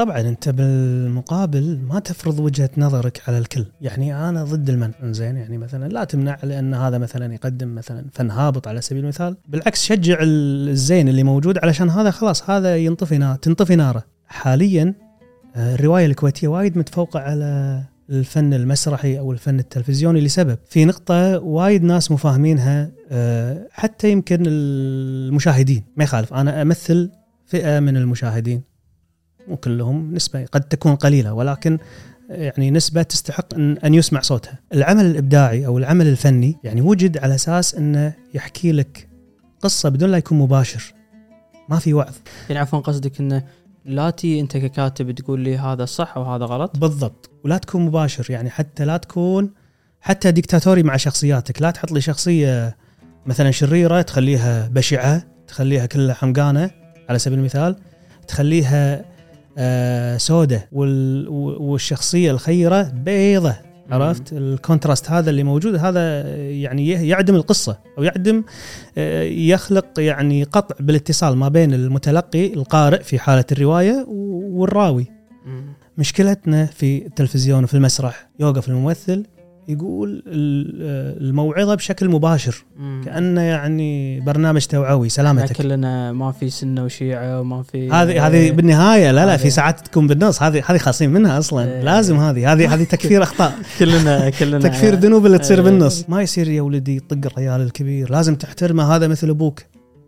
طبعا أنت بالمقابل ما تفرض وجهة نظرك على الكل. يعني أنا ضد المنع. زين يعني مثلا لا تمنع لأن هذا مثلا يقدم مثلا فن هابط على سبيل المثال. بالعكس شجع الزين اللي موجود علشان هذا خلاص هذا ينطفي تنطفي ناره. حاليا آه، الرواية الكويتية وايد متفوقة على الفن المسرحي أو الفن التلفزيوني لسبب. في نقطة وايد ناس مفاهمينها آه، حتى يمكن المشاهدين. ما يخالف أنا أمثل فئة من المشاهدين. مو كلهم نسبة قد تكون قليلة ولكن يعني نسبة تستحق أن, أن يسمع صوتها. العمل الإبداعي أو العمل الفني يعني وجد على أساس أنه يحكي لك قصة بدون لا يكون مباشر. ما في وعظ. يعني عفوا قصدك أنه لا تي أنت ككاتب تقول لي هذا صح أو هذا غلط؟ بالضبط. ولا تكون مباشر يعني حتى لا تكون حتى ديكتاتوري مع شخصياتك. لا تحط لي شخصية مثلا شريرة تخليها بشعة تخليها كلها حمقانة على سبيل المثال تخليها آه سودة والشخصية الخيرة بيضة عرفت؟ الكونتراست هذا اللي موجود هذا يعني يعدم القصة أو يعدم آه يخلق يعني قطع بالاتصال ما بين المتلقي القارئ في حالة الرواية والراوي. مشكلتنا في التلفزيون وفي المسرح يوقف الممثل يقول الموعظة بشكل مباشر مم. كانه يعني برنامج توعوي سلامتك. كلنا ما في سنة وشيعة وما في هذه هذه بالنهاية لا لا في ساعات تكون بالنص هذه هذه خاصين منها أصلا إيه. لازم هذه هذه هذه تكفير أخطاء. كلنا كلنا. تكفير ذنوب اللي تصير بالنص. ما يصير يا ولدي طق الريال الكبير لازم تحترمه هذا مثل أبوك.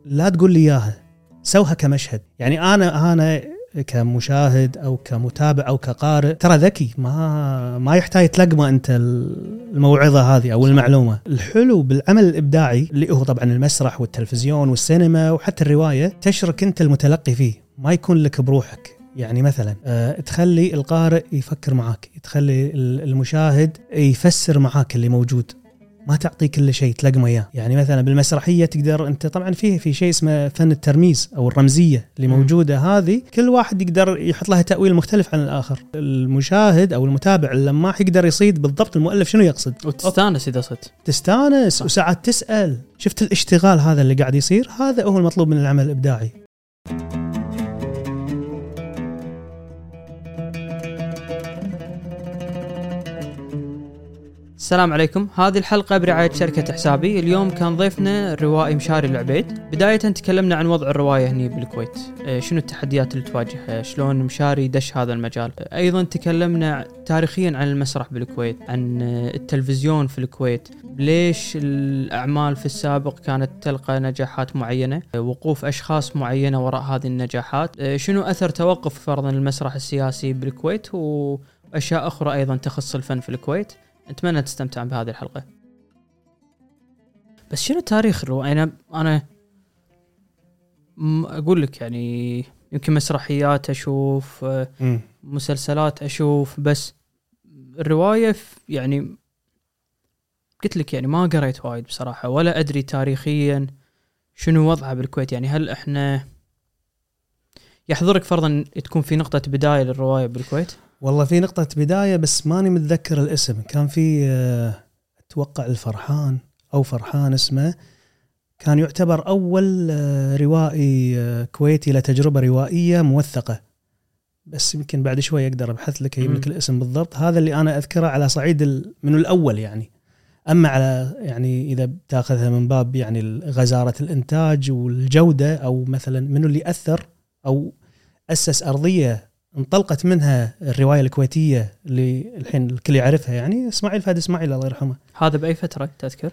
لا تقول لي إياها سوها كمشهد. يعني أنا أنا كمشاهد أو كمتابع أو كقارئ. ترى ذكي ما ما يحتاج تلقمه أنت الموعظة هذه أو المعلومة. الحلو بالعمل الإبداعي اللي هو طبعا المسرح والتلفزيون والسينما وحتى الرواية تشرك أنت المتلقي فيه ما يكون لك بروحك. يعني مثلا أه تخلي القارئ يفكر معاك تخلي المشاهد يفسر معاك اللي موجود. ما تعطي كل شيء تلقمه اياه يعني مثلا بالمسرحية تقدر أنت طبعا فيه في شيء اسمه فن الترميز أو الرمزية اللي موجودة هذه. كل واحد يقدر يحط لها تأويل مختلف عن الآخر. المشاهد أو المتابع اللي يقدر يصيد بالضبط المؤلف شنو يقصد؟ وتستانس إذا صدت. تستانس وساعات تسأل. شفت الاشتغال هذا اللي قاعد يصير؟ هذا هو المطلوب من العمل الإبداعي. السلام عليكم. هذه الحلقة برعاية شركة حسابي. اليوم كان ضيفنا الروائي مشاري العبيد. بداية تكلمنا عن وضع الرواية هني بالكويت. آه، شنو التحديات اللي تواجهها؟ شلون مشاري دش هذا المجال؟ أيضا تكلمنا تاريخيا عن المسرح بالكويت عن آه، التلفزيون في الكويت. ليش الأعمال في السابق كانت تلقى نجاحات معينة؟ وقوف أشخاص معينة وراء هذه النجاحات. شنو أثر توقف فرضا المسرح السياسي بالكويت؟ وأشياء أخرى أيضا تخص الفن في الكويت. أتمنى تستمتعون بهذه الحلقة. بس شنو تاريخ الرواية أنا أنا أقول لك يعني يمكن مسرحيات أشوف م. مسلسلات أشوف بس الرواية يعني قلت لك يعني ما قريت وايد بصراحة ولا أدري تاريخيا شنو وضعها بالكويت. يعني هل إحنا يحضرك فرضا تكون في نقطة بداية للرواية بالكويت؟ والله في نقطة بداية بس ماني متذكر الاسم. كان في آه، أتوقع الفرحان أو فرحان اسمه كان يعتبر أول آه، روائي آه، كويتي له تجربة روائية موثقة. بس يمكن بعد شوي أقدر أبحث لك أجيب لك الاسم بالضبط. هذا اللي أنا أذكره على صعيد من الأول يعني. أما على يعني إذا بتاخذها من باب يعني غزارة الإنتاج والجودة أو مثلا منو اللي أثر أو أسس أرضية انطلقت منها الرواية الكويتية اللي الحين الكل يعرفها يعني إسماعيل فهد إسماعيل الله يرحمه هذا بأي فترة تذكر؟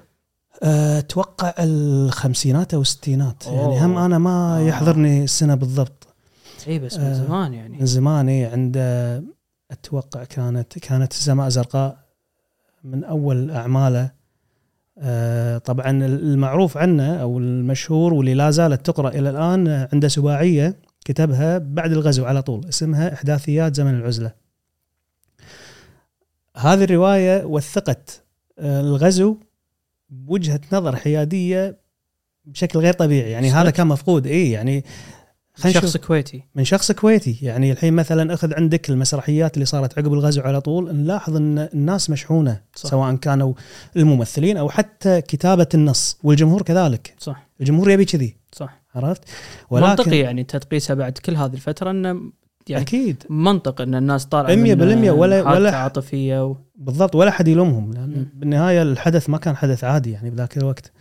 أتوقع الخمسينات أو الستينات أوه. يعني هم أنا ما آه. يحضرني السنة بالضبط إي بس من آه زمان يعني من زمان إي عند أتوقع كانت كانت السماء زرقاء من أول أعماله آه طبعا المعروف عنه أو المشهور واللي لا زالت تقرأ إلى الآن عنده سباعية كتبها بعد الغزو على طول. اسمها إحداثيات زمن العزلة. هذه الرواية وثقت آه، الغزو بوجهة نظر حيادية بشكل غير طبيعي. يعني هذا كان مفقود. اي يعني من شخص كويتي. من شخص كويتي. يعني الحين مثلا أخذ عندك المسرحيات اللي صارت عقب الغزو على طول. نلاحظ إن الناس مشحونة صح. سواء كانوا الممثلين أو حتى كتابة النص والجمهور كذلك. صح. الجمهور يبي كذي. عرفت؟ ولكن منطقي يعني انت تقيسها بعد كل هذه الفترة انه يعني أكيد منطق إن الناس طالعة 100% من ولا- ولا- عاطفية و... بالضبط ولا حد يلومهم لأن مم. بالنهاية الحدث ما كان حدث عادي يعني بذاك الوقت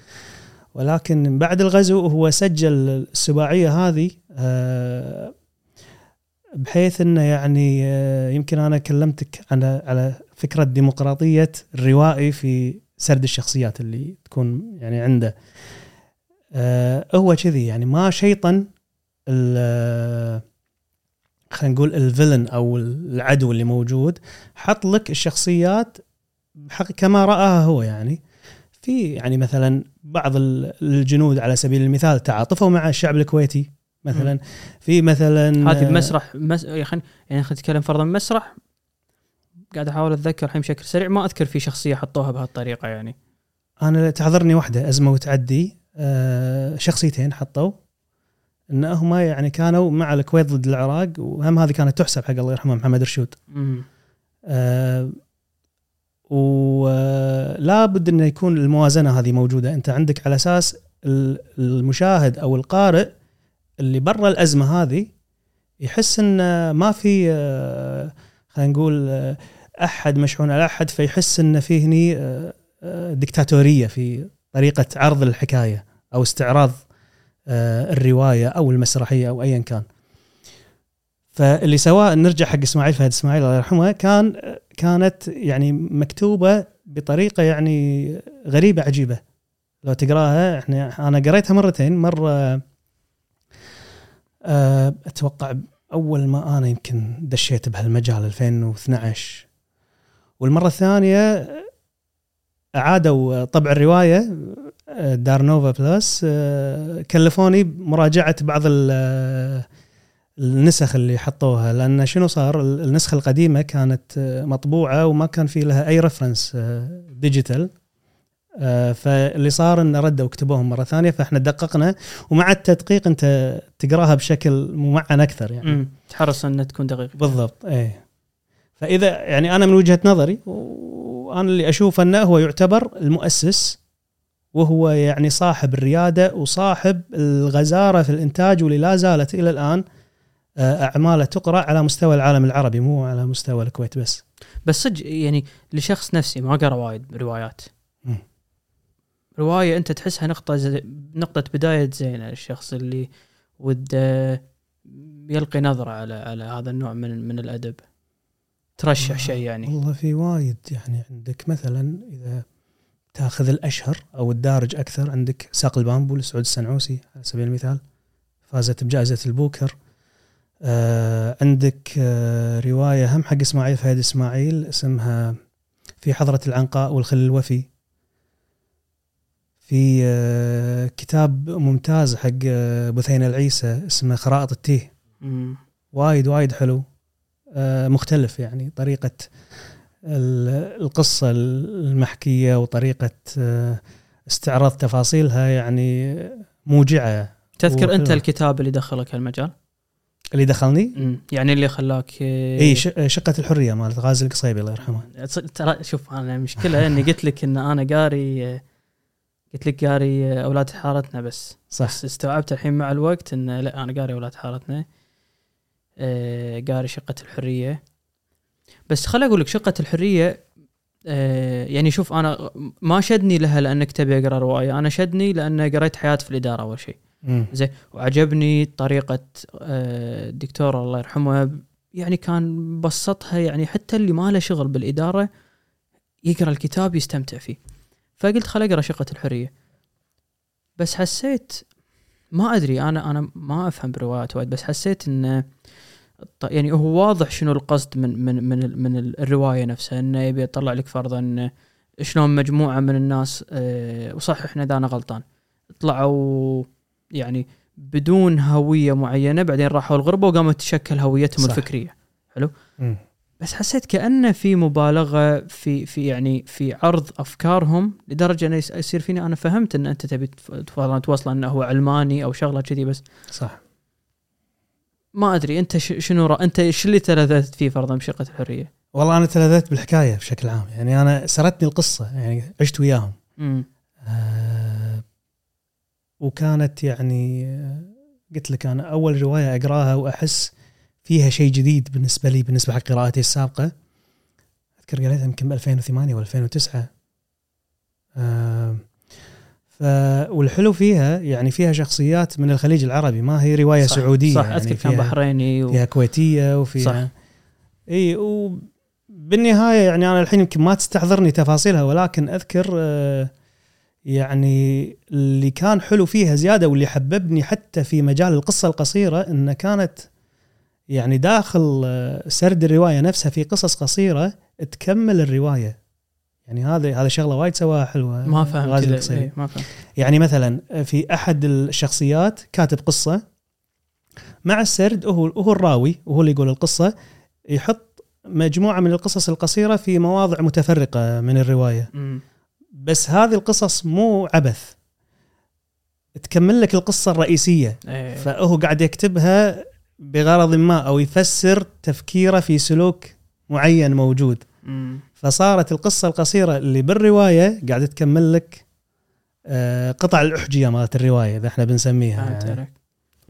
ولكن بعد الغزو هو سجل السباعية هذه آه، بحيث إنه يعني آه، يمكن أنا كلمتك على على فكرة ديمقراطية الروائي في سرد الشخصيات اللي تكون يعني عنده آه، هو كذي يعني ما شيطن ال- خلينا نقول الفيلن أو العدو اللي موجود حط لك الشخصيات كما رآها هو يعني. في يعني مثلا بعض ال- الجنود على سبيل المثال تعاطفوا مع الشعب الكويتي مثلا. في مثلا هذه بمسرح مس... يعني خلينا يعني خلينا نتكلم فرضا مسرح قاعد أحاول أتذكر الحين بشكل سريع ما أذكر في شخصية حطوها بهالطريقة يعني. أنا تعذرني واحدة أزمة وتعدي. آه، شخصيتين حطوا. انهم يعني كانوا مع الكويت ضد العراق وهم هذه كانت تحسب حق الله يرحمه محمد رشود. آه، ولا بد انه يكون الموازنة هذه موجودة. أنت عندك على أساس ال- المشاهد أو القارئ اللي برا الأزمة هذه يحس إن ما في آه، خلينا نقول آه، أحد مشحون على أحد فيحس إن في هني آه، آه، دكتاتوريه في طريقة عرض الحكاية. أو استعراض آه، الرواية أو المسرحية أو ايا كان. فاللي سواه نرجع حق إسماعيل فهد إسماعيل الله يرحمه كان كانت يعني مكتوبة بطريقة يعني غريبة عجيبة. لو تقراها إحنا أنا قريتها مرتين. مرة آه، أتوقع أول ما أنا يمكن دشيت بهالمجال 2012 والمرة الثانية أعادوا طبع الرواية آه، دار نوفا بلس آه، كلفوني بمراجعه بعض ال- النسخ اللي حطوها لأن شنو صار؟ النسخة القديمة كانت آه، مطبوعة وما كان في لها أي reference digital آه، فاللي صار إن ردوا وكتبوهم مرة ثانية فإحنا دققنا ومع التدقيق أنت تقراها بشكل ممعن أكثر يعني. تحرص ان تكون دقيق بالضبط إيه. فإذا يعني أنا من وجهة نظري وأنا اللي أشوف أنه هو يعتبر المؤسس وهو يعني صاحب الريادة وصاحب الغزارة في الإنتاج واللي لا زالت إلى الآن آه، أعماله تقرأ على مستوى العالم العربي مو على مستوى الكويت بس. بس صدق يعني لشخص نفسي ما قرأ وايد روايات. مم. رواية أنت تحسها نقطة زي نقطة بداية زينة للشخص اللي وده يلقي نظرة على على هذا النوع من من الأدب. ترشح آه، شيء يعني. والله في وايد يعني عندك. مثلا إذا تاخذ الأشهر أو الدارج أكثر. عندك ساق البامبو لسعود السنعوسي على سبيل المثال. فازت بجائزة البوكر. آه عندك آه رواية هم حق إسماعيل فهد إسماعيل اسمها في حضرة العنقاء والخل الوفي. في آه كتاب ممتاز حق آه بثينه العيسى اسمه خرائط التيه. وايد وايد حلو. آه، مختلف يعني طريقة ال- القصة المحكية وطريقة آه، استعراض تفاصيلها يعني موجعة تذكر أنت. الكتاب اللي دخلك هالمجال؟ اللي دخلني مم. يعني اللي خلاك إي ش- شقة الحرية مالت غازي القصيبي الله يرحمه ترى شوف أنا مشكلة إني قلت لك إن أنا قاري قلت لك قاري أولاد حارتنا بس صح بس استوعبت الحين مع الوقت إن لا أنا قاري أولاد حارتنا آه، قاري شقة الحرية بس خل أقول لك شقة الحرية آه، يعني شوف أنا ما شدني لها لأنك تبي أقرأ رواية أنا شدني لأن قريت حياة في الإدارة أول شيء. زين وعجبني طريقة آه، الدكتور الله يرحمه يعني كان بسطها يعني حتى اللي ما له شغل بالإدارة يقرأ الكتاب يستمتع فيه. فقلت خل أقرأ شقة الحرية. بس حسيت ما أدري أنا أنا ما أفهم بروايات وايد بس حسيت إنه ط- يعني هو واضح شنو القصد من من من من ال- الرواية نفسها إنه يبي يطلع لك فرضا شلون مجموعة من الناس آه، وصححنا إذا أنا غلطان. طلعوا يعني بدون هوية معينة بعدين راحوا الغربة وقامت تشكل هويتهم صح. الفكرية. مم. بس حسيت كانه في مبالغة في في يعني في عرض أفكارهم لدرجة إنه يصير فيني أنا فهمت إن أنت تبي توصل إنه هو علماني أو شغلة كذي بس. صح. ما أدري أنت شنو رأ... أنت شو اللي تلذذت فيه فرضا بشقة الحرية؟ والله أنا تلذذت بالحكاية بشكل عام يعني أنا سرتني القصة يعني عشت وياهم. آه، وكانت يعني آه، قلت لك أنا أول رواية أقراها وأحس فيها شيء جديد بالنسبة لي بالنسبة حق قراءتي السابقة. أذكر قريتها يمكن ب 2008 و 2009 آه ف والحلو فيها يعني فيها شخصيات من الخليج العربي ما هي رواية صح سعودية صح يعني أذكر كان بحريني و... فيها كويتية وفيها صح. إي وبالنهاية يعني أنا الحين يمكن ما تستحضرني تفاصيلها ولكن أذكر آه، يعني اللي كان حلو فيها زيادة واللي حببني حتى في مجال القصة القصيرة ان كانت يعني داخل آه، سرد الرواية نفسها في قصص قصيرة تكمل الرواية يعني هذا هذا شغلة وايد سواها حلوة ما فهمت القصيري. إيه، ما فهمت يعني مثلا في أحد الشخصيات كاتب قصة مع السرد هو هو الراوي وهو اللي يقول القصة يحط مجموعة من القصص القصيرة في مواضع متفرقة من الرواية مم. بس هذه القصص مو عبث تكمل لك القصة الرئيسية إيه. فهو قاعد يكتبها بغرض ما أو يفسر تفكيره في سلوك معين موجود مم. فصارت القصة القصيرة اللي بالرواية قاعدة تكمل لك آه، قطع الأحجية مالت الرواية إذا إحنا بنسميها. يعني. عليك.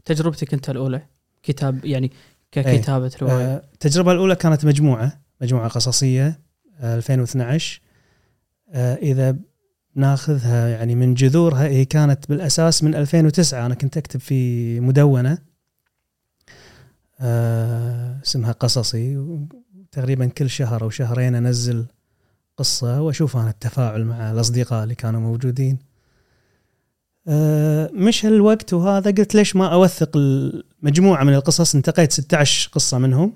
تجربتك أنت الأولى كتاب يعني ككتابة رواية؟ آه، التجربة الأولى كانت مجموعة مجموعة قصصية آه، 2012 آه، إذا ناخذها يعني من جذورها هي كانت بالأساس من 2009 أنا كنت أكتب في مدونة اسمها قصصي. تقريبا كل شهر أو شهرين أنزل قصة وأشوف أنا التفاعل مع الأصدقاء اللي كانوا موجودين. آه، مش هالوقت وهذا قلت ليش ما أوثق مجموعه من القصص؟ انتقيت 16 قصة منهم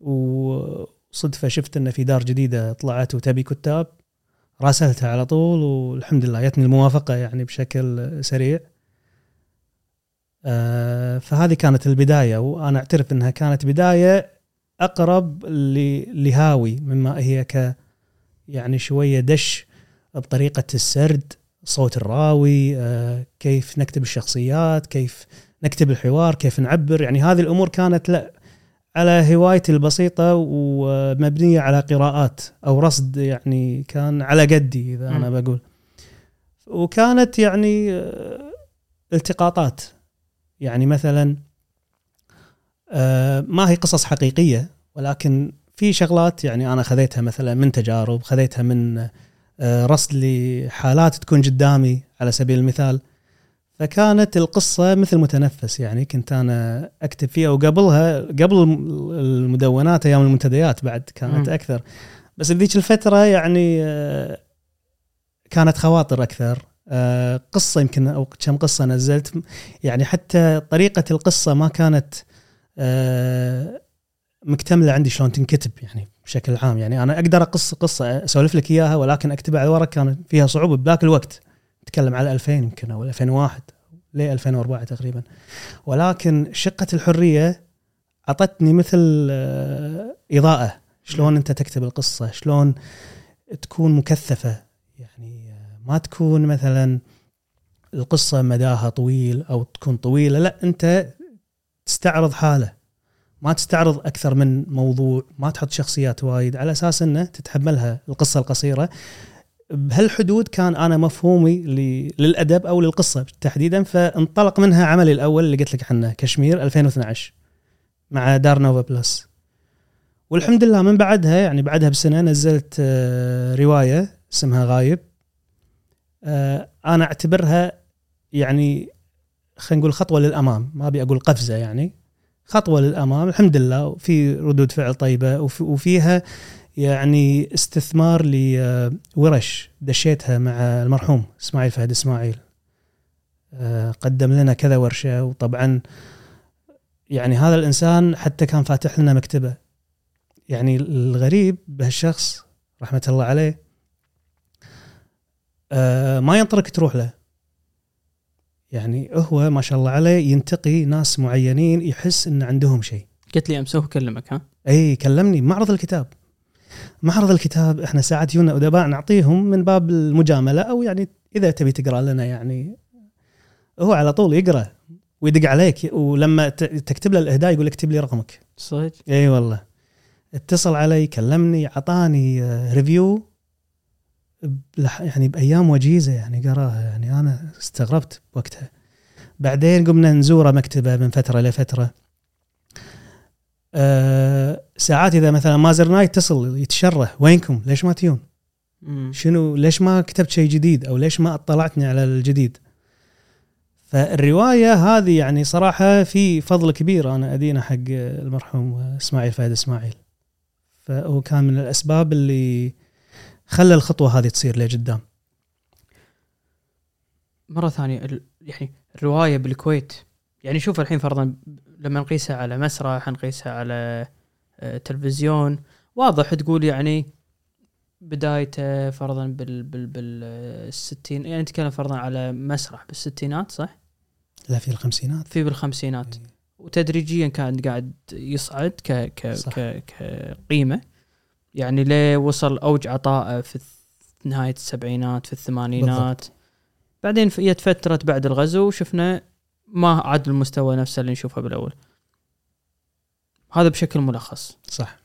وصدفة شفت إن في دار جديدة طلعت وتبي كتاب راسلتها على طول والحمد لله جتني الموافقة يعني بشكل سريع. آه، فهذه كانت البداية وأنا أعترف إنها كانت بداية أقرب لهاوي مما هي ك يعني شوية دش بطريقة السرد صوت الراوي آه، كيف نكتب الشخصيات كيف نكتب الحوار كيف نعبر يعني هذه الأمور كانت لا على هوايتي البسيطة ومبنية على قراءات أو رصد يعني كان على قدي إذا أنا مم. بقول وكانت يعني آه، التقاطات يعني مثلا آه، ما هي قصص حقيقية ولكن في شغلات يعني أنا خذيتها مثلا من تجارب خذيتها من آه، رصد لحالات تكون قدامي على سبيل المثال. فكانت القصة مثل متنفس يعني كنت أنا أكتب فيها وقبلها قبل الم- المدونات أيام المنتديات بعد كانت مم. أكثر. بس بذيك الفترة يعني آه، كانت خواطر أكثر. آه، قصة يمكن أو كم قصة نزلت يعني حتى طريقة القصة ما كانت مكتملة عندي شلون تنكتب يعني بشكل عام. يعني أنا أقدر أقص قصة أسولف لك إياها ولكن أكتبها على ورق كانت فيها صعوبة بذاك الوقت. نتكلم على 2000 يمكن أو 2001 ل 2004 تقريبا. ولكن شقة الحرية أعطتني مثل آه، إضاءة. شلون أنت تكتب القصة؟ شلون تكون مكثفة؟ يعني آه، ما تكون مثلا القصة مداها طويل أو تكون طويلة لا أنت تستعرض حالة. ما تستعرض أكثر من موضوع ما تحط شخصيات وايد على أساس إنه تتحملها القصة القصيرة. بهالحدود كان أنا مفهومي للأدب أو للقصة تحديدا فانطلق منها عملي الأول اللي قلت لك عنه كشمير 2012 مع دار نوفا بلس. والحمد لله من بعدها يعني بعدها بسنة نزلت آه، رواية اسمها غايب. آه، أنا أعتبرها يعني خلينا نقول خطوة للأمام ما أبي أقول قفزة يعني. خطوة للأمام الحمد لله. وفي ردود فعل طيبة وفي- وفيها يعني استثمار لورش دشيتها مع المرحوم إسماعيل فهد إسماعيل. آه، قدم لنا كذا ورشة. وطبعا يعني هذا الإنسان حتى كان فاتح لنا مكتبة. يعني الغريب بهالشخص رحمة الله عليه آه، ما ينطرك تروح له. يعني هو ما شاء الله عليه ينتقي ناس معينين يحس إن عندهم شيء. قلت لي امس هو كلمك ها؟ إي كلمني. معرض الكتاب. معرض الكتاب إحنا ساعات يونا ادباء نعطيهم من باب المجاملة أو يعني إذا تبي تقرأ لنا يعني. هو على طول يقرأ ويدق عليك ولما تكتب له الإهداء يقول اكتب لي رقمك. صدق؟ إي والله. اتصل علي كلمني أعطاني آه، review بلح- يعني بأيام وجيزة يعني قرأها. يعني أنا استغربت بوقتها بعدين قمنا نزوره مكتبة من فترة لفتره آه ساعات إذا مثلا مازر نايت يتصل يتشره وينكم؟ ليش ما تيون. شنو؟ ليش ما كتبت شيء جديد؟ أو ليش ما اطلعتني على الجديد؟ فالرواية هذه يعني صراحة في فضل كبير. أنا أدينه حق المرحوم إسماعيل فهد إسماعيل. فهو كان من الأسباب اللي خلى الخطوة هذه تصير لقدام. مرة ثانية ال- يعني الرواية بالكويت يعني شوف الحين فرضا لما نقيسها على مسرح نقيسها على آه، تلفزيون واضح تقول يعني بدايته فرضا بال بال بالستين يعني نتكلم فرضا على مسرح بالستينات صح؟ لا في الخمسينات. في بالخمسينات. وتدريجيا كان قاعد يصعد ك ك صح. ك كقيمة. يعني ليه وصل أوج عطائه في نهاية السبعينات في الثمانينات؟ بعدين في- جت فتره بعد الغزو وشفنا ما عاد المستوى نفسه اللي نشوفه بالأول. هذا بشكل ملخص. صح.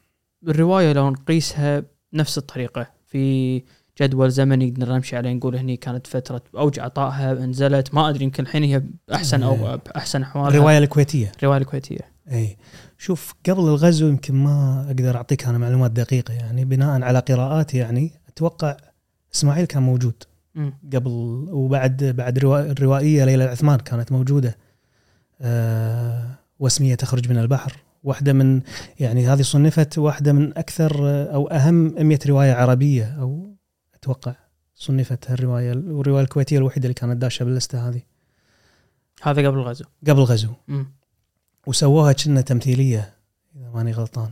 الرواية لو نقيسها نفس الطريقة. في جدول زمني نقدر نمشي عليه نقول هني كانت فترة أوج عطائها نزلت ما أدري يمكن الحين هي احسن أو احسن أحوالها. الرواية الكويتية. الرواية الكويتية. اي شوف قبل الغزو يمكن ما أقدر أعطيك أنا معلومات دقيقة يعني. بناء على قراءاتي يعني أتوقع إسماعيل كان موجود. قبل وبعد بعد روا- الروائية ليلى العثمان كانت موجودة. آه واسمية تخرج من البحر. واحدة من يعني هذه صنفت واحدة من أكثر أو أهم 100 رواية عربية أو أتوقع صنفت هالروايه والروايه الكويتية الوحيدة اللي كانت داشه باللستة هذه. هذا قبل الغزو. قبل الغزو. وسووها كنا تمثيلية إذا ماني غلطان.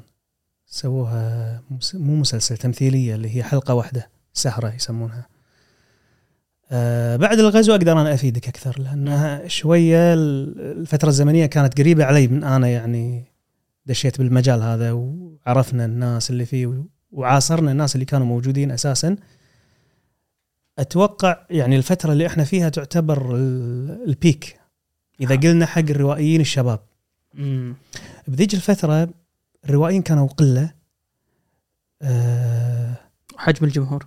سووها مو مسلسل تمثيلية اللي هي حلقة واحدة سهرة يسمونها. آه بعد الغزو أقدر أنا أفيدك أكثر لأنها شوية ال- الفترة الزمنية كانت قريبة علي من أنا يعني دشيت بالمجال هذا وعرفنا الناس اللي فيه وعاصرنا الناس اللي كانوا موجودين أساسا. أتوقع يعني الفترة اللي إحنا فيها تعتبر ال- البيك إذا قلنا حق الروائيين الشباب. بذيك الفترة الروائيين كانوا قلة أه حجم الجمهور.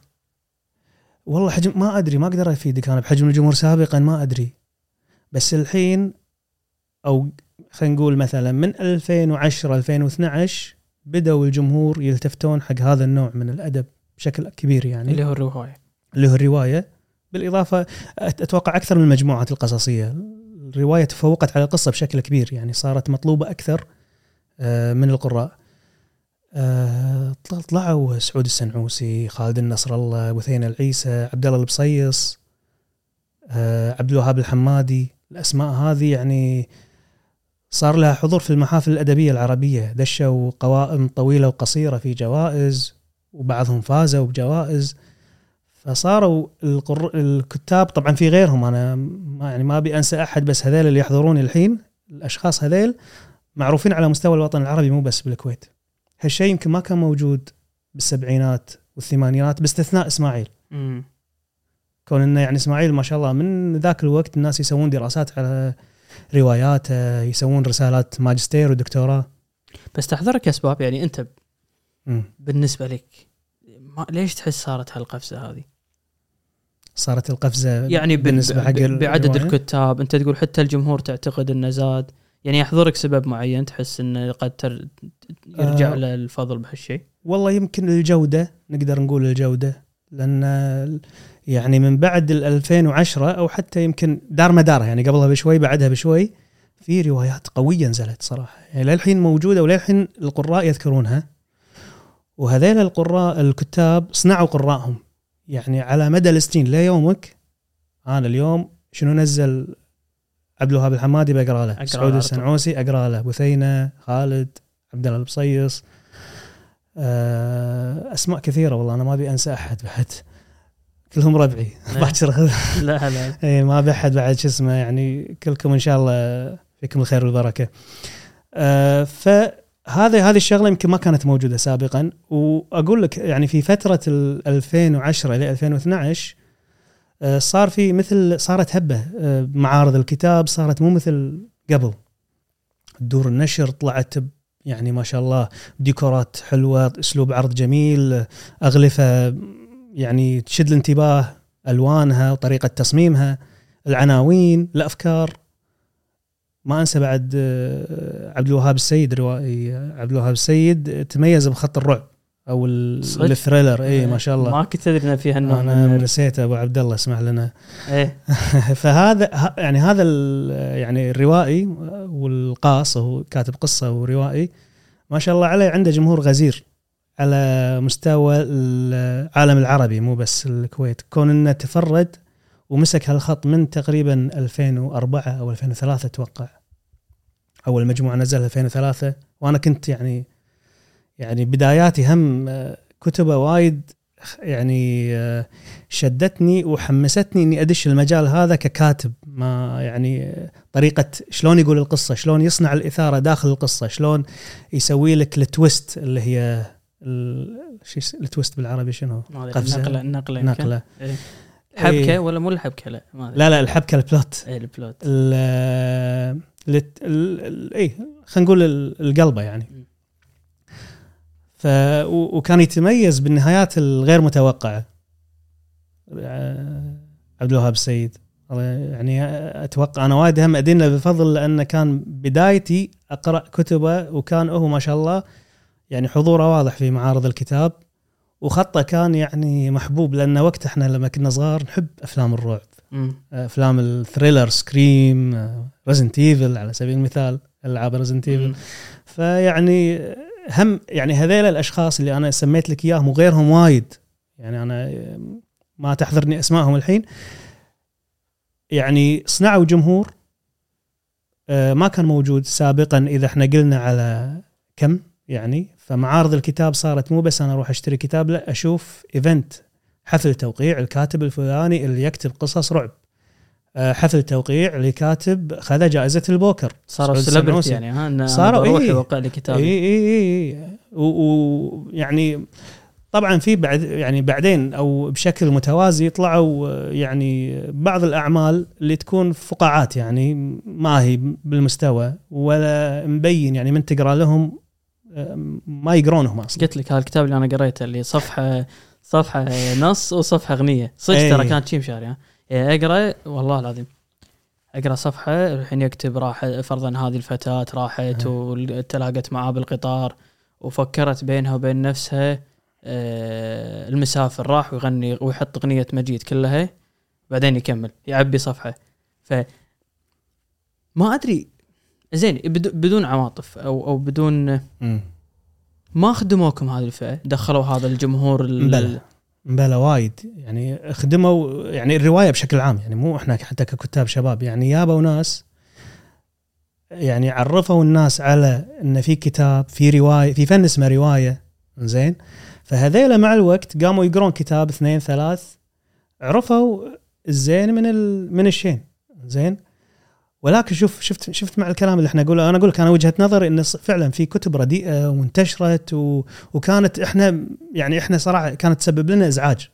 والله حجم ما أدري ما أقدر أفيدك أنا بحجم الجمهور سابقا ما أدري. بس الحين أو خلينا نقول مثلا من 2010 2012 بدأوا الجمهور يلتفتون حق هذا النوع من الأدب بشكل كبير يعني. اللي هو الرواية. اللي هو الرواية. بالإضافة أت- أتوقع أكثر من المجموعات القصصية. الرواية تفوقت على القصة بشكل كبير يعني صارت مطلوبة أكثر آه، من القراء. آه، طل- طلعوا سعود السنعوسي خالد النصر الله بثينة العيسى عبد الله البصيص آه، عبد الوهاب الحمادي. الأسماء هذه يعني صار لها حضور في المحافل الأدبية العربية. دشوا قوائم طويلة وقصيرة في جوائز وبعضهم فازوا بجوائز. فصاروا القر... الكتاب طبعا في غيرهم أنا ما يعني ما أبي أنسى أحد بس هذيل اللي يحضرون الحين الأشخاص هذيل معروفين على مستوى الوطن العربي مو بس بالكويت هالشيء يمكن ما كان موجود بالسبعينات والثمانينات باستثناء إسماعيل مم. كون إنه يعني إسماعيل ما شاء الله من ذاك الوقت الناس يسوون دراسات على رواياته يسوون رسالات ماجستير ودكتوراه بس تحضرك أسباب يعني أنت مم. بالنسبة لك ليش تحس صارت هالقفزة هذه؟ صارت القفزة يعني بالنسبة حق بعدد. الكتاب أنت تقول حتى الجمهور تعتقد أنه زاد يعني يحضرك سبب معين تحس إنه قد تر... يرجع آه. له الفضل بهالشيء والله يمكن الجودة نقدر نقول الجودة لأن يعني من بعد ال 2010 أو حتى يمكن دار مدارها يعني قبلها بشوي بعدها بشوي في روايات قوية نزلت صراحة يعني للحين موجودة وللحين القراء يذكرونها وهذيل القراء الكتاب صنعوا قراءهم. يعني على مدى السنين ليومك أنا اليوم شنو نزل عبد الوهاب الحمادي بقرا له سعود السنعوسي أقرأ له بثينه خالد عبد الله البصيص آه، أسماء كثيرة والله أنا ما أبي أنسى أحد بعد. كلهم ربعي. لا. باكر لا لا. إي ما أبي أحد بعد شو اسمه يعني كلكم إن شاء الله فيكم الخير والبركة. آه، فهذه هذه الشغلة يمكن ما كانت موجودة سابقا. وأقول لك يعني في فترة ال 2010 إلى 2012 آه، صار في مثل صارت هبة آه، معارض الكتاب صارت مو مثل قبل. دور النشر طلعت يعني ما شاء الله ديكورات حلوة أسلوب عرض جميل أغلفة يعني تشد الانتباه ألوانها وطريقه تصميمها العناوين الأفكار. ما انسى بعد آه، عبد الوهاب السيد روائي عبد الوهاب السيد تميز بخط الرعب أو؟ الثريلر. اي ما شاء الله. ما كنت أدري ان في هالنوع أنا من نسيت أبو عبد الله اسمح لنا. إيه. فهذا يعني هذا يعني الروائي والقاص هو كاتب قصة وروائي ما شاء الله عليه عنده جمهور غزير على مستوى العالم العربي مو بس الكويت. كون إنه تفرد ومسك هالخط من تقريبا 2004 أو 2003 أتوقع أول مجموعة نزل 2003 وأنا كنت يعني يعني بداياتي هم آه، كتبة وايد يعني آه، شدتني وحمستني إني أدش المجال هذا ككاتب ما يعني طريقة شلون يقول القصة شلون يصنع الإثارة داخل القصة شلون يسوي لك التويست اللي هي ال twist بالعربي شنو ما أدري، قفزة. نقلة نقلة يمكن. نقلة إيه. حبكة إيه. ولا مو الحبكة؟ لا ما. لا لا الحبكة ال plot إيه ال plot ال اي خلينا نقول ال- القلبة يعني. م. ف و- وكان يتميز بالنهايات الغير متوقعة. آه، عبد الوهاب السيد. يعني أتوقع أنا وايد هم أدين له بالفضل لأنه كان بدايتي أقرأ كتبه وكان هو ما شاء الله يعني حضوره واضح في معارض الكتاب. وخطه كان يعني محبوب لأن وقت إحنا لما كنا صغار نحب أفلام الرعب مم. أفلام ال thriller Scream Resident Evil على سبيل المثال ألعاب Resident Evil. فيعني هم يعني هذيل الأشخاص اللي أنا سميت لك إياهم وغيرهم وايد يعني أنا ما تحضرني أسمائهم الحين يعني صنعوا جمهور آه، ما كان موجود سابقا إذا إحنا قلنا على كم يعني فمعارض الكتاب صارت مو بس أنا أروح أشتري كتاب لا أشوف event. حفل توقيع الكاتب الفلاني اللي يكتب قصص رعب. آه، حفل توقيع لكاتب خذا جائزة البوكر. صاروا السنوسي. يعني ها صاروا أنا بروح إيه. يوقع لي اي اي اي ويعني طبعا في بعد يعني بعدين أو بشكل متوازي طلعوا يعني بعض الأعمال اللي تكون فقاعات يعني ما هي بالمستوى ولا مبين يعني من تقرأ لهم ما يقرونهم أصلا. قلت لك هذا الكتاب اللي أنا قريته اللي صفحه صفحة نص وصفحة أغنية. صدق إيه. ترى كانت شي مشاري ها؟ يعني أقرأ والله العظيم. أقرأ صفحة الحين يكتب راح فرضا هذه الفتاة راحت إيه. وتلاقت معاه بالقطار وفكرت بينها وبين نفسها آه، المسافر راح ويغني ويحط أغنية مجيد كلها بعدين يكمل يعبي صفحة. ف ما أدري زين بدو- بدون عواطف أو أو بدون مم. ما خدموكم هذه الفئة دخلوا هذا الجمهور ال- بلى. بلا وايد يعني خدموا يعني الرواية بشكل عام يعني مو إحنا حتى ككتاب شباب يعني يابوا ناس يعني عرفوا الناس على إن في كتاب في رواية في فن اسمه رواية زين فهذيلا مع الوقت قاموا يقرون كتاب اثنين ثلاث عرفوا الزين من ال... من الشين زين ولكن شوف شفت شفت مع الكلام اللي إحنا نقوله أنا أقول لك أنا وجهة نظري إن ص- فعلا في كتب رديئة وانتشرت و... وكانت إحنا يعني إحنا صراحة كانت تسبب لنا إزعاج.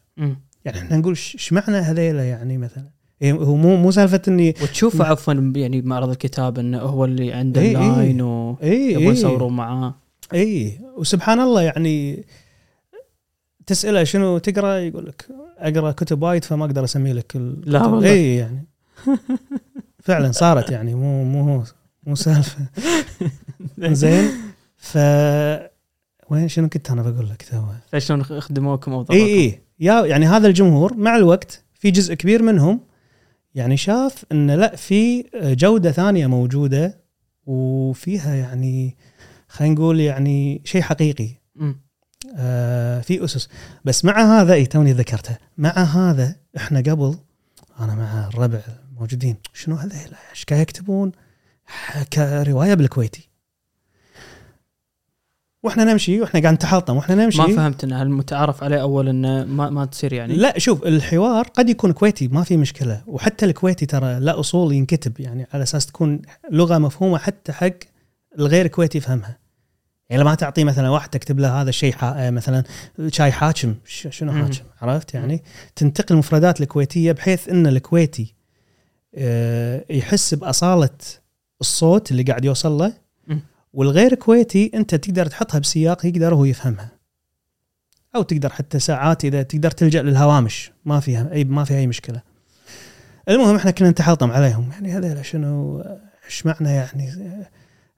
يعني إحنا نقول إيش معنى هذيلا يعني مثلا إيه هو مو مو سالفة إني وتشوف عفوا يعني معرض الكتاب إنه هو اللي عنده إيه، إيه. ال line ويبون اي اي يصورون معاه اي وسبحان الله يعني تسأله شنو تقرأ يقول لك أقرأ كتب وايد فما أقدر أسمي لك. لا والله. اي يعني فعلا صارت يعني مو مو مو سالفة. زين؟ ف وين شنو كنت أنا بقول لك تو؟ فشلون خدموكم أو إي؟ إي. يا يعني هذا الجمهور مع الوقت في جزء كبير منهم يعني شاف إن لا في جودة ثانية موجودة وفيها يعني خلينا نقول يعني شيء حقيقي. آه في أسس. بس مع هذا إي توني ذكرتها مع هذا إحنا قبل أنا مع الربع موجودين. شنو هذا؟ إيش قاعد يكتبون؟ كروايه بالكويتي. وإحنا نمشي وإحنا قاعد نتحطم وإحنا نمشي. ما فهمت انه المتعارف عليه أول إنه ما, ما تصير يعني؟ لا شوف الحوار قد يكون كويتي ما في مشكلة. وحتى الكويتي ترى لا أصول ينكتب يعني على أساس تكون لغة مفهومة حتى حق الغير كويتي يفهمها. يعني لما تعطي مثلا واحد تكتب له هذا الشيء. مثلا شاي حاكم شنو. حاكم عرفت يعني؟ تنتقل المفردات الكويتية بحيث إن الكويتي يحس بأصالة الصوت اللي قاعد يوصل له. والغير كويتي أنت تقدر تحطها بسياق يقدر هو يفهمها. أو تقدر حتى ساعات إذا تقدر تلجأ للهوامش. ما فيها اي ما فيها أي مشكلة. المهم إحنا كنا نتحطم عليهم. يعني هذول شنو إيش معنى يعني؟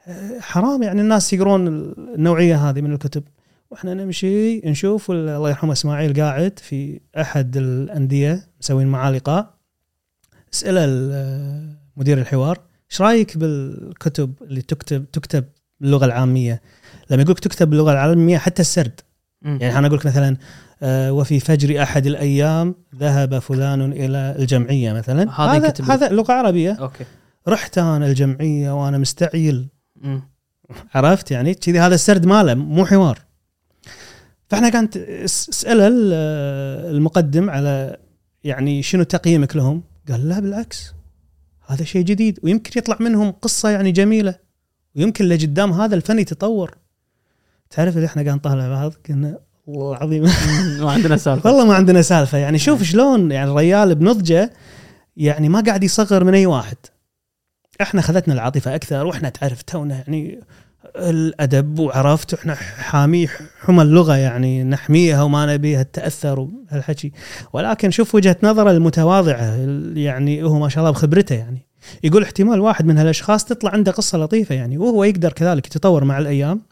آه، حرام يعني الناس يقرون النوعية هذه من الكتب. وإحنا نمشي نشوف الله يرحمه إسماعيل قاعد في أحد الأندية مسوين معاه لقاء. اساله ال- مدير الحوار إيش رأيك بالكتب اللي تكتب تكتب باللغة العامية؟ لما يقولك تكتب باللغة العامية حتى السرد. مم. يعني أنا أقول لك مثلا آه، وفي فجر أحد الأيام ذهب فلان إلى الجمعية مثلا. هذا هذا لغة عربية. okay. رحت أنا الجمعية وأنا مستعجل. مم. عرفت يعني؟ كذي هذا السرد ماله مو حوار. فإحنا كانت اس- أسأله ال- المقدم على يعني شنو تقييمك لهم؟ قال لا بالعكس هذا شيء جديد ويمكن يطلع منهم قصة يعني جميلة ويمكن لقدام هذا الفن يتطور. تعرف اللي إحنا قاعد نطالع بعض كنا والله العظيم. ما عندنا سالفة. والله ما عندنا سالفة يعني شوف شلون يعني الريال بنضجة يعني ما قاعد يصغر من أي واحد. إحنا خذتنا العاطفة أكثر وإحنا تعرف تونا يعني الأدب وعرفت إحنا حامي حمى اللغة يعني نحميها وما نبيها التاثر وهالحكي ولكن شوف وجهة نظره المتواضعة يعني هو ما شاء الله بخبرته يعني. يقول احتمال واحد من هالأشخاص تطلع عنده قصة لطيفة يعني وهو يقدر كذلك يتطور مع الأيام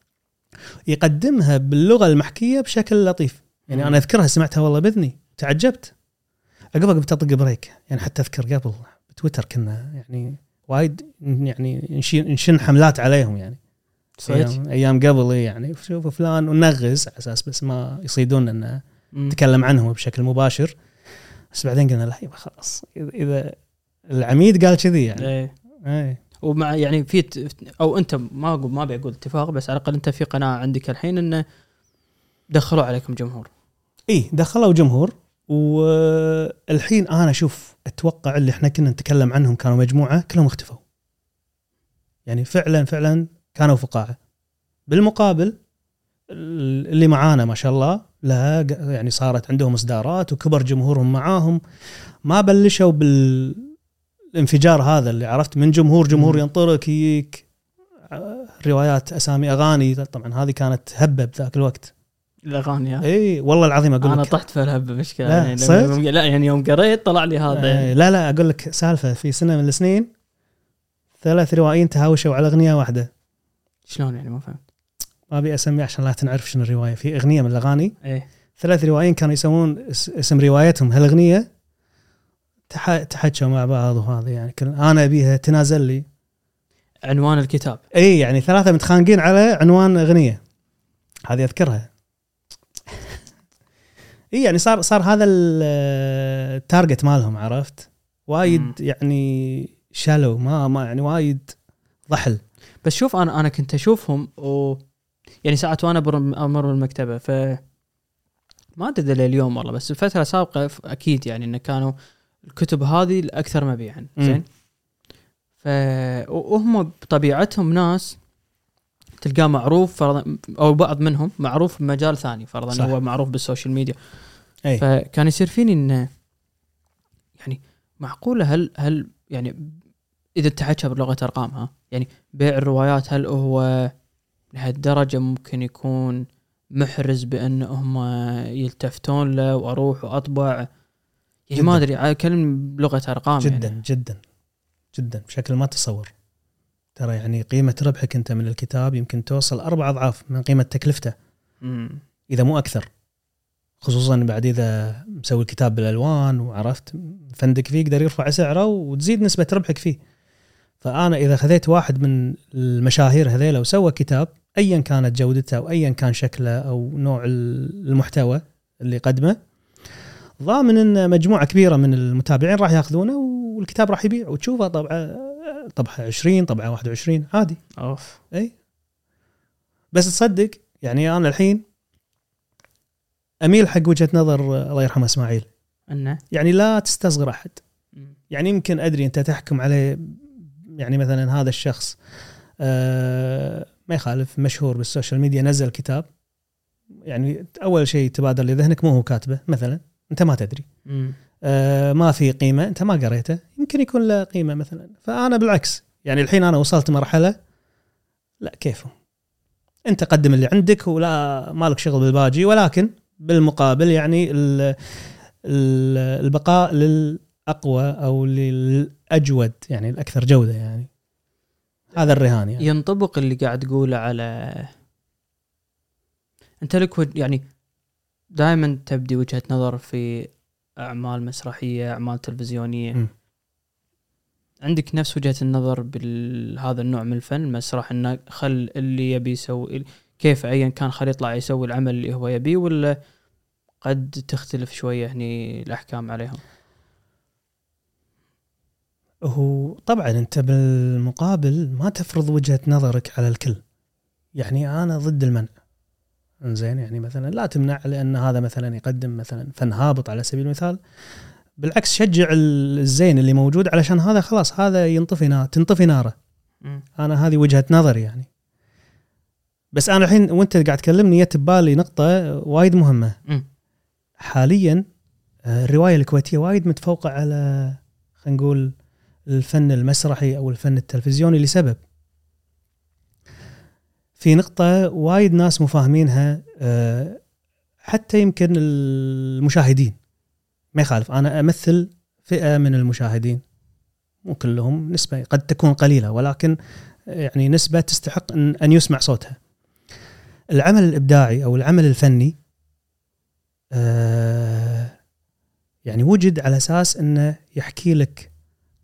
يقدمها باللغة المحكية بشكل لطيف. يعني أنا أذكرها سمعتها والله بإذني. تعجبت. عقبها قمت اطق بريك يعني حتى أذكر قبل بتويتر كنا يعني وايد يعني نشن حملات عليهم يعني. صدق أيام أيام قبل إيه يعني. شوف فلان ونغز على أساس بس ما يصيدون إن مم. نتكلم عنهم بشكل مباشر. بس بعدين قلنا لا يبا خلاص. اذا العميد قال كذي يعني. إيه. إيه. ومع يعني في أو أنت ما أقول ما بقول اتفاق بس على الأقل أنت في قناعة عندك الحين انه دخلوا عليكم جمهور. إيه دخلوا جمهور. والحين أنا أشوف أتوقع اللي إحنا كنا نتكلم عنهم كانوا مجموعة كلهم اختفوا. يعني فعلا فعلا كانوا فقاعة. بالمقابل اللي معانا ما شاء الله لا يعني صارت عندهم إصدارات وكبر جمهورهم معاهم ما بلشوا بالانفجار هذا اللي عرفت من جمهور جمهور. ينطرك يجيك آه، روايات أسامي أغاني طبعا هذه كانت هبة بذاك الوقت الأغاني؟ اي والله العظيم أقول أنا لك طحت في الهبة مشكله لا، يعني؟ يوم- لا يعني يوم قريت طلع لي هذا يعني. لا لا أقول لك سالفة في سنة من السنين ثلاث روائيين تهاوشوا على أغنية واحدة شلون يعني ما فهمت؟ ما أبي اسمي عشان لا تنعرف شنو الرواية. في أغنية من الأغاني إيه. ثلاث روائيين كانوا يسوون اس- اسم روايتهم. هالأغنية تح- تحكوا مع بعض وهذا يعني. كل- أنا أبيها تنازل لي. عنوان الكتاب. اي يعني ثلاثة متخانقين على عنوان أغنية. هذه أذكرها. اي يعني صار صار هذا ال- ال target مالهم عرفت؟ وايد. يعني شالو ما ما يعني وايد ضحل. بس شوف أنا أنا كنت أشوفهم و يعني ساعات وأنا أمر بالمكتبة ف ما أدري اليوم والله بس الفترة السابقه أكيد يعني انه كانوا الكتب هذه الأكثر مبيعا. زين ف وهم بطبيعتهم ناس تلقاه معروف فرضا أو بعض منهم معروف بمجال ثاني فرضا صح. هو معروف بالسوشيال ميديا أي فكان يصير فيني انه يعني معقولة هل هل يعني إذا تحكى بلغه أرقام ها يعني بيع الروايات هل هو لهالدرجة ممكن يكون محرز بأن هم يلتفتون له وأروح وأطبع يعني. ما أدري اكلم بلغة أرقام جدا يعني. جدا جدا بشكل ما تتصور ترى يعني قيمة ربحك أنت من الكتاب يمكن توصل أربع أضعاف من قيمة تكلفته مم. إذا مو أكثر خصوصا بعد إذا مسوي الكتاب بالألوان وعرفت فندق فيه يقدر يرفع سعره وتزيد نسبة ربحك فيه فأنا إذا خذيت واحد من المشاهير هذيلا وسوى كتاب ايا كانت جودته أو ايا كان شكله أو نوع المحتوى اللي قدمه ضامن إن مجموعة كبيرة من المتابعين راح يأخذونه والكتاب راح يبيع وتشوفه طبعه طبعه 20 طبعه 21 عادي. أوف. إي. بس تصدق يعني أنا الحين أميل حق وجهة نظر الله يرحمه إسماعيل. إنه؟ يعني لا تستصغر أحد. يعني يمكن أدري أنت تحكم عليه يعني مثلا هذا الشخص آه ما يخالف مشهور بالسوشيال ميديا نزل كتاب. يعني أول شيء تبادر لذهنك مو هو كاتبه مثلا. أنت ما تدري. آه ما في قيمة أنت ما قريته. يمكن يكون له قيمة مثلا. فأنا بالعكس يعني الحين أنا وصلت مرحلة لا كيفه؟ أنت قدم اللي عندك ولا مالك شغل بالباجي ولكن بالمقابل يعني ال ال البقاء للأقوى أو للأجود يعني الأكثر جودة يعني. هذا الرهان يعني. ينطبق اللي قاعد تقوله على أنت لك يعني دائما تبدي وجهة نظر في أعمال مسرحية أعمال تلفزيونية. م. عندك نفس وجهة النظر بهذا النوع من الفن المسرح إنه خل اللي يبي يسوي كيف ايا كان خل يطلع يسوي العمل اللي هو يبيه ولا قد تختلف شوية هني الأحكام عليهم؟ هو طبعا أنت بالمقابل ما تفرض وجهة نظرك على الكل. يعني أنا ضد المنع. زين يعني مثلا لا تمنع لأن هذا مثلا يقدم مثلا فن هابط على سبيل المثال. بالعكس شجع الزين اللي موجود علشان هذا خلاص هذا ينطفي نار تنطفي ناره. أنا هذه وجهة نظري يعني. بس أنا الحين وأنت قاعد تكلمني جت ببالي نقطة وايد مهمة. مم. حاليا آه، الرواية الكويتية وايد متفوقة على خلينا نقول الفن المسرحي أو الفن التلفزيوني لسبب. في نقطة وايد ناس مفاهمينها آه، حتى يمكن المشاهدين. ما يخالف أنا أمثل فئة من المشاهدين. مو كلهم نسبة قد تكون قليلة ولكن يعني نسبة تستحق ان أن يسمع صوتها. العمل الإبداعي أو العمل الفني آه، يعني وجد على أساس إنه يحكي لك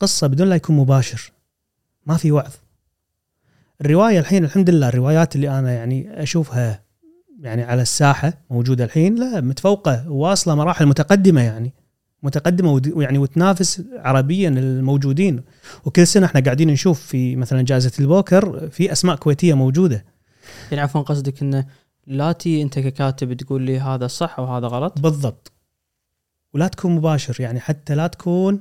قصة بدون لا يكون مباشر. ما في وعظ. الرواية الحين الحمد لله الروايات اللي أنا يعني أشوفها يعني على الساحة موجودة الحين لا متفوقة واصله مراحل متقدمة يعني متقدمة ود- ويعني وتنافس عربيا الموجودين. وكل سنة إحنا قاعدين نشوف في مثلا جائزة البوكر في أسماء كويتية موجودة. يعني عفوا قصدك إنه لا تي أنت ككاتب تقول لي هذا صح وهذا غلط؟ بالضبط. ولا تكون مباشر يعني حتى لا تكون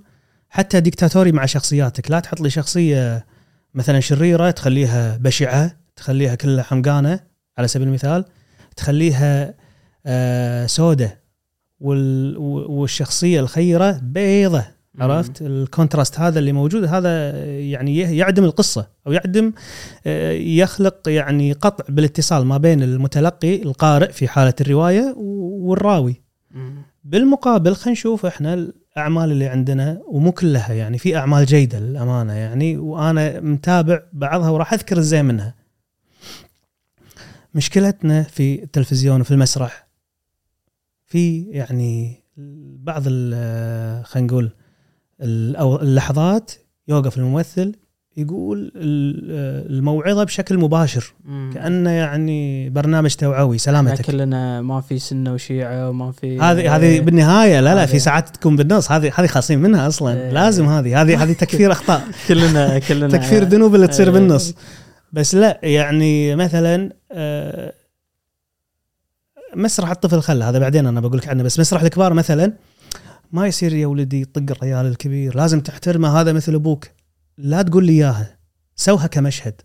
حتى ديكتاتوري مع شخصياتك. لا تحط لي شخصية مثلا شريرة تخليها بشعة تخليها كلها حمقانة على سبيل المثال تخليها آه سودة وال والشخصية الخيرة بيضة عرفت؟ الكونتراست هذا اللي موجود هذا يعني يعدم القصة أو يعدم آه، يخلق يعني قطع بالاتصال ما بين المتلقي القارئ في حالة الرواية والراوي. بالمقابل خلينا نشوف إحنا الاعمال اللي عندنا ومو كلها يعني في أعمال جيدة للأمانة يعني وأنا متابع بعضها وراح أذكر الزين منها. مشكلتنا في التلفزيون وفي المسرح في يعني بعض خلينا نقول اللحظات يوقف الممثل يقول ال- الموعظة بشكل مباشر مم. كأنه يعني برنامج توعوي سلامتك. كلنا ما في سنة وشيعة وما في هذه هذه بالنهاية لا لا في ساعات تكون بالنص هذه هذه خاصين منها أصلا إيه. لازم هذه هذه هذه تكفير أخطاء. كلنا كلنا. تكفير ذنوب اللي تصير إيه. بالنص. بس لا يعني مثلا آه، مسرح الطفل خله هذا بعدين أنا بقول لك عنه بس مسرح الكبار مثلا ما يصير يا ولدي طق الريال الكبير لازم تحترمه هذا مثل أبوك. لا تقول لي إياها سوها كمشهد.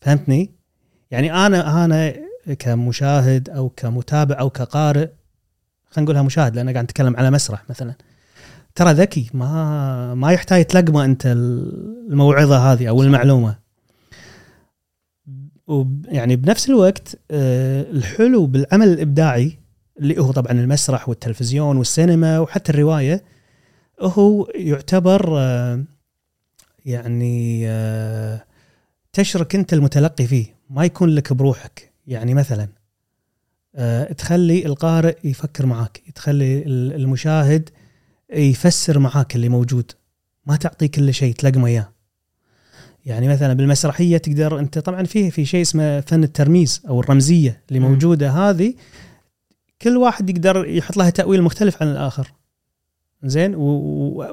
فهمتني؟ يعني أنا أنا كمشاهد أو كمتابع أو كقارئ خلينا نقولها مشاهد لأن قاعد نتكلم على مسرح مثلا ترى ذكي ما ما يحتاج تلقمه أنت الموعظة هذه أو المعلومة وب- يعني بنفس الوقت آه، الحلو بالعمل الإبداعي اللي هو طبعا المسرح والتلفزيون والسينما وحتى الرواية هو يعتبر آه، يعني آه، تشرك أنت المتلقي فيه ما يكون لك بروحك. يعني مثلا آه، تخلي القارئ يفكر معاك تخلي ال- المشاهد يفسر معاك اللي موجود. ما تعطي كل شيء تلقمه إياه. يعني مثلا بالمسرحية تقدر أنت طبعا فيه في شيء اسمه فن الترميز أو الرمزية اللي. موجودة. هذه كل واحد يقدر يحط لها تأويل مختلف عن الآخر. زين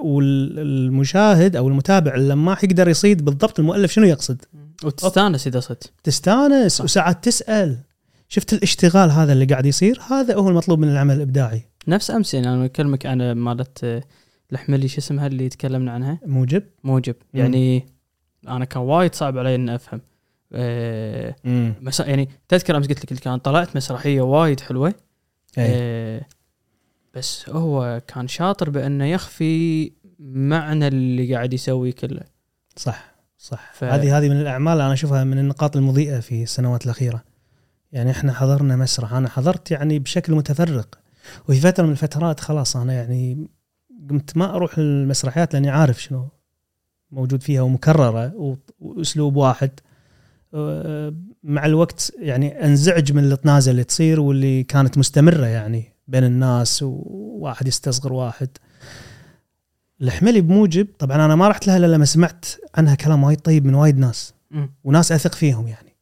والمشاهد أو المتابع اللماح يقدر يصيد بالضبط المؤلف شنو يقصد؟ وتستانس إذا صدت. تستانس صح. وساعات تسأل. شفت الاشتغال هذا اللي قاعد يصير؟ هذا هو المطلوب من العمل الإبداعي. نفس أمس يعني أنا أكلمك عن مالت آه، الحملي شو اسمها اللي تكلمنا عنها؟ موجب. موجب. مم. يعني أنا كان وايد صعب علي إني أفهم. آه، مس... يعني تذكر أمس قلت لك اللي كان طلعت مسرحية وايد حلوة. أي. آه، بس هو كان شاطر بأنه يخفي معنى اللي قاعد يسويه كله. صح صح. ف- هذه هذه من الأعمال أنا أشوفها من النقاط المضيئة في السنوات الأخيرة. يعني إحنا حضرنا مسرح. أنا حضرت يعني بشكل متفرق. وفي فترة من الفترات خلاص أنا يعني قمت ما أروح المسرحيات لأني عارف شنو موجود فيها ومكررة وأسلوب واحد. آه، مع الوقت يعني أنزعج من الطنازه اللي تصير واللي كانت مستمرة يعني. بين الناس وواحد يستصغر واحد. الحملي بموجب طبعا أنا ما رحت لها إلا لما سمعت عنها كلام وايد طيب من وايد ناس. وناس أثق فيهم يعني.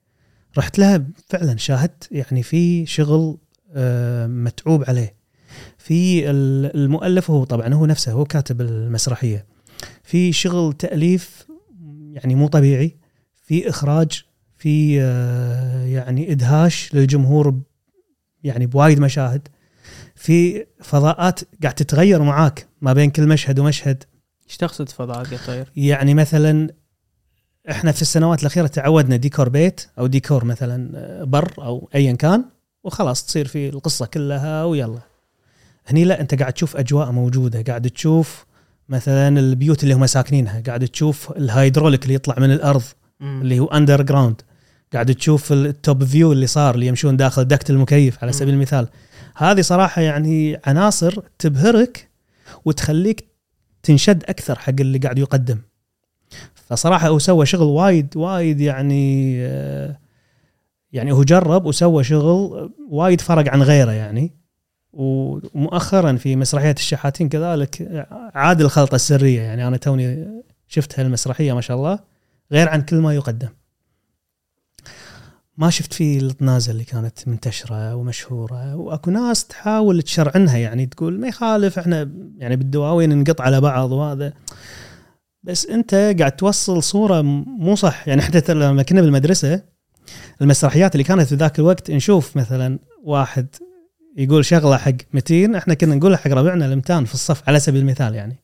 رحت لها فعلا شاهدت يعني في شغل آه، متعوب عليه. في ال- المؤلف هو طبعا هو نفسه هو كاتب المسرحية. في شغل تأليف يعني مو طبيعي. في إخراج في آه، يعني إدهاش للجمهور يعني بوايد مشاهد. في فضاءات قاعد تتغير معاك ما بين كل مشهد ومشهد. إيش تقصد فضاءات يطير؟ يعني مثلا إحنا في السنوات الأخيرة تعودنا ديكور بيت أو ديكور مثلا برا أو ايا كان وخلاص تصير في القصة كلها ويلا. هني لا أنت قاعد تشوف أجواء موجودة قاعد تشوف مثلا البيوت اللي هم ساكنينها قاعد تشوف الهايدروليك اللي يطلع من الأرض مم. اللي هو underground قاعد تشوف ال top view اللي صار اللي يمشون داخل duct المكيف على سبيل المثال. هذه صراحة يعني عناصر تبهرك وتخليك تنشد أكثر حق اللي قاعد يقدم. فصراحة هو سوى شغل وايد وايد يعني آه، يعني هو جرب وسوى شغل وايد فرق عن غيره يعني. ومؤخرا في مسرحية الشحاتين كذلك عاد الخلطه السرية يعني. أنا توني شفت هالمسرحية ما شاء الله غير عن كل ما يقدم. ما شفت فيه الطنازه اللي كانت منتشرة ومشهورة وأكو ناس تحاول تشرعنها يعني تقول ما يخالف إحنا يعني بالدواوين نقط على بعض وهذا. بس أنت قاعد توصل صورة مو صح. يعني حتى لما كنا بالمدرسة المسرحيات اللي كانت في ذاك الوقت نشوف مثلا واحد يقول شغلة حق متين إحنا كنا نقولها حق ربعنا الإمتان في الصف على سبيل المثال يعني.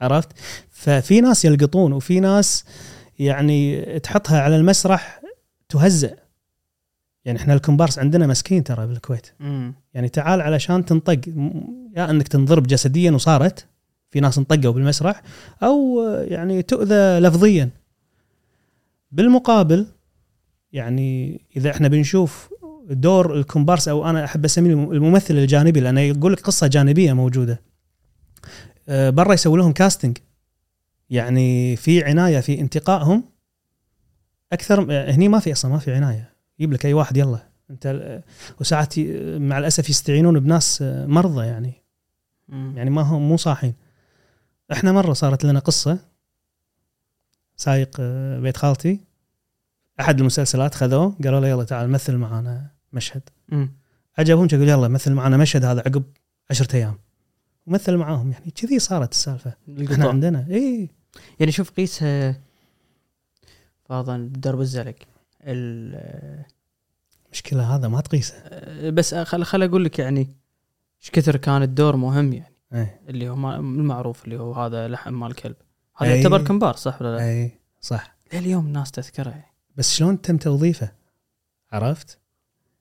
عرفت؟ ففي ناس يلقطون وفي ناس يعني تحطها على المسرح تهزأ. يعني إحنا الكومبارس عندنا مسكين ترى بالكويت. مم. يعني تعال علشان تنطق يا إنك تنضرب جسديا وصارت في ناس انطقوا بالمسرح أو يعني تؤذى لفظيا. بالمقابل يعني إذا إحنا بنشوف دور الكومبارس أو أنا أحب أسميه الممثل الجانبي لأنه يقول لك قصة جانبية موجودة. آه، برا يسوي لهم كاستنج يعني في عناية في انتقائهم. أكثر آه، هني ما في أصلا ما في عناية. يجيب لك أي واحد يلا. أنت آه، وساعات مع الأسف يستعينون بناس آه، مرضى يعني. مم. يعني ما هم مو صاحين. إحنا مرة صارت لنا قصة. سايق آه، بيت خالتي. أحد المسلسلات خذوه قالوا له يلا تعال مثل معانا مشهد. مم. عجبهم يقول يلا مثل معانا مشهد هذا عقب عشرة أيام. ومثل معاهم يعني كذي صارت السالفة. إحنا. عندنا اي يعني شوف قيسها فرضا بدرب الزلق. ال- مشكلة هذا ما تقيسه. آه، بس خل خل أقول لك يعني إيش كثر كان الدور مهم يعني. اي اللي هو المعروف اللي هو هذا لحم مال كلب. هذا أي. يعتبر كمبار صح ولا لا؟ اي صح. لليوم الناس تذكره يعني. بس شلون تم توظيفه؟ عرفت؟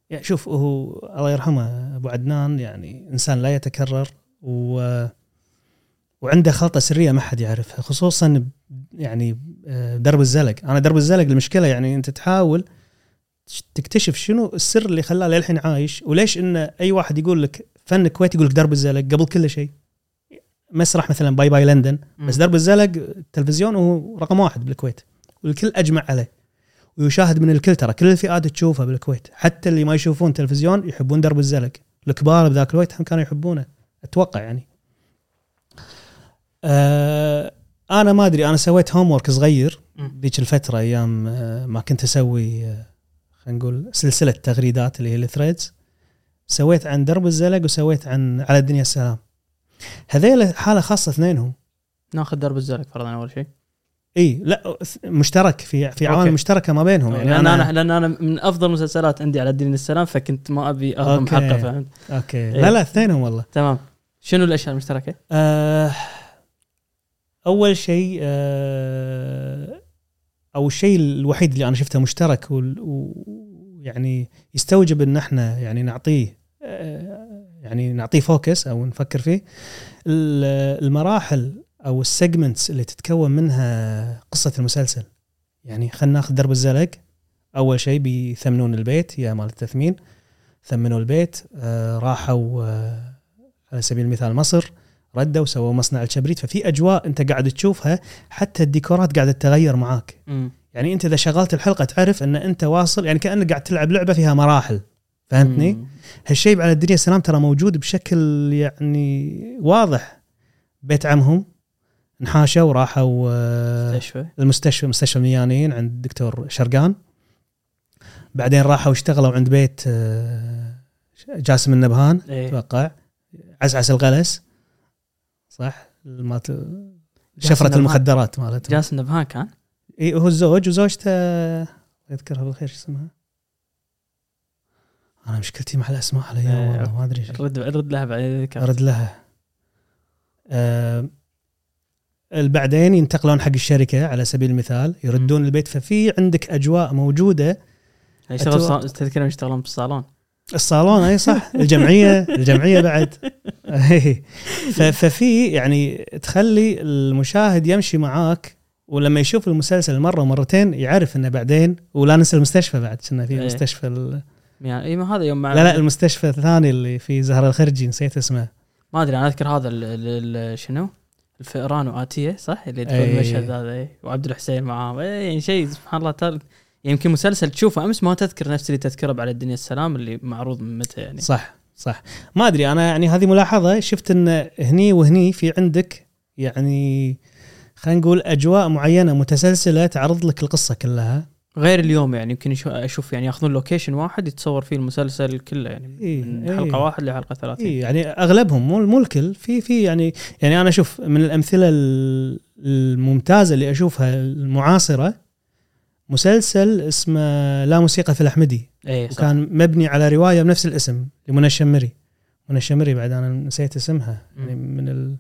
يعني شوف هو الله يرحمه أبو عدنان يعني إنسان لا يتكرر و وعنده خلطة سرية ما حد يعرفها خصوصا يعني آه، درب الزلق. أنا درب الزلق المشكلة يعني أنت تحاول تكتشف شنو السر اللي خلاه للحين عايش وليش إن أي واحد يقول لك فن كويتي يقول لك درب الزلق قبل كل شيء. مسرح مثلا باي باي لندن بس. درب الزلق التلفزيون هو رقم واحد بالكويت والكل أجمع عليه. ويشاهد من الكل ترى كل الفئات تشوفه بالكويت. حتى اللي ما يشوفون تلفزيون يحبون درب الزلق. الكبار بذاك الوقت هم كانوا يحبونه أتوقع يعني. آه أنا ما أدري أنا سويت homework صغير. ذيك الفترة أيام آه، ما كنت أسوي آه، خلينا نقول سلسلة تغريدات اللي هي ال threads سويت عن درب الزلق وسويت عن على الدنيا السلام هذيل حالة خاصة اثنينهم ناخذ درب الزلق فرضا أول شيء إي لا مشترك في في عوامل. مشتركة ما بينهم يعني لأن أنا, لأن أنا من أفضل المسلسلات عندي على الدنيا السلام فكنت ما أبي أهضم. حقه فهمت okay إيه. لا لا اثنينهم والله تمام شنو الأشياء المشتركة؟ آه أول شيء آه أو الشيء الوحيد اللي أنا شفته مشترك ويعني يستوجب إن إحنا يعني نعطيه آه يعني نعطيه focus أو نفكر فيه. ال- المراحل أو ال segments اللي تتكون منها قصة المسلسل. يعني خلينا ناخذ درب الزلق. أول شيء بيثمنون البيت يا مال التثمين. ثمنوا البيت آه راحوا آه على سبيل المثال مصر. ردوا وسووا مصنع الكبريت ففي أجواء أنت قاعد تشوفها حتى الديكورات قاعدة تتغير معاك. يعني أنت إذا شغلت الحلقة تعرف إن أنت واصل يعني كأنك قاعد تلعب لعبة فيها مراحل. فهمتني؟ هالشيء على الدنيا السلام ترى موجود بشكل يعني واضح. بيت عمهم انحاشوا وراحوا آه، مستشفى. المستشفى مستشفى الميانين عند الدكتور شرقان. بعدين راحوا اشتغلوا عند بيت آه، جاسم النبهان إيه. أتوقع. عسعس الغلس. صح؟ مالت نبهان. المخدرات مالتهم. جاسم نبهان كان؟ إي هو الزوج وزوجته يذكرها بالخير شو اسمها؟ أنا مشكلتي مع الأسماء على. والله ما أدري. شو. رد رد لها بعدين ارد لها. آه بعدين ينتقلون حق الشركة على سبيل المثال يردون البيت ففي عندك أجواء موجودة. يشتغل تذكرهم يشتغلون بالصالون الصالون أي صح الجمعية الجمعية بعد إي. ف- ففي يعني تخلي المشاهد يمشي معاك ولما يشوف المسلسل مرة ومرتين يعرف إنه بعدين ولا ننسى المستشفى بعد كنا في إيه. مستشفى ال... يعني ما هذا يوم مع لا لا المستشفى الثاني اللي في زهر الخرجي نسيت اسمه ما أدري أنا أذكر هذا ال ال ال شنو الفئران وآتية صح اللي تقول إيه. المشهد هذا إيه. وعبد الحسين معاه إيه يعني شيء سبحان الله. يمكن مسلسل تشوفه أمس ما تذكر نفس اللي تذكره على الدنيا السلام اللي معروض من متى يعني. صح صح. ما أدري أنا يعني هذه ملاحظة شفت إن هني وهني في عندك يعني خلينا نقول أجواء معينة متسلسلة تعرض لك القصة كلها. غير اليوم يعني يمكن أشوف يعني ياخذون location واحد يتصور فيه المسلسل كله يعني إيه، من إيه. حلقة واحد لحلقة 30 اي يعني أغلبهم مو مو الكل. في في يعني يعني أنا أشوف من الأمثلة ال- الممتازة اللي أشوفها المعاصرة مسلسل اسمه لا موسيقى في الأحمدي. اي صح. وكان مبني على رواية بنفس الاسم لمنى الشمري. منى الشمري بعد أنا نسيت اسمها. يعني من ال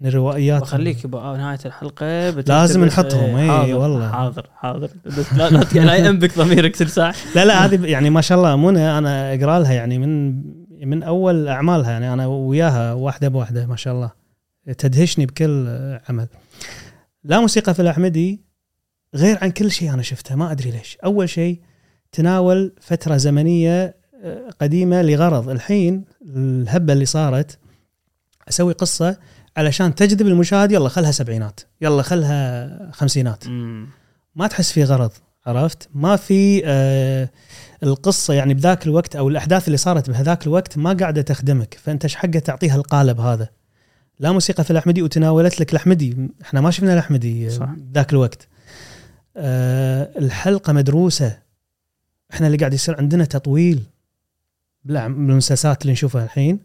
من الروائيات. بخليك يبقى نهاية الحلقة لازم نحطهم، حاضر والله. حاضر حاضر. لا لا لا ينبك ضميرك كل ساعة. لا لا هذه يعني ما شاء الله منى أنا أقرأ لها يعني من من أول أعمالها. يعني أنا وياها واحدة بواحدة ما شاء الله. تدهشني بكل عمل. لا موسيقى في الأحمدي غير عن كل شيء أنا شفته ما أدري ليش. أول شيء تناول فترة زمنية آه، قديمة لغرض. الحين الهبة اللي صارت أسوي قصة علشان تجذب المشاهد يلا خلها سبعينات يلا خلها خمسينات. ما تحس في غرض عرفت؟ ما في آه القصة يعني بذاك الوقت أو الأحداث اللي صارت بهذاك الوقت ما قاعدة تخدمك. فأنت إيش حقه تعطيها القالب هذا؟ لا موسيقى في الأحمدي وتناولت لك الأحمدي. إحنا ما شفنا الأحمدي صح. ذاك الوقت. آه الحلقة مدروسة. إحنا اللي قاعد يصير عندنا تطويل بالمسلسلات اللي نشوفها الحين.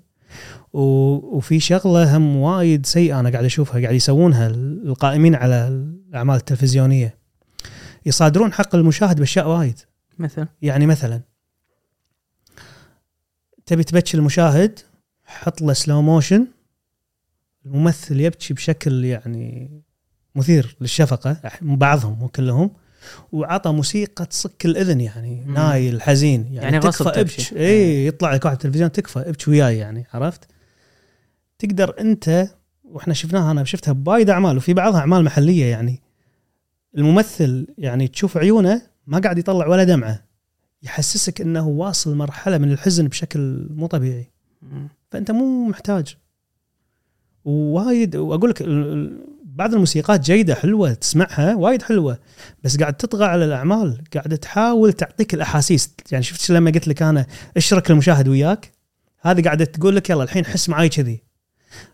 وفي شغلة هم وايد سيئة أنا قاعد أشوفها قاعد يسوونها القائمين على الأعمال التلفزيونية. يصادرون حق المشاهد بأشياء وايد. مثل يعني مثلا تبي تبكي المشاهد حط له سلو موشن الممثل يبكي بشكل يعني مثير للشفقة بعضهم مو كلهم وعطى موسيقى تصك الإذن يعني مم. نايل حزين يعني, يعني تكفى. ابكي اي يطلع لك واحد تلفزيون تكفى ابكي وياي يعني عرفت تقدر أنت وإحنا شفناها أنا شفتها بوايد أعمال وفي بعضها أعمال محلية يعني الممثل يعني تشوف عيونه ما قاعد يطلع ولا دمعة يحسسك إنه واصل مرحلة من الحزن بشكل مو طبيعي. فأنت مو محتاج ووايد وأقول لك بعض الموسيقات جيدة حلوة تسمعها وايد حلوة بس قاعد تطغى على الأعمال قاعد تحاول تعطيك الأحاسيس. يعني شفت لما قلت لك أنا اشرك المشاهد وياك؟ هذه قاعدة تقول لك يلا الحين حس معاي كذي.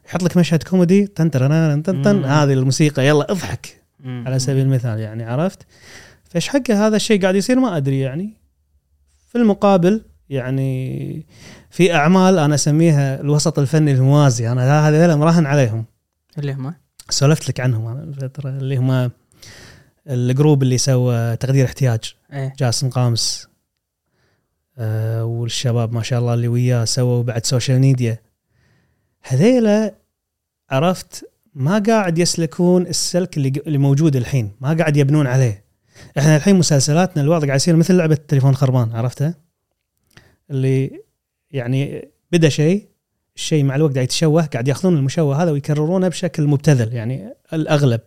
يحط لك مشهد كوميدي تن تن تن. هذه الموسيقى يلا اضحك. مم. على سبيل المثال يعني عرفت؟ فايش حق هذا الشيء قاعد يصير ما أدري يعني. في المقابل يعني في أعمال أنا أسميها الوسط الفني الموازي أنا هذول مراهن عليهم. اللي هم سولفت لك عنهم أنا الفترة اللي هم ال group اللي سوى تقدير احتياج. إيه. جاسم قامس آه والشباب ما شاء الله اللي وياه سووا بعد social media هذيلا عرفت ما قاعد يسلكون السلك اللي اللي موجود الحين ما قاعد يبنون عليه. إحنا الحين مسلسلاتنا الوضع قاعد يصير مثل لعبة تليفون خربان عرفتها اللي يعني بدا شيء الشيء مع الوقت قاعد يتشوه قاعد ياخذون المشوه هذا ويكررونه بشكل مبتذل يعني الأغلب.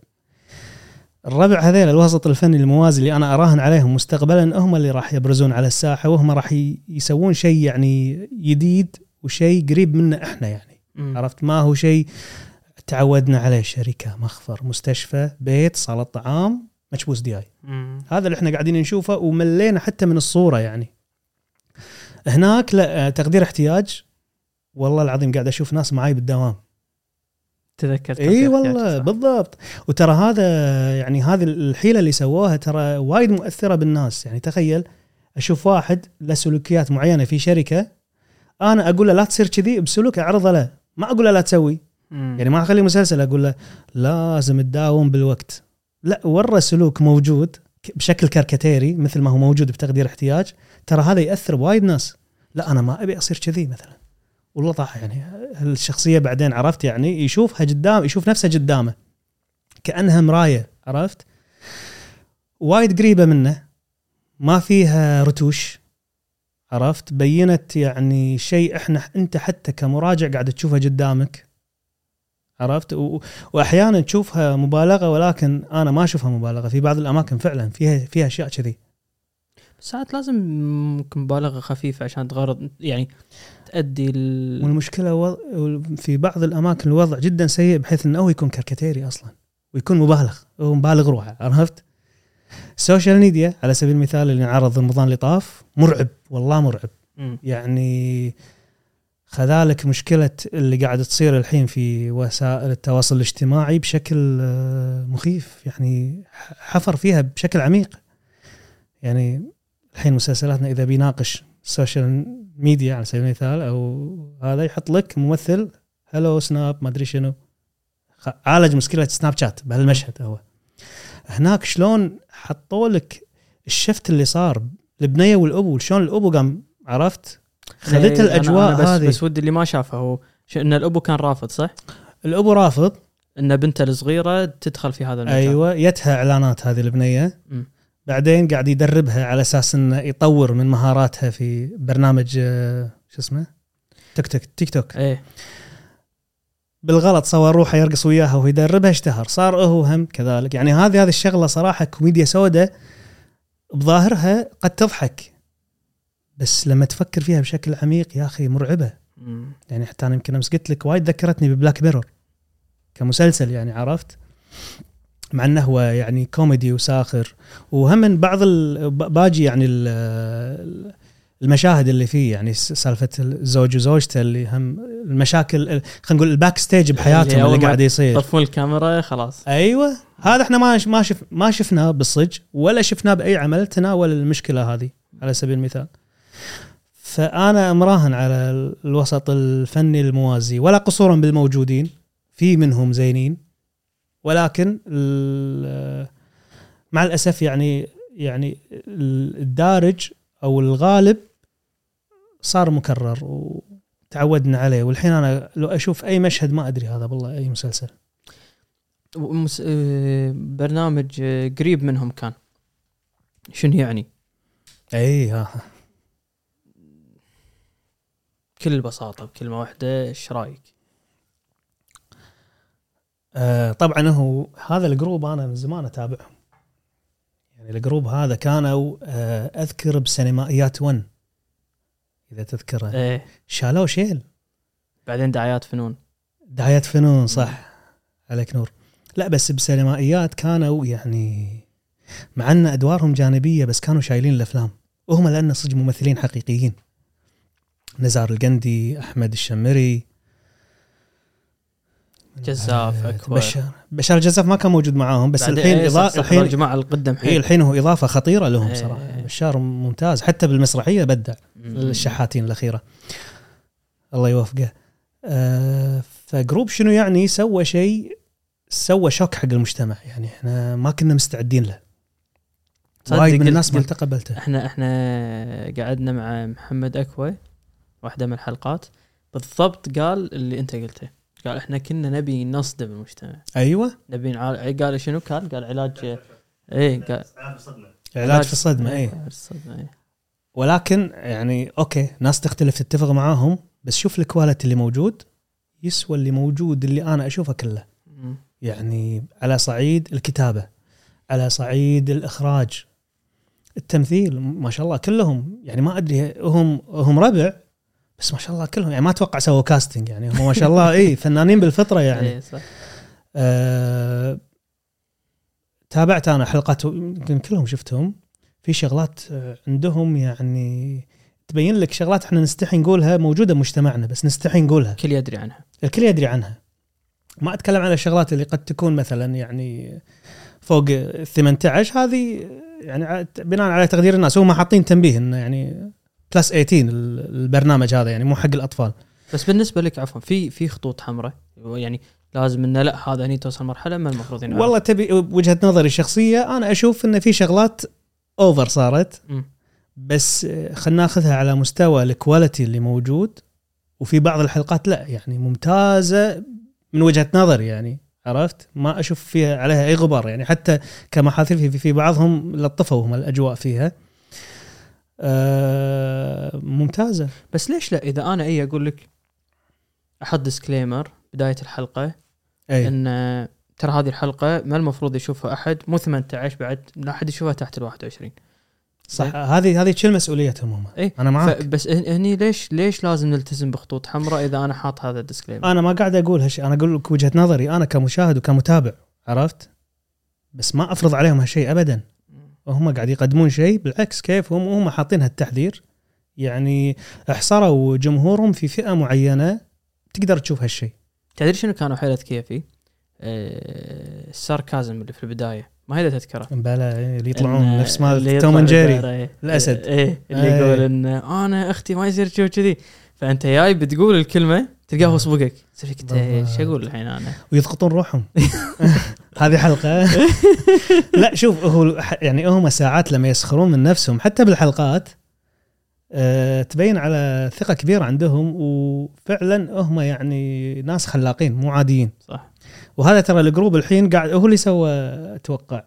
الربع هذيل الوسط الفني الموازي اللي أنا أراهن عليهم مستقبلا هم اللي راح يبرزون على الساحة وهم راح يسوون شيء يعني جديد وشيء قريب منا إحنا يعني. مم. عرفت؟ ما هو شيء تعودنا عليه شركة مخفر مستشفى بيت صالة طعام مكبوس دياي. هذا اللي إحنا قاعدين نشوفه وملينا حتى من الصورة يعني. هناك لا تقدير احتياج والله العظيم قاعد أشوف ناس معاي بالدوام. تذكرت إي والله بالضبط. وترى هذا يعني هذه الحيلة اللي سووها ترى وايد مؤثرة بالناس. يعني تخيل أشوف واحد له سلوكيات معينة في شركة أنا أقول له لا تصير كذي بسلوك اعرضه له. ما أقول له لا تسوي. يعني ما اخليه مسلسل أقول له لازم تداوم بالوقت. لا ورى سلوك موجود بشكل كاركاتيري مثل ما هو موجود بتقدير احتياج ترى هذا يأثر بوايد ناس. لا أنا ما أبي أصير كذي مثلا. والله طاح يعني الشخصية بعدين عرفت يعني يشوفها قدام يشوف نفسه قدامه. كأنها مراية عرفت؟ وايد قريبة منه. ما فيها رتوش عرفت؟ بينت يعني شيء إحنا أنت حتى كمراجع قاعد تشوفه قدامك عرفت؟ و... وأحيانا تشوفها مبالغة ولكن أنا ما أشوفها مبالغة. في بعض الأماكن فعلا فيها فيها أشياء كذي. ساعات لازم ممكن مبالغة خفيفة عشان تغرض يعني تأدي ال... والمشكلة و... في بعض الأماكن الوضع جدا سيء بحيث إنه هو يكون كاركاتيري أصلا ويكون مبالغ هو مبالغ روحه عرفت؟ ال social media على سبيل المثال اللي انعرض رمضان اللي طاف مرعب والله مرعب. مم. يعني خذ لك مشكلة اللي قاعد تصير الحين في وسائل التواصل الاجتماعي بشكل آه، مخيف يعني حفر فيها بشكل عميق. يعني الحين مسلسلاتنا إذا بيناقش ال social media على سبيل المثال أو هذا يحط لك ممثل hello سناب ما أدري شنو. عالج مشكلة سناب شات بهالمشهد هو. هناك شلون حطوا لك ال shift اللي صار البنيه والابو شلون الابو قام عرفت؟ خذت إيه، أنا- الأجواء أنا بس هذه. بس ودي اللي ما شافه هو إن الابو كان رافض صح؟ الابو رافض. إن بنته الصغيرة تدخل في هذا المجال. أيوه يتها إعلانات هذه البنية. مم. بعدين قاعد يدربها على أساس إنه يطور من مهاراتها في برنامج آه، شو اسمه؟ تيك توك تيك توك. إيه. بالغلط صور روحه يرقص وياها ويدربها اشتهر. صار هو هم كذلك. يعني هذه هذه الشغلة صراحة كوميديا سوداء بظاهرها قد تضحك بس لما تفكر فيها بشكل عميق يا أخي مرعبة. مم. يعني حتى أنا يمكن أمس قلت لك وايد ذكرتني ب Black Mirror كمسلسل يعني عرفت؟ مع إنه هو يعني كوميدي وساخر. وهم من بعض باجي يعني ال- المشاهد اللي فيه يعني سالفة الزوج وزوجته اللي هم المشاكل ال- خلينا نقول ال backstage بحياتهم اللي أول اللي ما قاعد يصير. طفون الكاميرا خلاص. أيوه. هذا إحنا ما ما شف ما شفناه بالصج ولا شفناه بأي عمل تناول المشكلة هذه على سبيل المثال. فأنا مراهن على ال- الوسط الفني الموازي ولا قصورا بالموجودين في منهم زينين. ولكن مع الأسف يعني يعني ال- الدارج أو الغالب صار مكرر وتعودنا عليه والحين أنا لو أشوف أي مشهد ما أدري هذا والله أي مسلسل. آه، برنامج آه، قريب منهم كان شنو يعني؟ أي ها بكل بساطة بكلمة واحدة إيش رأيك؟ آه طبعا هو هذا ال group أنا من زمان أتابعهم. يعني ال group هذا كانوا آه أذكر بسينمائيات 1 إذا تذكره إيه. شالوه شيل. بعدين دعايات فنون. دعايات فنون صح. عليك نور. لا بس بسينمائيات كانوا يعني مع أن أدوارهم جانبية بس كانوا شايلين الأفلام. وهم لأن صدق ممثلين حقيقيين. نزار القندي أحمد الشمري جزاف، آه، أكبر. بشار. بشار الجزاف ما كان موجود معاهم بس الحين إيه، صح، الحين الجماعه القدم اي حيل الحين هو إضافة خطيرة لهم إيه. صراحة. بشار ممتاز. حتى بالمسرحية بدع. الشحاتين الأخيرة. الله يوفقه. آه فجروب شنو يعني سوى شيء سوى شوك حق المجتمع. يعني إحنا ما كنا مستعدين له. وايد من الناس ما تقبلته إحنا إحنا قعدنا مع محمد أكوي واحدة من الحلقات. بالضبط قال اللي أنت قلته. قال إحنا كنا نبي نصدم المجتمع. أيوه. نبي نعال... قال شنو؟ كان؟ قال علاج إيه قال علاج في الصدمه اي علاج الصدمه إيه. ولكن يعني okay ناس تختلف تتفق معاهم بس شوف ال quality اللي موجود يسوى اللي موجود اللي أنا أشوفه كله. يعني على صعيد الكتابة على صعيد الإخراج التمثيل ما شاء الله كلهم. يعني ما أدري هم هم ربع بس ما شاء الله كلهم يعني ما أتوقع سووا casting يعني هم ما شاء الله اي فنانين بالفطرة يعني. إيه، صح. آه تابعت أنا حلقات يمكن كلهم شفتهم. في شغلات آه، عندهم يعني تبين لك شغلات إحنا نستحي نقولها موجودة بمجتمعنا بس نستحي نقولها. الكل يدري عنها. الكل يدري عنها. ما أتكلم عن الشغلات اللي قد تكون مثلا يعني فوق ال 18 هذه يعني بناء على تقدير الناس هم حاطين تنبيه إنه يعني بلس 18 ال- البرنامج هذا يعني مو حق الأطفال. بس بالنسبة لك عفوا في في خطوط حمراء؟ يعني لازم إنه لا هذا هني توصل مرحلة ما المفروض ينعرض. والله تبي وجهة نظري الشخصيه أنا أشوف إن في شغلات over صارت مم. بس خلينا ناخذها على مستوى ال quality اللي موجود وفي بعض الحلقات لا يعني ممتازة من وجهة نظري يعني عرفت؟ ما أشوف فيها عليها أي غبار يعني حتى كمحاذير في, في بعضهم لطفوا هم الأجواء فيها. آه ممتازة. بس ليش لا؟ إذا أنا اي أقول لك أحط disclaimer بداية الحلقة أي. إن ترى هذه الحلقة ما المفروض يشوفها أحد مو 18 بعد لا أحد يشوفها تحت ال 21 صح. هذه هذه تشيل مسؤوليتهم هم. اي أنا معاك. بس هن- هني ليش ليش لازم نلتزم بخطوط حمراء إذا أنا حاط هذا ال disclaimer أنا ما قاعد أقول هالشيء أنا أقول لك وجهة نظري أنا كمشاهد وكمتابع عرفت؟ بس ما أفرض عليهم هالشيء ابدا. وهم قاعد يقدمون شيء بالعكس كيف هم هم حاطين هالتحذير يعني احصروا جمهورهم في فئة معينة تقدر تشوف هالشيء تدري شنو كانوا حيلة كيفي؟ آه، الساركازم اللي في البداية ما هي تذكرة بلا إيه، اللي يطلعون نفس اللي مال يطلع توم جيري إيه. الأسد. إيه اللي إيه. يقول إن أنا أختي ما يصير تشوف كذي فأنت جاي بتقول الكلمة تلقاه هو صبقك تصير فيك. إيش أقول الحين أنا؟ ويضغطون روحهم. هذه حلقة. لا شوف هو يعني هم ساعات لما يسخرون من نفسهم حتى بالحلقات آه، تبين على ثقة كبيرة عندهم وفعلا هم يعني ناس خلاقين مو عاديين. صح. وهذا ترى ال group الحين قاعد هو اللي سوى أتوقع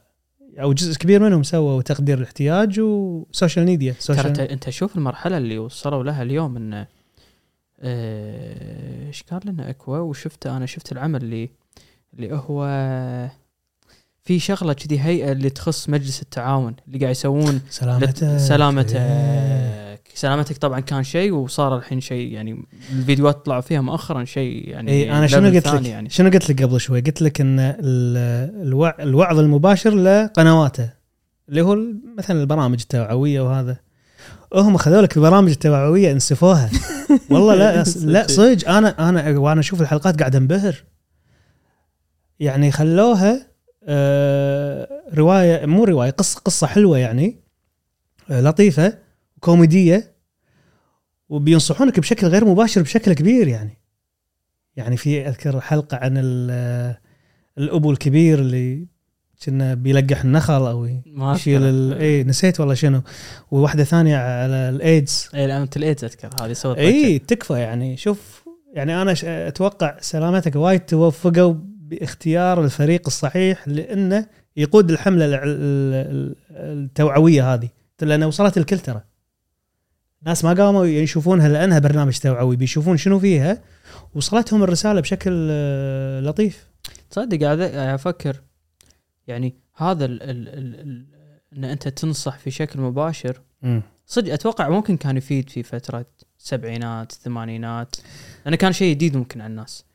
أو جزء كبير منهم سووا تقدير الاحتياج و social media ترى انت social شوف المرحلة اللي وصلوا لها اليوم انه إيش قال لنا أكوا وشفته أنا شفت العمل اللي اللي هو في شغلة كذي هيئة اللي تخص مجلس التعاون اللي قاعد يسوون سلامتك لت- سلامتك. إيه. سلامتك طبعا كان شيء وصار الحين شيء يعني الفيديوهات طلعوا فيها مؤخرا شيء يعني اي أنا شنو قلت لك؟ يعني. شنو قلت لك قبل شوي؟ قلت لك إن ال- الوع الوعظ المباشر لقنواته اللي هو مثلا البرامج التوعوية وهذا. هم خذوا لك البرامج التوعوية انسفوها. والله لا لا صدق. أنا أنا وأنا أشوف الحلقات قاعد أنبهر. يعني خلوها آه، رواية مو رواية قصه قصة حلوة يعني آه، لطيفة كوميدية وبينصحونك بشكل غير مباشر بشكل كبير يعني. يعني في أذكر حلقة عن ال- الأبو الكبير اللي كنا بيلقح النخل أو يشيل. اي نسيت والله شنو. وواحدة ثانية على الإيدز. اي أنت الإيدز أذكر هذه سوت اي تكفى يعني. شوف يعني أنا أتوقع سلامتك وايد توفقوا باختيار الفريق الصحيح لأنه يقود الحملة الع- ال- ال- التوعوية هذه. لأن وصلت الكل ترى ناس ما قاموا يشوفونها لأنها برنامج توعوي بيشوفون شنو فيها. وصلتهم الرسالة بشكل آه، لطيف. تصدق قاعد قاعد أفكر يعني هذا ال ال ال ال إن أنت تنصح في شكل مباشر. صدق أتوقع ممكن كان يفيد في فترة السبعينات الثمانينات لأنه كان شيء جديد ممكن على الناس.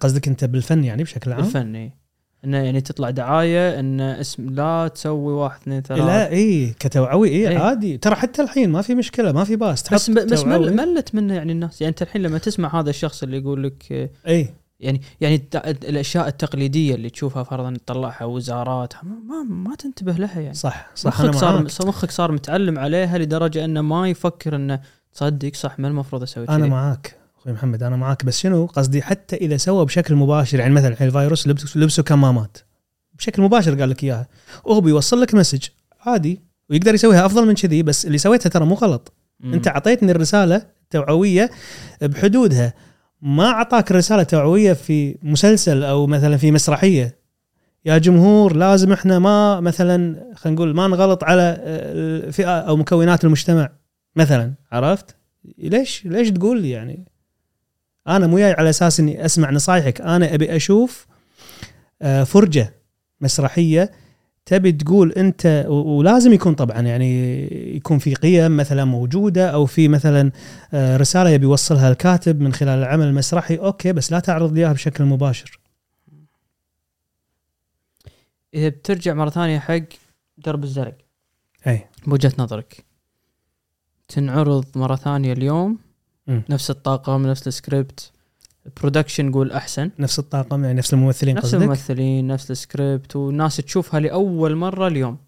قصدك أنت بالفن يعني بشكل عام؟ بالفن إيه. انه يعني تطلع دعاية إن اسمع لا تسوي واحد اثنين ثلاث لا إي كتوعوي إي إيه. عادي. ترى حتى الحين ما في مشكلة ما في باس. بس بس ملت منه يعني الناس. يعني أنت الحين لما تسمع هذا الشخص اللي يقول لك إي. يعني يعني الأشياء التقليدية اللي تشوفها فرضا تطلعها وزارات ما ما, ما تنتبه لها يعني. صح صح مخك صار مخك صار متعلم عليها لدرجة أنه ما يفكر أنه تصدق صح ما المفروض أسوي أنا معاك أخوي محمد أنا معاك. بس شنو قصدي؟ حتى إذا سوى بشكل مباشر يعني مثلا الحين الفيروس لبسوا لبسوا كمامات بشكل مباشر قال لك إياها. وهو بيوصل لك مسج. عادي. ويقدر يسويها أفضل من كذي بس اللي سويتها ترى مو غلط. أنت أعطيتني الرسالة توعويه بحدودها. ما أعطاك الرساله التوعويه في مسلسل أو مثلا في مسرحية يا جمهور لازم إحنا ما مثلا خلينا نقول ما نغلط على الفئة أو مكونات المجتمع مثلا عرفت؟ ليش ليش تقول يعني؟ أنا مو جاي على أساس إني أسمع نصايحك أنا أبي أشوف آه، فرجة مسرحية تبي تقول أنت ولازم يكون طبعا يعني يكون في قيم مثلا موجودة أو في مثلا آه، رسالة يبي يوصلها الكاتب من خلال العمل المسرحي okay بس لا تعرض لي إياها بشكل مباشر. إذا بترجع مرة ثانية حق درب الزرق. أي. بوجهة نظرك. تنعرض مرة ثانية اليوم مم. نفس الطاقم نفس ال script. production قول أحسن. نفس الطاقم يعني نفس الممثلين نفس قصدك؟ الممثلين نفس السكريبت والناس تشوفها لاول مرة اليوم.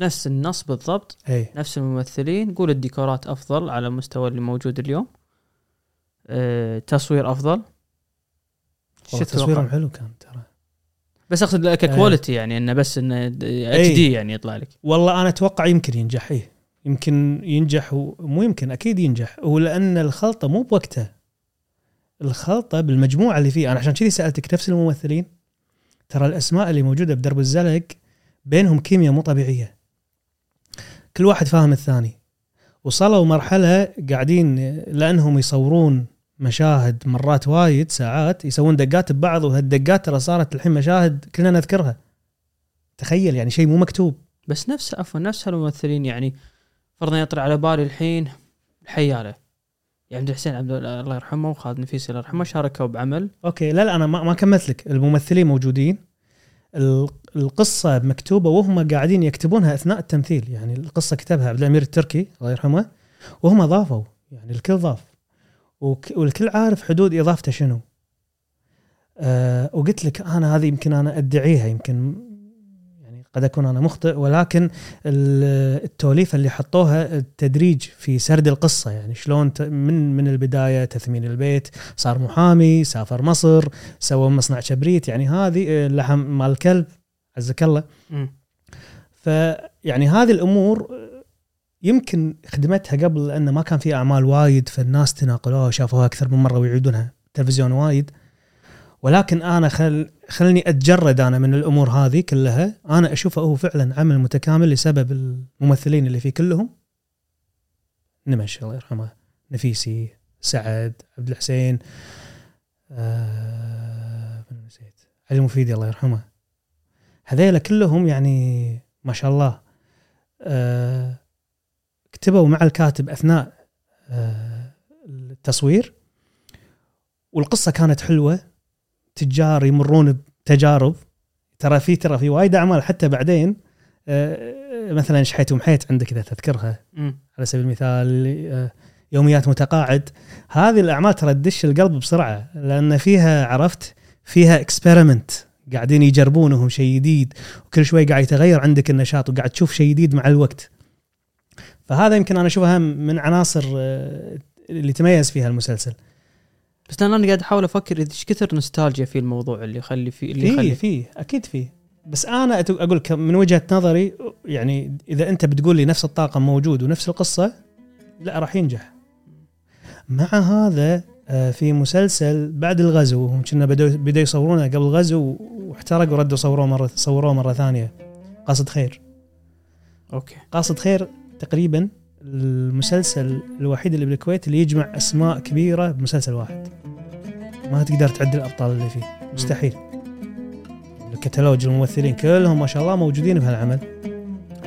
نفس النص بالضبط. إي. نفس الممثلين. قول الديكورات أفضل على المستوى اللي موجود اليوم. أه تصوير أفضل. تصويرهم؟ حلو كان ترى. بس أقصد ك quality يعني إنه بس إنه HD يعني يطلع لك. والله أنا أتوقع يمكن ينجح إيه يمكن ينجح ومو يمكن أكيد ينجح. هو لأن الخلطة مو بوقتها. الخلطة بالمجموعة اللي فيه أنا عشان كذي سألتك نفس الممثلين؟ ترى الأسماء اللي موجودة بدرب الزلق بينهم كيمياء مو طبيعية. كل واحد فاهم الثاني. وصلوا مرحلة قاعدين لأنهم يصورون مشاهد مرات وايد ساعات يسوون دقات ببعض وهالدقات ترى صارت الحين مشاهد كلنا نذكرها. تخيل يعني شيء مو مكتوب. بس نفس عفوا نفس هالممثلين يعني فرضا يطري على بالي الحين الحياله يعني عبد الحسين عبد الله يرحمه وخالد نفيس الله يرحمه شاركوا بعمل. أوكي لا لا أنا ما, ما كملت لك الممثلين موجودين. ال- القصة مكتوبة وهم قاعدين يكتبونها أثناء التمثيل. يعني القصة كتبها عبد الأمير التركي الله يرحمه وهم ضافوا. يعني الكل ضاف. والكل عارف حدود إضافته شنو. أه وقلت لك أنا هذه يمكن أنا أدعيها يمكن قد أكون أنا مخطئ ولكن ال- التوليفة اللي حطوها التدريج في سرد القصة يعني شلون من من البداية تثمين البيت صار محامي سافر مصر سوى مصنع كبريت يعني هذه آه، اللحم مال الكلب عزك الله. فيعني هذه الأمور آه، يمكن خدمتها قبل لأنه ما كان في أعمال وايد فالناس تناقلوها وشافوها أكثر من مرة ويعيدونها تلفزيون وايد. ولكن أنا خل خلني أتجرد أنا من الأمور هذه كلها. أنا أشوفه هو فعلا عمل متكامل لسبب الممثلين اللي فيه كلهم. نمش الله يرحمه. نفيسي سعد عبد الحسين آه نسيت. علي المفيدي الله يرحمه. هذيلا كلهم يعني ما شاء الله آه كتبوا مع الكاتب أثناء آه التصوير. والقصة كانت حلوة. تجار يمرون بتجارب. ترى في ترى في وايد أعمال حتى بعدين آه، مثلا شحيت ومحيت عندك إذا تذكرها. مم. على سبيل المثال آه، يوميات متقاعد. هذه الأعمال ترى تدش القلب بسرعة لأن فيها عرفت؟ فيها اكسبيرمنت قاعدين يجربونهم شيء جديد وكل شوي قاعد يتغير عندك النشاط وقاعد تشوف شيء جديد مع الوقت. فهذا يمكن أنا أشوفها من عناصر آه، اللي تميز فيها المسلسل. بس لأن أنا قاعد أحاول أفكر إيش كثر نوستالجيا في الموضوع اللي يخلي فيه اللي يخلي في أكيد في بس أنا أقول لك من وجهة نظري يعني إذا أنت بتقول لي نفس الطاقم موجود ونفس القصة لا راح ينجح. مع هذا آه، في مسلسل بعد الغزو هم كنا بدوا بدوا يصورونه قبل الغزو واحترق وردوا صوروه مره صوروه مرة ثانية. قاصد خير. أوكي. قاصد خير تقريبا المسلسل الوحيد اللي بالكويت اللي يجمع أسماء كبيرة بمسلسل واحد. ما تقدر تعد الأبطال اللي فيه. مستحيل. الكتالوج الممثلين كلهم ما شاء الله موجودين بهالعمل.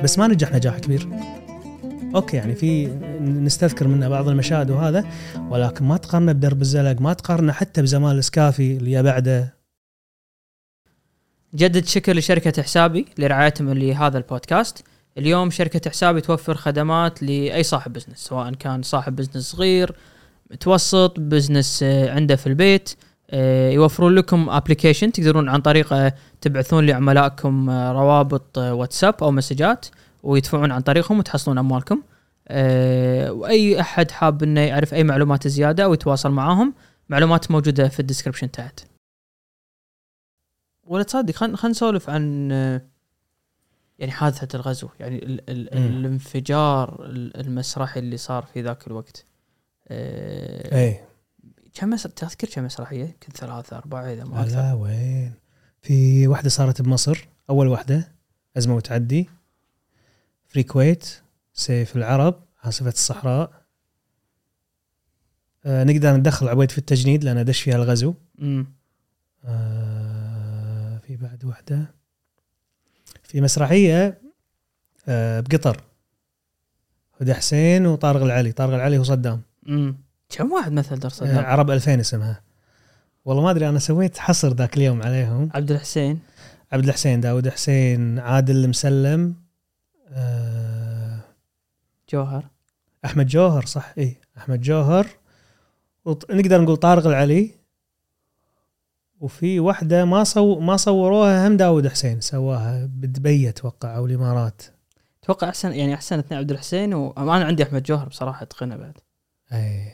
بس ما نجح نجاح كبير. okay يعني في نستذكر منه بعض المشاهد وهذا ولكن ما تقارنه بدرب الزلق ما تقارنه حتى بزمان السكافي اللي بعده. جدد شكر لشركة حسابي لرعايتهم لهذا البودكاست. اليوم شركة حسابي توفر خدمات لأي صاحب business سواء كان صاحب business صغير متوسط business آه، عنده في البيت آه، يوفرون لكم application تقدرون عن طريقه تبعثون لعملائكم آه، روابط آه، واتساب أو مسجات ويدفعون عن طريقهم وتحصلون أموالكم. آه، وأي أحد حاب إنه يعرف أي معلومات زيادة أو يتواصل معاهم معلومات موجودة في ال description تحت. ولا تصدق خلينا نسولف عن آه، يعني حادثة الغزو يعني ال ال مم. الانفجار ال- المسرحي اللي صار في ذاك الوقت آه، اي كم. تذكر كم مسرحية؟ يمكن ثلاثة أربعة إذا ما أكثر لا وين في واحدة صارت بمصر أول واحدة أزمة وتعدي Free Kuwait سيف العرب عاصفة الصحراء آه نقدر ندخل عبيد في التجنيد لأن دش فيها الغزو أمم. آه في بعد واحدة في مسرحية آه، بقطر. هدى حسين وطارق العلي. طارق العلي وصدام امم كم واحد مثل آه، صدام؟ عرب 2000 اسمها. والله ما أدري أنا سويت حصر ذاك اليوم عليهم. عبد الحسين. عبد الحسين داود حسين عادل المسلم آه، جوهر. أحمد جوهر صح؟ اي أحمد جوهر. وط- نقدر نقول طارق العلي. وفي واحدة ما صو ما صوروها هم داود حسين سواها بدبي أتوقع أو الإمارات. أتوقع أحسن يعني أحسن اثنين عبد الحسين وأنا عندي أحمد جوهر بصراحة أتقنه بعد. أي.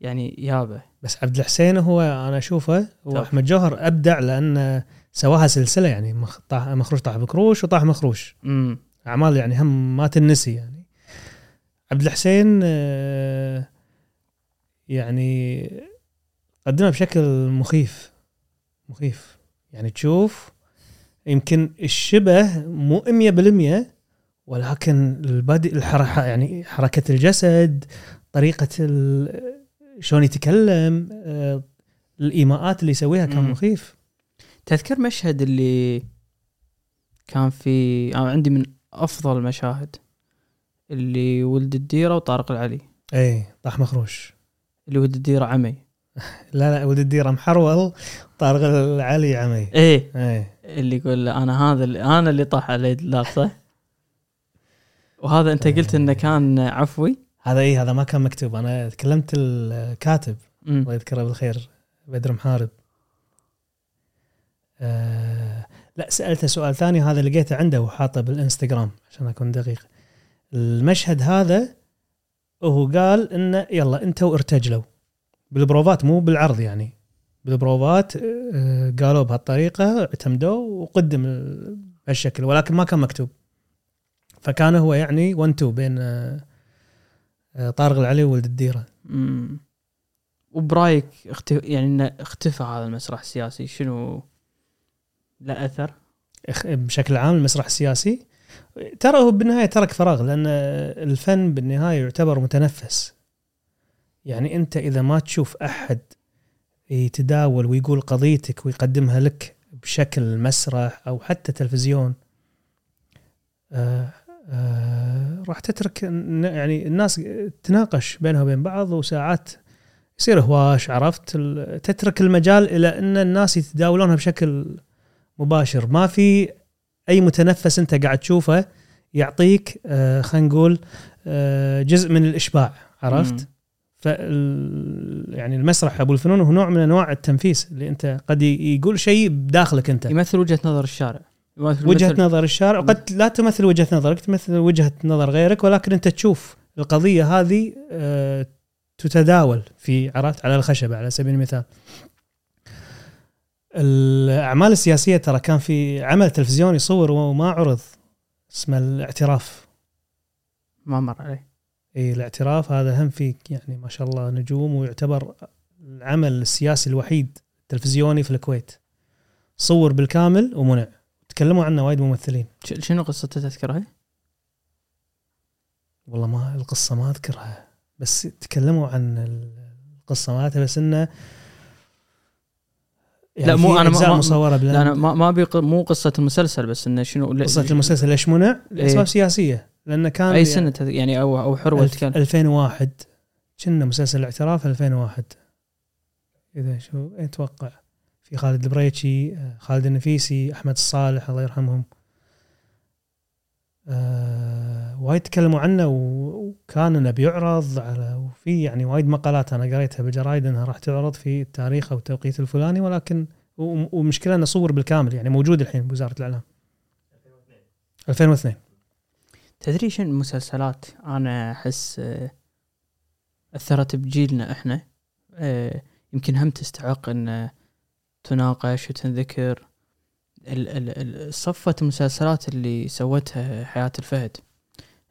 يعني يابه بس عبد الحسين هو أنا أشوفه واحمد جوهر أبدع لأن سواها سلسلة يعني مخروش طاح بكروش وطاح مخروش. امم أعمال يعني هم ما تنسي يعني. عبد الحسين آه، يعني قدمها بشكل مخيف. مخيف. يعني تشوف يمكن الشبه مو 100% ولكن البدء الحركة يعني حركة الجسد طريقة ال- شلون يتكلم آه، الإيماءات اللي يسويها كان. مخيف. تذكر مشهد اللي كان في أنا عندي من أفضل المشاهد اللي ولد الديرة وطارق العلي. اي طاح مخروش. اللي ولد الديرة عمي. لا لا ولد الديرة محرول طارق العلي عمي. إيه. اي اللي يقول أنا هذا اللي أنا اللي طاح علي دلاب صح؟ وهذا أنت قلت إنه كان عفوي؟ هذا اي هذا ما كان مكتوب. أنا كلمت الكاتب. الله يذكره بالخير بدر محارب. آه لا سألته سؤال ثاني هذا لقيته عنده وحاطه بالإنستغرام عشان أكون دقيق. المشهد هذا وهو قال إنه يلا أنتوا ارتجلوا. بالبروفات مو بالعرض يعني بالبروفات آه، قالوا بهالطريقة اعتمدوه وقدم ال- بهالشكل ولكن ما كان مكتوب فكان هو يعني 1 2 بين آه، آه، طارق العلي وولد الديرة مم. وبرايك اختف... يعني إنه اختفى هذا المسرح السياسي شنو له أثر؟ بشكل عام المسرح السياسي ترى هو بالنهاية ترك فراغ لأن الفن بالنهاية يعتبر متنفس يعني أنت إذا ما تشوف أحد يتداول ويقول قضيتك ويقدمها لك بشكل مسرح أو حتى تلفزيون آه آه راح تترك يعني الناس تناقش بينها وبين بعض وساعات يصير هواش عرفت؟ تترك المجال إلى أن الناس يتداولونها بشكل مباشر. ما في أي متنفس أنت قاعد تشوفه يعطيك آه خلينا نقول آه جزء من الإشباع عرفت؟ مم. فال يعني المسرح أبو الفنون هو نوع من أنواع التنفيس اللي أنت قد يقول شيء بداخلك أنت. يمثل وجهة نظر الشارع. يمثل وجهة مثل- نظر الشارع وقد لا تمثل وجهة نظرك تمثل وجهة نظر غيرك ولكن أنت تشوف القضية هذه آه، تتداول في عرفت على الخشبة على سبيل المثال. الأعمال السياسية ترى كان في عمل تلفزيوني صور وما عرض اسمه الاعتراف. ما مر علي إي الاعتراف هذا هم فيه يعني ما شاء الله نجوم ويعتبر العمل السياسي الوحيد التلفزيوني في الكويت صور بالكامل ومنع تكلموا عنه وايد ممثلين شنو قصته تذكرها؟ والله ما القصة ما أذكرها بس تكلموا عن القصة مالتها بس إنه يعني لا، مو أنا ما- مصورة لا أنا ما ما مو قصة المسلسل بس إنه شنو قصة المسلسل ليش منع؟ لأسباب إيه. سياسية لأنه كان أي سنة يعني أو أو حروة ألف- تكلم 2001 كنا مسلسل الاعتراف 2001 إذا شو أتوقع في خالد البريتشي آه، خالد النفيسي أحمد الصالح الله يرحمهم. آه وايد تكلموا عنه وكان إنه بيعرض على وفي يعني وايد مقالات أنا قريتها بالجرايد إنها راح تعرض في التاريخ أو التوقيت الفلاني ولكن ومشكلة إنه صور بالكامل يعني موجود الحين بوزارة الإعلام. 2002 تدري شنو المسلسلات أنا أحس آه، أثرت بجيلنا إحنا؟ آه، يمكن هم تستحق إن تناقش وتنذكر صفة المسلسلات اللي سوتها حياة الفهد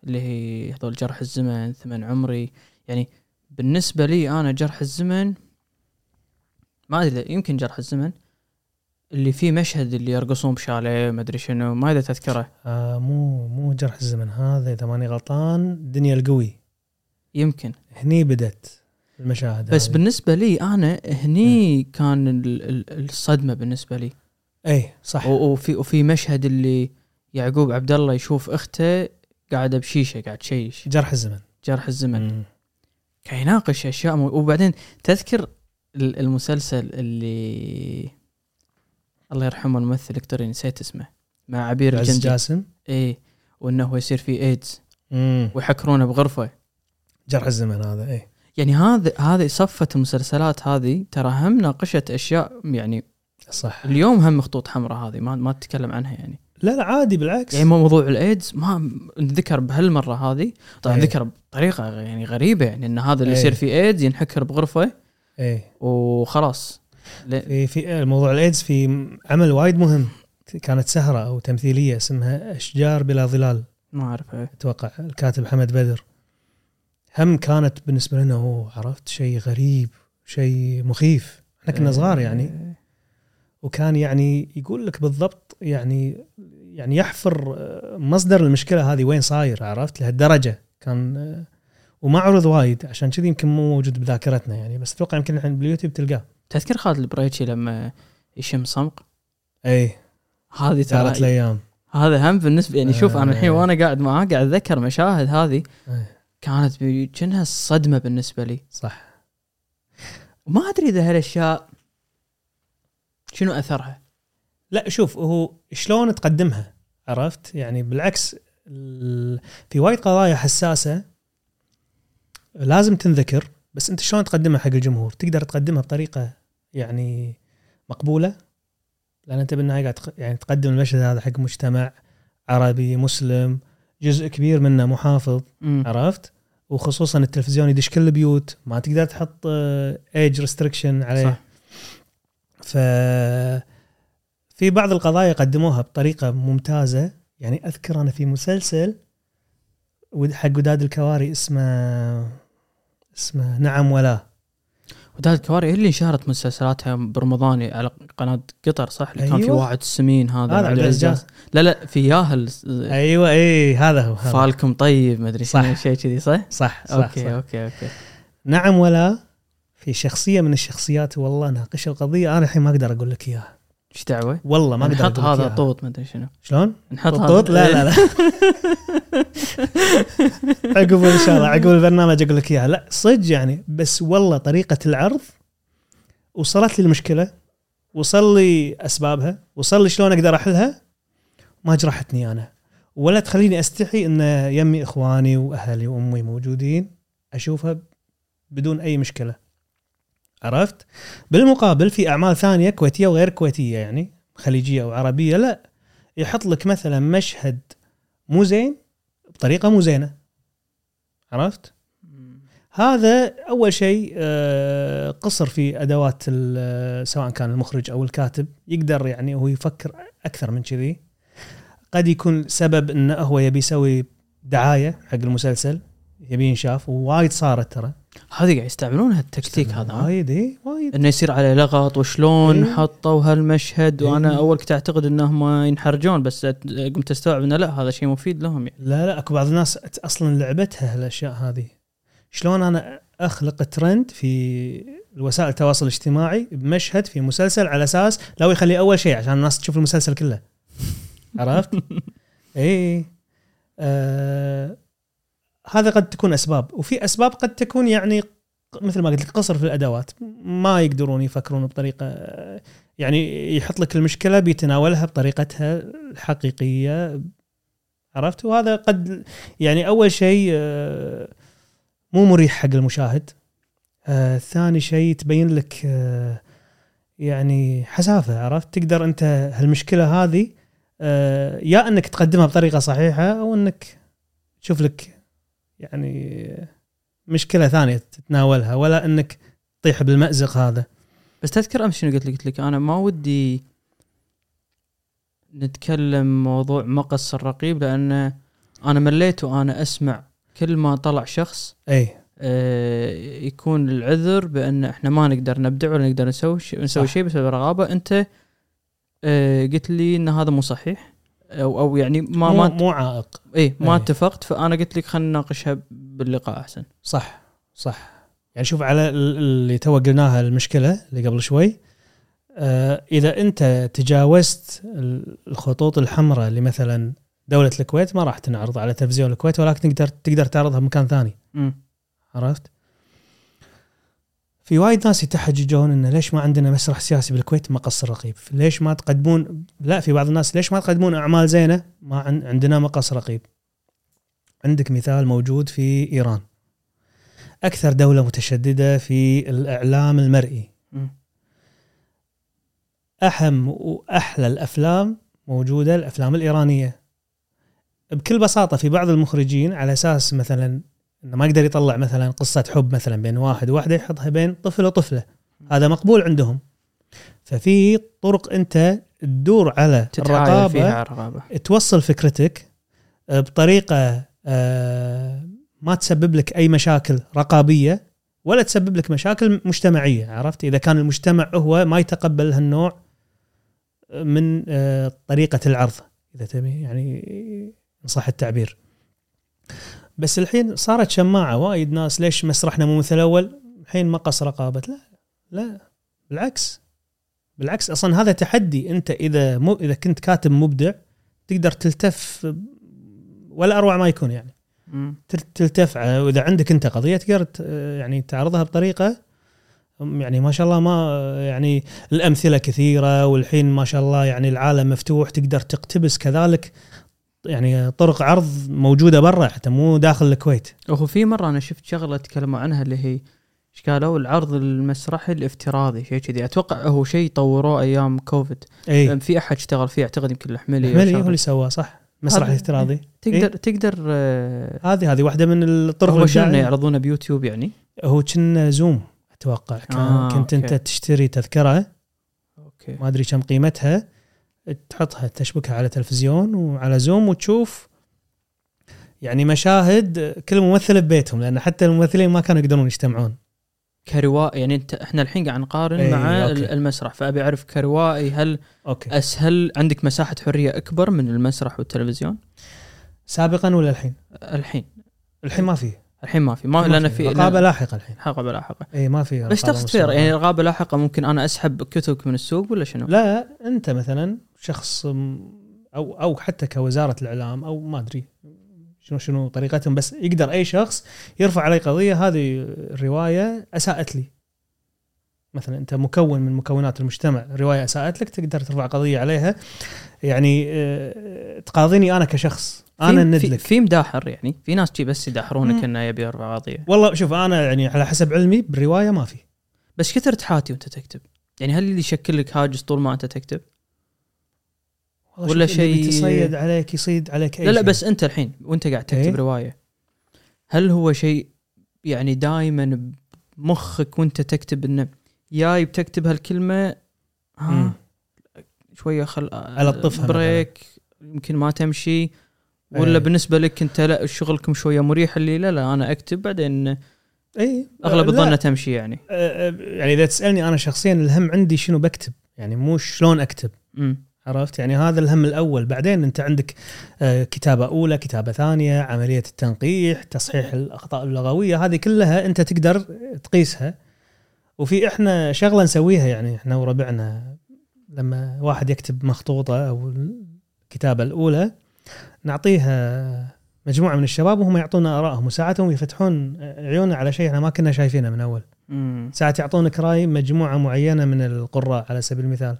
اللي هي هذول جرح الزمن ثمن عمري. يعني بالنسبة لي أنا جرح الزمن ما أدري يمكن جرح الزمن اللي فيه مشهد اللي يرقصون بشاليه ما أدري شنو ما إذا تذكره. آه مو مو جرح الزمن هذا إذا ماني غلطان دنيا القوي. يمكن. هني بدت المشاهد بس هذه. بالنسبة لي أنا هني كان ال- ال- الصدمة بالنسبة لي. اي صح. وفي وفي مشهد اللي يعقوب عبد الله يشوف أخته قاعدة بشيشة قاعد تشيش. جرح الزمن. جرح الزمن. كان يناقش أشياء مو... وبعدين تذكر ال- المسلسل اللي الله يرحمه الممثل الكتوري نسيت اسمه مع عبير عز الجندي. جاسم؟ إيه وإنه هو يصير فيه ايدز. ويحكرونه بغرفة. جرح الزمن هذا إي. يعني هذا هذه صفة المسلسلات هذه ترى هم ناقشت أشياء يعني صح. اليوم هم خطوط حمراء هذه ما ما تتكلم عنها يعني. لا لا عادي بالعكس. يعني موضوع الإيدز ما ذكر بهالمرة هذه. طبعا إيه. ذكر بطريقة يعني غريبة يعني إن هذا اللي إيه. يصير فيه إيدز ينحكر بغرفة. إي. وخلاص. في في موضوع الايدز في عمل وايد مهم. كانت سهرة أو تمثيلية اسمها أشجار بلا ظلال. ما اعرف إيه. أتوقع الكاتب حمد بدر. هم كانت بالنسبة لنا هو عرفت شيء غريب شيء مخيف. إحنا كنا صغار يعني. إيه. وكان يعني يقول لك بالضبط يعني يعني يحفر آه، مصدر المشكلة هذه وين صاير عرفت؟ لهالدرجة. كان آه، وما عرض وايد عشان كذي يمكن مو موجود بذاكرتنا يعني. بس أتوقع يمكن الحين باليوتيوب تلقاه. تذكر خالد البريتشي لما يشم صمغ؟ إي. هذه ترى الأيام هذا هم بالنسبة يعني شوف أنا الحين. وأنا قاعد معاه قاعد أتذكر مشاهد هذه. كانت كأنها صدمة بالنسبة لي. صح. وما أدري إذا هالأشياء شنو أثرها. لا شوف هو شلون تقدمها عرفت؟ يعني بالعكس ال- في وايد قضايا حساسة لازم تنذكر. بس انت شلون تقدمها حق الجمهور؟ تقدر تقدمها بطريقة يعني مقبولة؟ لأن أنت بالنهاية قاعد يعني تقدم المشهد هذا حق مجتمع عربي مسلم جزء كبير منه محافظ مم. عرفت؟ وخصوصا التلفزيون يدش كل البيوت ما تقدر تحط age restriction عليه. صح. ف في بعض القضايا قدموها بطريقة ممتازة. يعني أذكر أنا في مسلسل حق وداد الكواري اسمه اسمه نعم ولا وداد الكواري اللي انشهرت مسلسلاتها برمضان على قناة قطر صح اللي كان في أيوة. واحد السمين هذا هذا عبد العزاز. لا لا في ياهل أيوه اي هذا هو هذا. فالكم طيب ما أدري صح. شيء كذي صح؟ صح صح, okay صح. okay okay نعم ولا في شخصية من الشخصيات والله ناقشوا القضية أنا الحين ما أقدر أقول لك إياها إيش دعوة؟ والله ما أقدر نحط هذا. طوط ما أدري شنو شلون؟ نحط طوط لا لا لا عقب إن شاء الله عقب البرنامج أقول لك إياها لا صدق يعني بس والله طريقة العرض وصلت لي المشكلة وصل لي أسبابها وصل لي شلون أقدر أحلها ما جرحتني أنا ولا تخليني أستحي إن يمي إخواني وأهلي وأمي موجودين أشوفها بدون أي مشكلة عرفت؟ بالمقابل في أعمال ثانية كويتية وغير كويتية يعني خليجية أو عربية لا. يحط لك مثلا مشهد مو زين بطريقة مو زينة. عرفت؟ هذا أول شيء آه، قصر في أدوات ال- سواء كان المخرج أو الكاتب. يقدر يعني هو يفكر أكثر من كذي. قد يكون سبب انه هو يبي يسوي دعاية حق المسلسل يبي ينشاف ووايد صارت ترى. هذه قاعد يستعملون هالتكتيك هذا؟ وايد اي وايد إنه يصير عليه لغط وشلون إيه. حطوا هالمشهد وأنا إيه. أول كنت أعتقد إنهم ينحرجون بس قمت أستوعب إنه لا هذا شيء مفيد لهم يعني لا لا أكو بعض الناس أصلا لعبتها هالأشياء هذه شلون أنا أخلق ترند في وسائل التواصل الاجتماعي بمشهد في مسلسل على أساس لو يخليه أول شيء عشان الناس تشوف المسلسل كله عرفت؟ اي آه هذا قد تكون أسباب وفي أسباب قد تكون يعني مثل ما قلت لك قصر في الأدوات. ما يقدرون يفكرون بطريقة يعني يحط لك المشكلة بيتناولها بطريقتها الحقيقية. عرفت؟ وهذا قد يعني أول شيء آه، مو مريح حق المشاهد. آه، ثاني شيء تبين لك آه، يعني حسافة. عرفت؟ تقدر أنت هالمشكلة هذه يا أنك تقدمها بطريقة صحيحة أو أنك تشوف لك يعني مشكلة ثانية تتناولها ولا إنك تطيح بالمأزق هذا. بس تذكر أمس شنو قلت لك؟ قلت لك أنا ما ودي نتكلم موضوع مقص الرقيب لأن أنا مليت وأنا أسمع كل ما طلع شخص إي. آه، يكون العذر بأن إحنا ما نقدر نبدع ولا نقدر نسوي شيء نسوي. شيء بسبب الرغابه أنت آه، قلت لي إن هذا مو صحيح. أو أو يعني ما مو, ما مو عائق إيه ما أي. اتفقت فأنا قلت لك خلينا نناقشها باللقاء أحسن صح صح يعني شوف على ال- اللي تو قلناها المشكلة اللي قبل شوي آه إذا أنت تجاوزت ال- الخطوط الحمراء اللي مثلا دولة الكويت ما راح تنعرض على تلفزيون الكويت ولكن تقدر تقدر تعرضها بمكان ثاني مم. عرفت؟ في وايد ناس يتحججون إنه ليش ما عندنا مسرح سياسي بالكويت مقص رقيب؟ ليش ما تقدمون لا في بعض الناس ليش ما تقدمون أعمال زينة؟ ما عن- عندنا مقص رقيب. عندك مثال موجود في إيران. أكثر دولة متشددة في الإعلام المرئي. أهم وأحلى الأفلام موجودة الأفلام الإيرانية. بكل بساطة في بعض المخرجين على أساس مثلا إنه ما يقدر يطلع مثلا قصة حب مثلا بين واحد وواحدة يحطها بين طفل وطفلة. هذا مقبول عندهم. ففي طرق أنت تدور على تتحايل فيها الرقابه رقابة. توصل فكرتك آه، بطريقة آه، ما تسبب لك أي مشاكل رقابية ولا تسبب لك مشاكل مجتمعية عرفت؟ إذا كان المجتمع هو ما يتقبل هالنوع من آه، طريقة العرض إذا تبي يعني إن صح التعبير. بس الحين صارت شماعة وايد ناس ليش مسرحنا مو مثل الأول الحين مقص رقابة. لا لا بالعكس. بالعكس أصلا هذا تحدي. أنت إذا مو إذا كنت كاتب مبدع تقدر تلتف ولا أروع ما يكون يعني. مم. تل- تلتف. وإذا عندك أنت قضية تقدر يعني تعرضها بطريقة يعني ما شاء الله ما يعني الأمثلة كثيرة والحين ما شاء الله يعني العالم مفتوح تقدر تقتبس كذلك. يعني طرق عرض موجودة برا حتى مو داخل الكويت. هو في مرة أنا شفت شغلة تكلموا عنها اللي هي إيش قالوا؟ العرض المسرحي الافتراضي شيء كذي. أتوقع هو شيء طوروه أيام كوفيد. إي. في أحد اشتغل فيه أعتقد يمكن الحملي الحملي. هو اللي سواه صح؟ مسرح افتراضي. تقدر تقدر آه، هذه هذه واحدة من الطرق هو شنو. يعرضونه بيوتيوب يعني؟ هو كنا Zoom أتوقع. كان آه، كنت أنت okay. تشتري تذكرة. okay. ما أدري كم قيمتها. تحطها تشبكها على تلفزيون وعلى Zoom وتشوف يعني مشاهد كل ممثل ببيتهم لأن حتى الممثلين ما كانوا يقدرون يجتمعون. كروائي يعني أنت إحنا الحين قاعد نقارن إيه، مع okay. ال- المسرح فأبي أعرف كروائي هل okay. أسهل؟ عندك مساحة حرية أكبر من المسرح والتلفزيون؟ سابقا ولا الحين؟ الحين. الحين ما في. الحين ما في. ما لأن في. رقابة لاحقة الحين. رقابة لاحقة. اي ما في بس تقصد فير. يعني رقابة لاحقة ممكن أنا أسحب كتبك من السوق ولا شنو؟ لا أنت مثلا شخص أو أو حتى كوزارة الإعلام أو ما أدري شنو شنو طريقتهم بس يقدر أي شخص يرفع علي قضية. هذه الرواية أساءت لي. مثلا أنت مكون من مكونات المجتمع رواية أساءت لك تقدر ترفع قضية عليها. يعني آه، تقاضيني أنا كشخص أنا ند في, لك في مداحر يعني. في ناس جي بس يدحرونك. إنه يبي يرفع قضية. والله شوف أنا يعني على حسب علمي بالرواية ما في. بس كثر تحاتي وأنت تكتب. يعني هل اللي يشكل لك هاجس طول ما أنت تكتب؟ ولا شيء- يتصيد عليك يصيد عليك أي لا لا شيء. بس أنت الحين وأنت قاعد تكتب إيه؟ رواية هل هو شيء يعني دائما بمخك وأنت تكتب إنه جاي بتكتب هالكلمة ها مم. شوية خل ألطفها بريك يمكن ما تمشي ولا إيه. بالنسبة لك أنت لا شغلكم شوية مريح اللي لا لا أنا أكتب بعدين اي أغلب. الظن تمشي يعني آه، آه، يعني إذا تسألني أنا شخصيا الهم عندي شنو بكتب يعني مو شلون أكتب امم عرفت؟ يعني هذا الهم الأول. بعدين أنت عندك آه، كتابة أولى كتابة ثانية عملية التنقيح تصحيح الأخطاء اللغوية هذه كلها أنت تقدر تقيسها. وفي إحنا شغلة نسويها يعني إحنا وربعنا لما واحد يكتب مخطوطة أو الكتابة الأولى نعطيها مجموعة من الشباب وهم يعطونا آرائهم وساعتهم يفتحون عيوننا على شيء إحنا ما كنا شايفينه من أول. ساعات يعطونك رأي مجموعة معينة من القراء على سبيل المثال.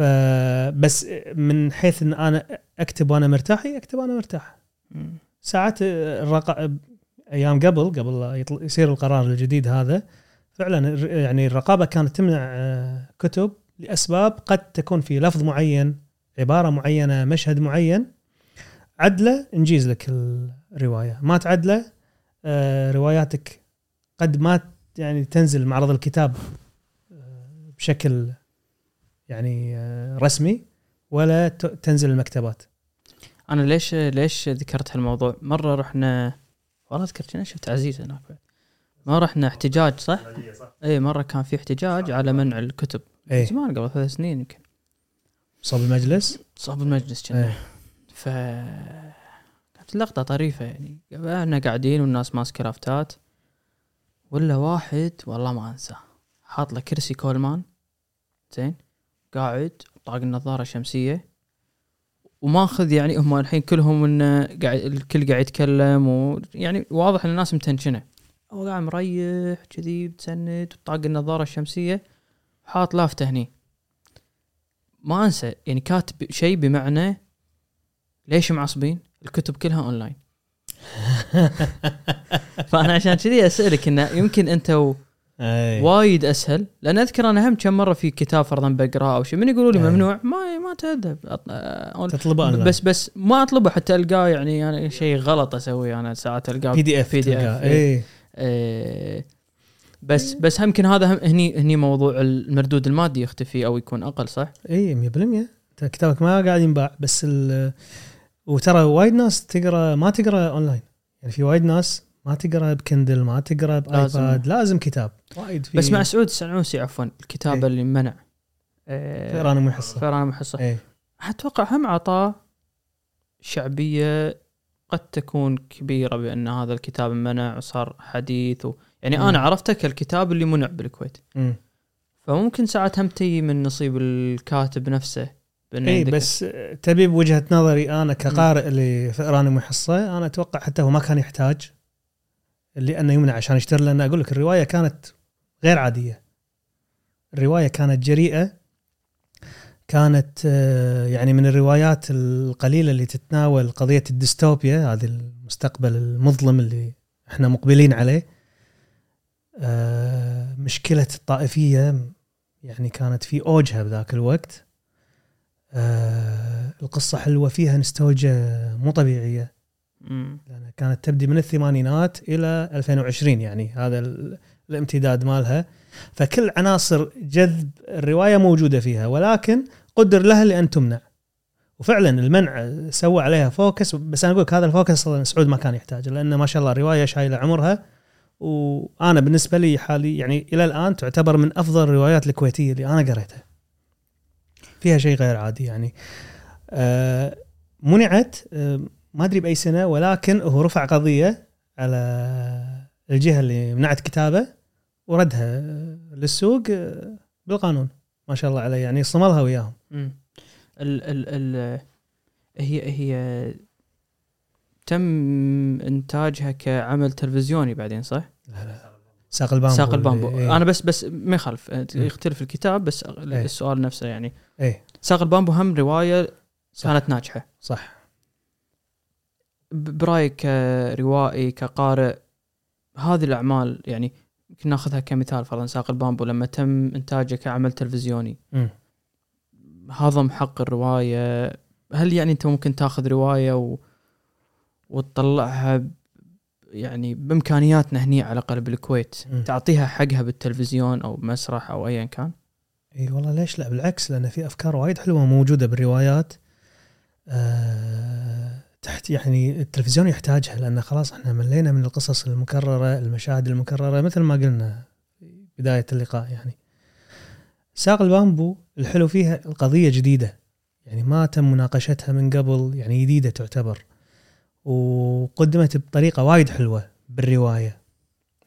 فبس من حيث إن أنا أكتب وأنا مرتاح أكتب وأنا مرتاح. ساعات الرق... أيام قبل قبل. يصير القرار الجديد هذا فعلا يعني الرقابة كانت تمنع آه، كتب لأسباب قد تكون في لفظ معين عبارة معينة مشهد معين. عدلة نجيز لك الرواية. ما تعدلة آه، رواياتك قد ما يعني تنزل معرض الكتاب آه، بشكل يعني آه، رسمي ولا ت- تنزل المكتبات؟ أنا ليش ليش ذكرت هالموضوع؟ مرة رحنا والله ذكرت أنا شفت عزيز هناك بعد. ما رحنا احتجاج صح؟ اي مرة كان في احتجاج على منع الكتب. اي زمان قبل ثلاث سنين يمكن. صوب المجلس؟ صاب المجلس كنا إيه. ف كانت اللقطة طريفة يعني. إحنا قاعدين والناس ماسكة لافتات. ولا واحد والله ما أنساه. حاط له كرسي كولمان. زين. قاعد طاق النظارة الشمسية وماخذ يعني هم الحين كلهم انه قاعد الكل قاعد يتكلم ويعني واضح إن الناس متنشنة هو قاعد مريح كذي متسند وطاق النظارة الشمسية حاط لافتة هني ما أنسى يعني كاتب شيء بمعنى ليش معصبين؟ الكتب كلها اونلاين فأنا عشان كذي أسألك انه يمكن أنت. أي. وايد أسهل. لأن أذكر أنا هم كم مرة في كتاب فرضا بقرأه أو شيء من يقولوا لي أي. ممنوع؟ ما ما تذهب أط- تطلبه اونلاين بس بس ما أطلبه حتى ألقاه يعني يعني شيء غلط أسويه أنا ساعات ألقاه بي دي اف PDF اي إيه. بس بس هم يمكن هذا هم هني هني موضوع المردود المادي يختفي أو يكون أقل صح؟ اي 100% انت كتابك ما قاعد ينباع بس ال وترى وايد ناس تقرا ما تقرأ اونلاين يعني في وايد ناس ما تقرأ ب Kindle ما تقرأ لازم. ب iPad لازم كتاب وايد في بس مع سعود السعنوسي عفوا الكتابه إيه. اللي منع إيه، فئران أمي حصة فئران أمي حصة اي أتوقع هم عطاه شعبية قد تكون كبيرة بأن هذا الكتاب منع وصار حديث و... يعني مم. أنا عرفته كالكتاب اللي منع بالكويت مم. فممكن ساعات هم تجي من نصيب الكاتب نفسه اي بس تبي بوجهة نظري أنا كقارئ لفئران محصه أنا أتوقع حتى هو ما كان يحتاج لأنه يمنع عشان يشتري لأن أقول لك الرواية كانت غير عادية. الرواية كانت جريئة كانت آه، يعني من الروايات القليلة اللي تتناول قضية الديستوبيا هذه المستقبل المظلم اللي إحنا مقبلين عليه. آه، مشكلة الطائفية يعني كانت في أوجها بذاك الوقت. آه القصة حلوة فيها نوستالجيا مو طبيعية. لأنها كانت تبدي من الثمانينات إلى 2020 يعني هذا ال- الامتداد مالها. فكل عناصر جذب الرواية موجودة فيها ولكن قدر لها لأن تمنع. وفعلا المنع سوى عليها focus بس أنا أقول لك هذا ال focus سعود ما كان يحتاجه لأنه ما شاء الله رواية شايلة عمرها. وأنا بالنسبة لي حالي يعني إلى الآن تعتبر من أفضل الروايات الكويتية اللي أنا قريتها. فيها شيء غير عادي يعني. آه منعت ما أدري بأي سنة ولكن هو رفع قضية على الجهة اللي منعت كتابه وردها للسوق بالقانون ما شاء الله عليه يعني صملها وياهم. ال ال ال هي هي تم إنتاجها كعمل تلفزيوني بعدين صح؟ ساق البامبو ساق البامبو إيه. أنا بس بس ما يخالف مم. يختلف الكتاب بس إيه. السؤال نفسه يعني إيه ساق البامبو هم رواية صح. كانت ناجحة صح برأيك كروائي كقارئ هذه الأعمال يعني يمكن ناخذها كمثال فرضا ساق البامبو لما تم إنتاجه كعمل تلفزيوني. مم. هضم حق الرواية. هل يعني أنت ممكن تاخذ رواية و... وتطلعها ب- يعني بإمكانياتنا هني على الاقل بالكويت مم. تعطيها حقها بالتلفزيون أو مسرح أو ايا كان؟ إي والله ليش لا؟ بالعكس لأن في أفكار وايد حلوة موجودة بالروايات. آه تحت يعني التلفزيون يحتاجها لأن خلاص إحنا ملينا من القصص المكررة المشاهد المكررة مثل ما قلنا بداية اللقاء يعني. ساق البامبو الحلو فيها القضية جديدة يعني ما تم مناقشتها من قبل يعني جديدة تعتبر. وقدمت بطريقة وايد حلوة بالرواية.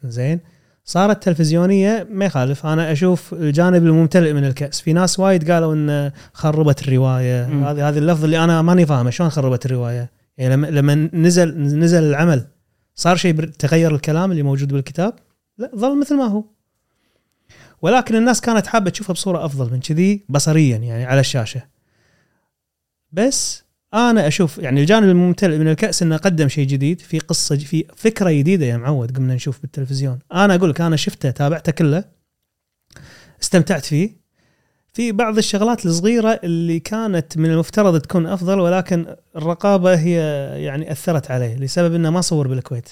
زين؟ صارت تلفزيونية ما يخالف. أنا أشوف الجانب الممتلئ من الكأس. في ناس وايد قالوا إن خربت الرواية. هذه هذه اللفظ اللي أنا ماني فاهمه شلون خربت الرواية. يعني لما لما نزل نزل العمل صار شيء تغير الكلام اللي موجود بالكتاب؟ لا ظل مثل ما هو. ولكن الناس كانت حابة تشوفها بصورة أفضل من كذي بصريا يعني على الشاشة. بس أنا أشوف يعني الجانب الممتلئ من الكأس إنه قدم شيء جديد في قصة في فكرة جديدة يا معود قمنا نشوف بالتلفزيون. أنا أقول لك أنا شفته تابعته كله استمتعت فيه. في بعض الشغلات الصغيرة اللي كانت من المفترض تكون أفضل ولكن الرقابة هي يعني أثرت عليه لسبب إنه ما صور بالكويت.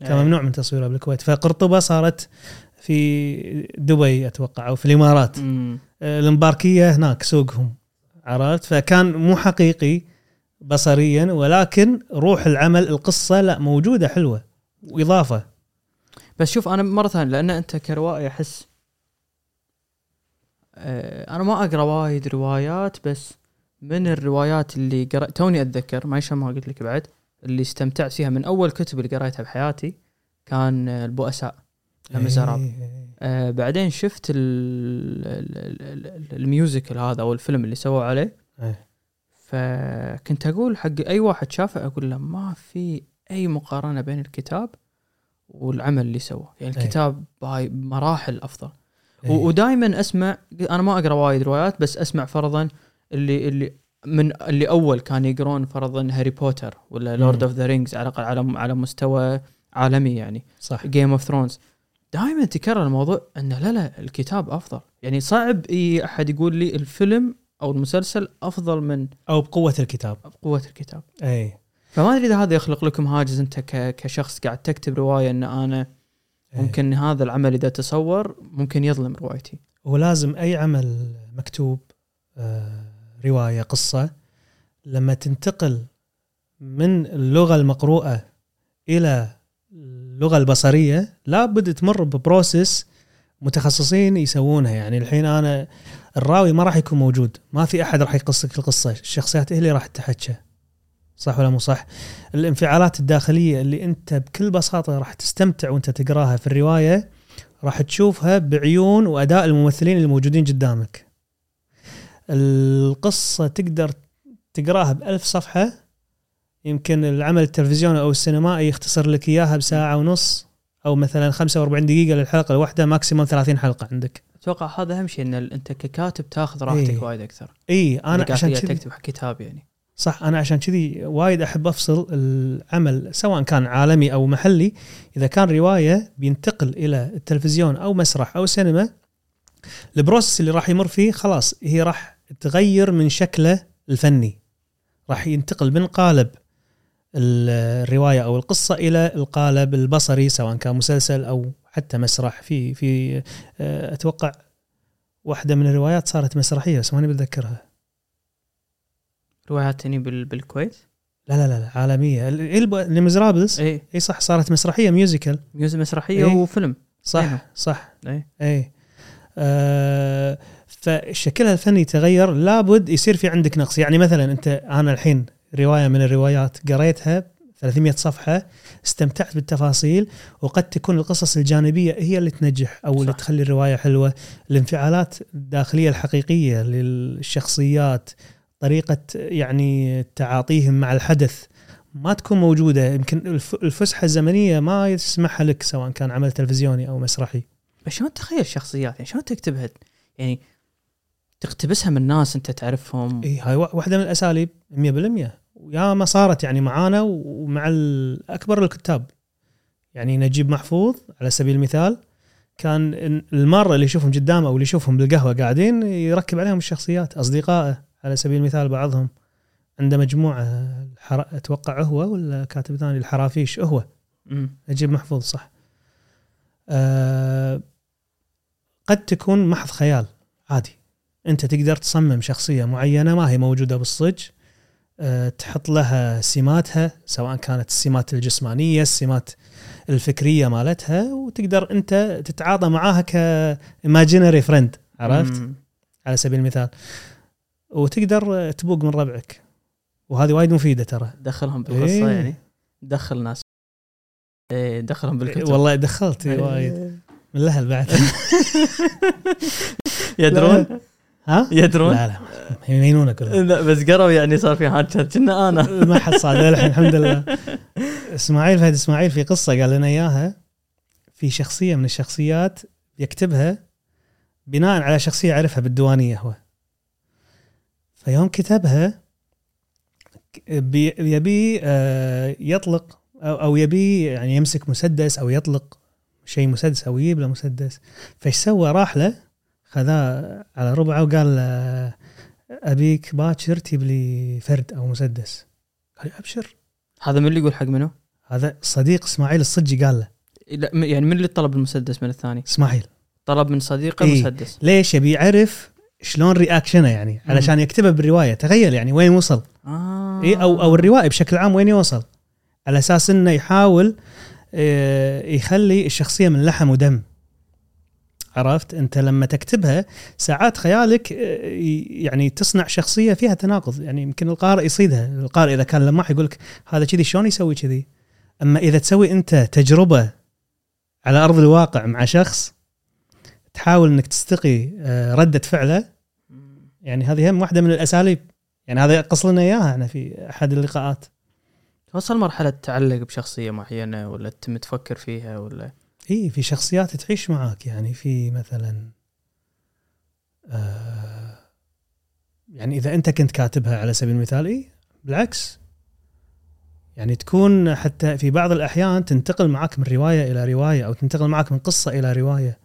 كان ممنوع من تصويره بالكويت. فقرطبة صارت في دبي أتوقع أو في الإمارات. مم. المباركيه هناك سوقهم عرفت؟ فكان مو حقيقي بصريا ولكن روح العمل القصة لا موجودة حلوة وإضافة. بس شوف أنا مرة ثانية لأن أنت كروائي أحس آه، أنا ما أقرأ وايد روايات بس من الروايات اللي قرأ توني أتذكر ما ما قلت لك بعد اللي استمتعت فيها من أول كتب اللي قريتها بحياتي كان آه، البؤساء Les Misérables إيه. آه بعدين شفت ال ال ال ال الـ musical هذا أو الفيلم اللي سووا عليه إيه. فكنت أقول حق أي واحد شافه أقول له ما في أي مقارنة بين الكتاب والعمل اللي سواه يعني أي. الكتاب باي مراحل أفضل إيه. ودائما أسمع أنا ما أقرأ وايد روايات بس أسمع فرضا اللي اللي من اللي أول كان يقرون فرضا هاري بوتر ولا Lord. of the Rings على الأقل على على مستوى عالمي يعني صح. Game of Thrones دائما تكرر الموضوع إنه لا لا الكتاب أفضل. يعني صعب إي أحد يقول لي الفيلم أو المسلسل أفضل من أو بقوة الكتاب. قوه الكتاب. اي فما أدري إذا هذا يخلق لكم هاجس أنت كشخص قاعد تكتب رواية إن أنا إيه. ممكن هذا العمل إذا تصور ممكن يظلم روايتي. ولازم أي عمل مكتوب آه، رواية قصة لما تنتقل من اللغة المقروءة إلى اللغة البصرية لابد تمر ببروسس متخصصين يسوونها. يعني الحين أنا الراوي ما راح يكون موجود. ما في أحد راح يقص لك القصة. الشخصيات هي اللي راح تحكى. صح ولا مو صح؟ الانفعالات الداخلية اللي أنت بكل بساطة راح تستمتع وأنت تقراها في الرواية راح تشوفها بعيون وأداء الممثلين الموجودين قدامك. القصة تقدر تقراها بألف صفحة. يمكن العمل التلفزيوني أو السينمائي يختصر لك إياها بساعة ونص أو مثلا 45 دقيقة للحلقة الواحدة ماكسيموم 30 حلقة عندك. أتوقع هذا أهم شيء إن أنت ككاتب تاخذ راحتك إيه. وايد أكثر. اي أنا إنك عشان كذي تكتب كتاب يعني. صح أنا عشان كذي وايد أحب أفصل العمل سواء كان عالمي أو محلي إذا كان رواية بينتقل إلى التلفزيون أو مسرح أو سينما البروسس اللي راح يمر فيه خلاص هي راح تغير من شكله الفني. راح ينتقل من قالب ال- الرواية أو القصة إلى القالب البصري سواء كان مسلسل أو حتى مسرح. في في آه، أتوقع واحدة من الروايات صارت مسرحية بس ماني بتذكرها روايات هني بال... بالكويت؟ لا لا لا لا، عالمية. Les Misérables اي اي صح صارت مسرحية musical music مسرحية إيه. وفيلم. صح أيوة. صح. اي اي آه فشكلها الفني تغير. لابد يصير في عندك نقص. يعني مثلا أنت أنا الحين رواية من الروايات قريتها 300 صفحة استمتعت بالتفاصيل وقد تكون القصص الجانبية هي اللي تنجح أو اللي صح. تخلي الرواية حلوة. الانفعالات الداخلية الحقيقية للشخصيات طريقة يعني تعاطيهم مع الحدث ما تكون موجودة. يمكن الف- الفسحة الزمنية ما يسمحها لك سواء كان عمل تلفزيوني أو مسرحي. بس شلون تخيل شخصيات يعني شلون تكتبها؟ يعني تقتبسها من ناس أنت تعرفهم؟ إي هاي وا- واحدة من الأساليب 100% ويا ما صارت يعني معانا ومع اكبر الكتاب. يعني نجيب محفوظ على سبيل المثال. كان ال- المرة اللي يشوفهم قدامه أو اللي يشوفهم بالقهوة قاعدين يركب عليهم الشخصيات أصدقائه. على سبيل المثال بعضهم عنده مجموعة الحر... أتوقع هو ولا كاتب ثاني؟ الحرافيش هو. نجيب محفوظ صح. أه قد تكون محض خيال عادي. أنت تقدر تصمم شخصية معينة ما هي موجودة بالصج أه تحط لها سماتها سواء كانت السمات الجسمانية السمات الفكرية مالتها وتقدر أنت تتعاطى معاها ك imaginary friend عرفت؟ مم. على سبيل المثال. وتقدر تبوق من ربعك. وهذه وايد مفيدة ترى. دخلهم بالقصة إيه. يعني. دخل ناس. إيه دخلهم بالكتب. والله دخلت إيه. وايد. من الأهل بعد. يدرون؟ ها؟ يدرون؟ لا لا. يمينونه كلهم لا بس قروا يعني صار في حاجة كنا أنا. ما حد صاد الحين الحمد لله. إسماعيل فهد إسماعيل في قصة قال لنا إياها. في شخصية من الشخصيات يكتبها بناء على شخصية يعرفها بالديوانية هو. فيوم كتبها بي- يبي آه، يطلق أو يبي يعني يمسك مسدس أو يطلق شيء مسدس أو يجيب له مسدس. فايش سوى؟ راح له خذاه على ربعه وقال له أبيك باكر تجيب لي فرد أو مسدس. قال أبشر. هذا من اللي يقول حق منو؟ هذا صديق إسماعيل الصجي قال له. لا يعني من اللي طلب المسدس من الثاني؟ إسماعيل. طلب من صديقه إيه. مسدس. ليش؟ يبي يعرف شلون رياكشنه يعني؟ علشان يكتبه بالرواية. تخيل يعني وين وصل. آه. اي أو أو الروائي بشكل عام وين يوصل. على أساس إنه يحاول آه، يخلي الشخصية من لحم ودم. عرفت؟ أنت لما تكتبها ساعات خيالك آه، يعني تصنع شخصية فيها تناقض. يعني يمكن القارئ يصيدها. القارئ إذا كان لماح يقول لك هذا كذي شلون يسوي كذي؟ أما إذا تسوي أنت تجربة على أرض الواقع مع شخص تحاول إنك تستقي آه، ردة فعله. يعني هذه هم واحدة من الأساليب. يعني هذا قص لنا إياها إحنا في أحد اللقاءات. توصل مرحلة تعلق بشخصية معينة ولا تم تفكر فيها ولا؟ إي في شخصيات تعيش معك يعني في مثلا آه يعني إذا أنت كنت كاتبها على سبيل المثال إي بالعكس. يعني تكون حتى في بعض الأحيان تنتقل معك من رواية إلى رواية أو تنتقل معك من قصة إلى رواية.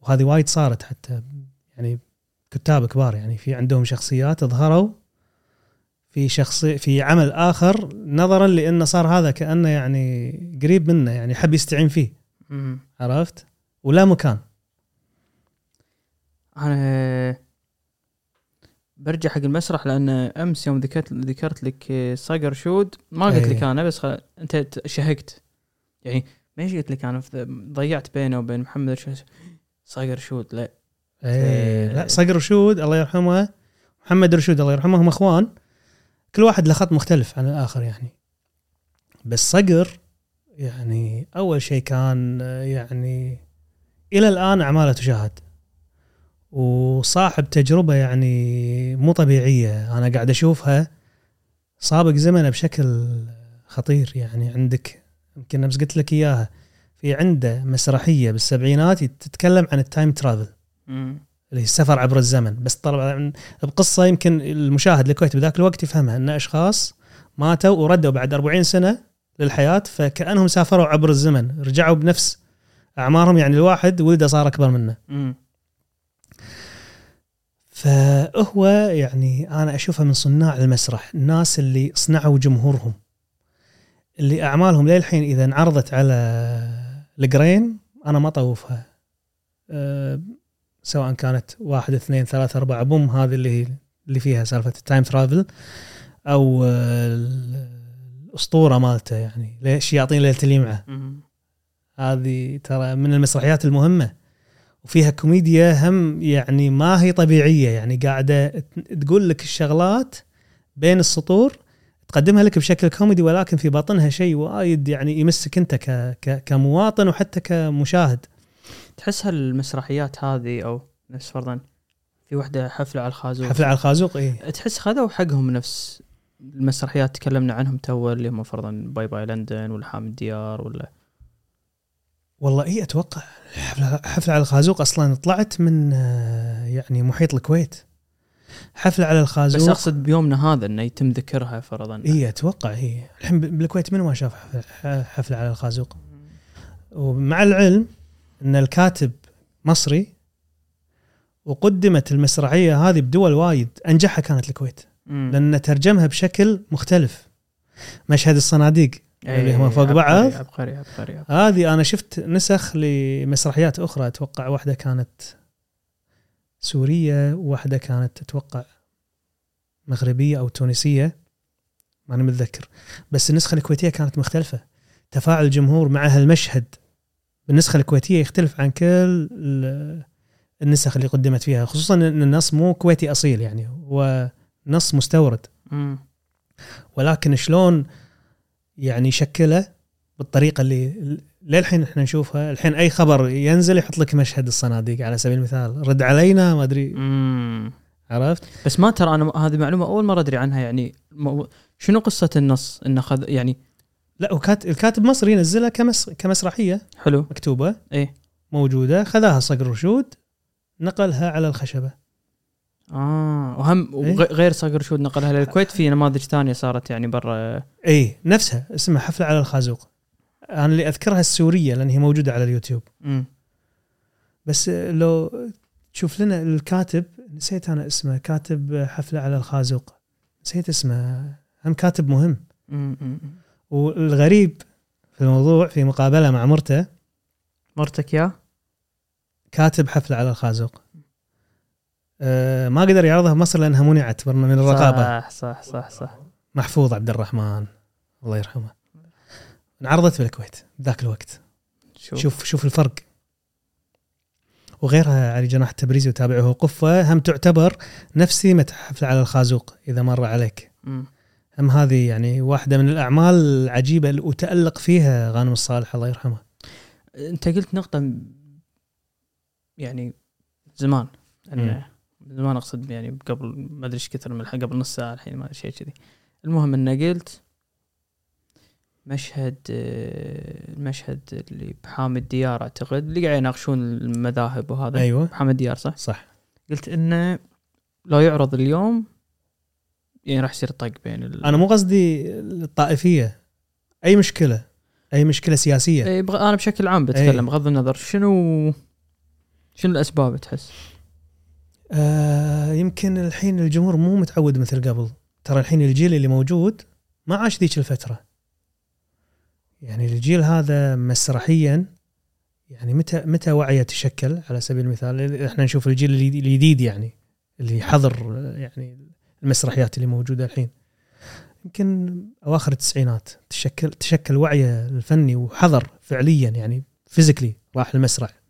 وهذه وايد صارت حتى يعني كتاب كبار يعني في عندهم شخصيات ظهروا في شخصي في عمل آخر نظرا لأنه صار هذا كأنه يعني قريب منه يعني حب يستعين فيه. مم. عرفت؟ ولا مكان. أنا برجع حق المسرح لأن أمس يوم ذكرت ذكرت لك صقر شود ما قلت لك إيه. أنا بس خل... أنت شهقت. يعني ما قلت لك أنا؟ ضيعت بينه وبين محمد صقر شود لا. إيه لا صقر رشود الله يرحمه. محمد رشود الله يرحمه هم اخوان. كل واحد له خط مختلف عن الآخر يعني. بس صقر يعني أول شيء كان يعني إلى الآن أعماله تشاهد. وصاحب تجربة يعني مو طبيعية. أنا قاعد أشوفها سابق زمنه بشكل خطير يعني. عندك يمكن امس قلت لك إياها. في عنده مسرحية بالسبعينات تتكلم عن التايم ترافل. اللي هي السفر عبر الزمن بس طبعا بقصه يمكن المشاهد الكويتي بذاك الوقت يفهمها إن أشخاص ماتوا وردوا بعد 40 سنة للحياة فكأنهم سافروا عبر الزمن رجعوا بنفس أعمارهم يعني الواحد ولده صار أكبر منه. فهو يعني أنا أشوفه من صناع المسرح الناس اللي صنعوا جمهورهم اللي أعمالهم للحين إذا انعرضت على القرين أنا ما اطوفها أه سواء كانت واحد اثنين ثلاثة أربعة بوم هذه اللي هي اللي فيها سالفة التايم ترافل أو آه، الأسطورة مالته يعني ليش يعطيني ليلة اليمعة. مم. هذه ترى من المسرحيات المهمة. وفيها كوميديا هم يعني ما هي طبيعية يعني قاعدة تقول لك الشغلات بين السطور تقدمها لك بشكل كوميدي ولكن في باطنها شيء وايد يعني يمسك انت ك ك كمواطن وحتى كمشاهد. تحس هالمسرحيات هذه أو نفس فرضا في وحدة حفلة على الخازوق. حفلة على الخازوق إيه. تحس خذوا حقهم نفس المسرحيات تكلمنا عنهم تو اللي هم فرضا باي باي لندن وحامي الديار ولا. والله إيه أتوقع حفلة, حفلة على الخازوق أصلا طلعت من آه، يعني محيط الكويت. حفلة على الخازوق بس أقصد بيومنا هذا إنه يتم ذكرها فرضا إي أتوقع هي الحين بالكويت من ما شاف حفلة, حفلة على الخازوق ومع العلم إن الكاتب مصري وقدمت المسرحية هذه بدول وايد أنجحها كانت الكويت مم. لأن ترجمها بشكل مختلف مشهد الصناديق اللي هم فوق عبقري- بعض. عبقري عبقري, عبقري. هذه أنا شفت نسخ لمسرحيات أخرى أتوقع واحدة كانت سورية وواحده كانت أتوقع مغربية أو تونسية ماني متذكر. بس النسخة الكويتية كانت مختلفة. تفاعل الجمهور مع هالمشهد بالنسخه الكويتية يختلف عن كل ال- النسخ اللي قدمت فيها خصوصا إن النص مو كويتي أصيل يعني هو نص مستورد. ولكن شلون يعني يشكله بالطريقة اللي للحين إحنا نشوفها. الحين أي خبر ينزل يحط لك مشهد الصناديق على سبيل المثال. رد علينا ما أدري. عرفت؟ بس ما ترى أنا هذه معلومة أول مرة أدري عنها يعني. شنو قصة النص؟ انه خذ يعني لا وكات الكاتب مصري نزلها كمس كمسرحية. حلو. مكتوبة. إيه. موجودة. خذاها صقر رشود نقلها على الخشبة. آه. وهم إيه. غير صقر شود نقلها للكويت. في نماذج ثانية صارت يعني برا. اي نفسها. اسمها حفلة على الخازوق. أنا اللي أذكرها السورية لأن هي موجودة على اليوتيوب. مم. بس لو تشوف لنا الكاتب نسيت أنا اسمه كاتب حفلة على الخازوق. نسيت اسمه. هم كاتب مهم. مم. والغريب في الموضوع في مقابلة مع مرته مرتك يا؟ كاتب حفلة على الخازوق. أه ما قدر يعرضها بمصر لأنها منعت من الرقابة. صح صح صح صح. محفوظ عبد الرحمن. الله يرحمه. انعرضت بالكويت ذاك الوقت. شوف, شوف شوف الفرق. وغيرها علي جناح التبريزي وتابعه قفة. هم تعتبر نفس سمه حفله على الخازوق إذا مر عليك. مم. هم هذه يعني واحدة من الأعمال العجيبة اللي وتالق فيها غانم الصالح الله يرحمه. أنت قلت نقطة م- يعني زمان. انه من زمان أقصد يعني قبل ما أدري إيش كثر من قبل نص ساعة الحين ما شيء كذي. المهم إنه قلت مشهد المشهد اللي بحامي الديار أعتقد اللي قاعد يناقشون المذاهب وهذا. أيوه. بحامي الديار صح؟ صح. قلت إنه لو يعرض اليوم يعني راح يصير طق بين ال... أنا مو قصدي الطائفية. أي مشكلة؟ أي مشكلة سياسية؟ إيه بغ... أنا بشكل عام بتكلم بغض النظر شنو شنو الأسباب تحس؟ آه يمكن الحين الجمهور مو متعود مثل قبل. ترى الحين الجيل اللي موجود ما عاش ذيك الفترة. يعني الجيل هذا مسرحيا يعني متى متى وعيه تشكل؟ على سبيل المثال إحنا نشوف الجيل الجديد- يعني اللي حضر يعني المسرحيات اللي موجودة الحين. يمكن أواخر التسعينات تشكل تشكل وعيه الفني وحضر فعليا يعني فيزيكلي راح المسرح.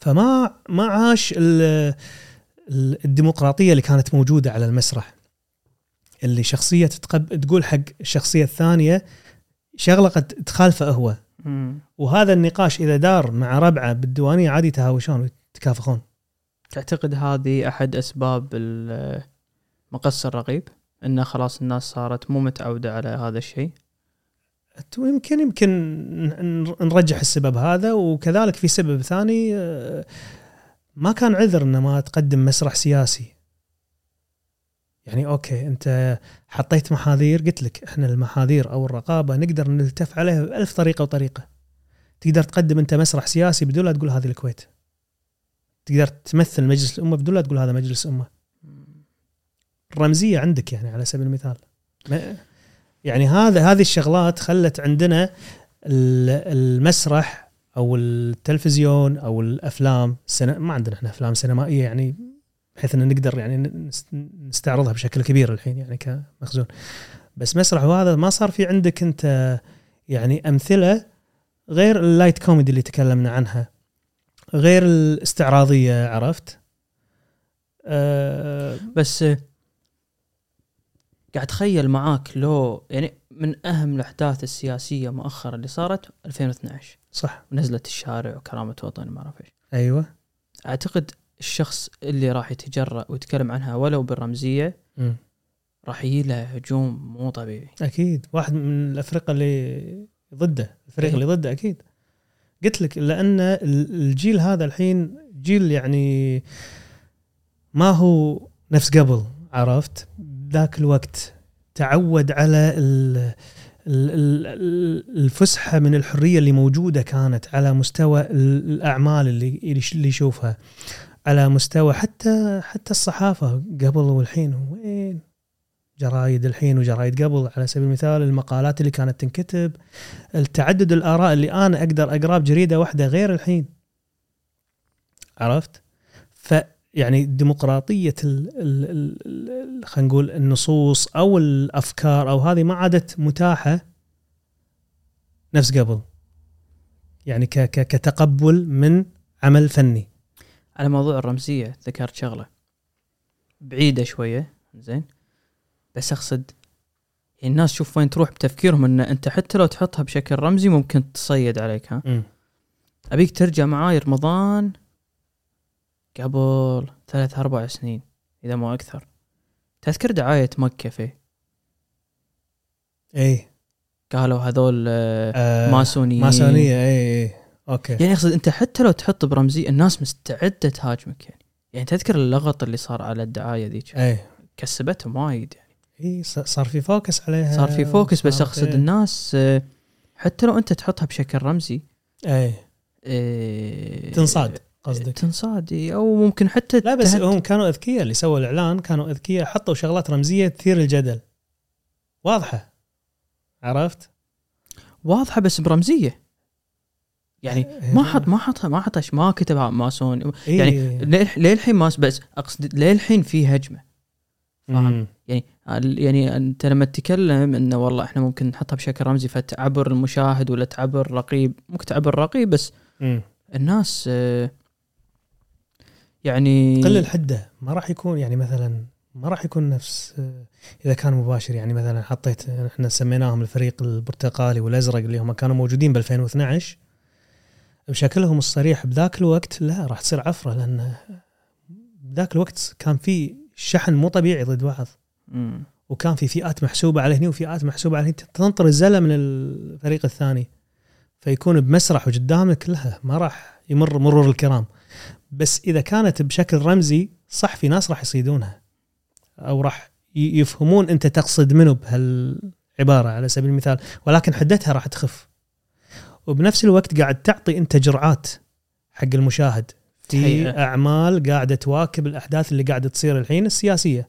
فما ما عاش ال- ال- الديمقراطية اللي كانت موجودة على المسرح. اللي شخصية تقول حق الشخصية الثانية شغلة قد تخالفه هو. مم. وهذا النقاش إذا دار مع ربعة بالديوانية عادي يتهاوشون ويتكافخون. تعتقد هذه أحد أسباب مقص الرقيب انه خلاص الناس صارت مو متعودة على هذا الشيء؟ يمكن يمكن نرجح السبب هذا وكذلك في سبب ثاني آه، ما كان عذر إنه ما تقدم مسرح سياسي. يعني أوكي أنت حطيت محاذير قلت لك إحنا المحاذير أو الرقابة نقدر نلتف عليها بألف طريقة وطريقة. تقدر تقدم أنت مسرح سياسي بدون لا تقول هذه الكويت. تقدر تمثل مجلس الأمة بدون لا تقول هذا مجلس أمة. الرمزيه عندك يعني على سبيل المثال. يعني هذا هذه الشغلات خلت عندنا ال- المسرح أو التلفزيون أو الأفلام ما عندنا إحنا أفلام سينمائية يعني بحيث ان نقدر يعني نس- نستعرضها بشكل كبير الحين يعني كمخزون. بس مسرح وهذا ما صار في عندك أنت يعني أمثلة غير ال light comedy اللي تكلمنا عنها غير الاستعراضية عرفت؟ أه بس آه، قاعد أتخيل معاك لو يعني من أهم الأحداث السياسية مؤخرا اللي صارت 2012 صح. نزلت الشارع وكرامة وطن ما أعرف إيش. أيوه. أعتقد الشخص اللي راح يتجرأ ويتكلم عنها ولو بالرمزية. راح يجي له هجوم مو طبيعي. أكيد. واحد من الأفرقة اللي ضده الفريق إيه. اللي ضده أكيد. قلت لك لأن ال- الجيل هذا الحين جيل يعني ما هو نفس قبل عرفت؟ ذاك الوقت تعود على ال ال- ال- ال- الفسحة من الحرية اللي موجودة كانت على مستوى ال- الأعمال اللي اللي يشوفها. على مستوى حتى حتى الصحافة قبل والحين وين؟ جرايد الحين وجرايد قبل على سبيل المثال المقالات اللي كانت تنكتب التعدد الآراء اللي أنا أقدر اقراه بجريدة واحدة غير الحين. عرفت؟ فيعني ال خلينا نقول النصوص أو الأفكار أو هذه ما عادت متاحة نفس قبل. يعني كتقبل من عمل فني. على موضوع الرمزية ذكرت شغلة. بعيدة شوية زين. بس أقصد يعني الناس شوف وين تروح بتفكيرهم إن أنت حتى لو تحطها بشكل رمزي ممكن تصيد عليك ها؟ مم. أبيك ترجع معاي رمضان قبل ثلاث أربع سنين إذا مو أكثر. تذكر دعاية مكة فيه؟ اي قالوا هذول آه، آه ماسونيين. ماسونية اي أوكي. يعني أقصد أنت حتى لو تحط برمزي الناس مستعدة تهاجمك يعني. يعني تذكر اللغط اللي صار على الدعاية ذيك؟ اي كسبتهم وايد يعني. إي صار في focus عليها. صار في focus بس أقصد الناس آه، حتى لو أنت تحطها بشكل رمزي إي. آه، تنصاد قصدك. تنصاد أو ممكن حتى لا بس تهد- هم كانوا أذكياء اللي سووا الإعلان كانوا أذكياء حطوا شغلات رمزية تثير الجدل. واضحة. عرفت؟ واضحة بس برمزية. يعني ما حط ما حطها ما حطها ما كتبها ماسون. إيه. يعني للح- للحين ما بس. أقصد للحين في هجمة. فاهم؟ يعني يعني أنت لما تتكلم انه والله إحنا ممكن نحطها بشكل رمزي فتعبر المشاهد ولا تعبر رقيب. ممكن تعبر رقيب بس مم. الناس آه، يعني قل الحده ما راح يكون يعني مثلا ما راح يكون نفس آه، إذا كان مباشر. يعني مثلا حطيت إحنا سميناهم الفريق البرتقالي والأزرق اللي هم كانوا موجودين ب 2012 بشكلهم الصريح بذاك الوقت لا راح تصير عفرة لأن ذاك الوقت كان في شحن مو طبيعي ضد بعض. مم. وكان في فئات محسوبة على هني وفئات محسوبة على هني تنطر الزله من الفريق الثاني. فيكون بمسرح وقدامك لا ما راح يمر مرور الكرام. بس إذا كانت بشكل رمزي صح في ناس راح يصيدونها. أو راح يفهمون أنت تقصد منه بهالعبارة على سبيل المثال. ولكن حدتها راح تخف. وبنفس الوقت قاعد تعطي انت جرعات حق المشاهد في تهيئة. أعمال قاعدة تواكب الأحداث اللي قاعدة تصير الحين السياسية.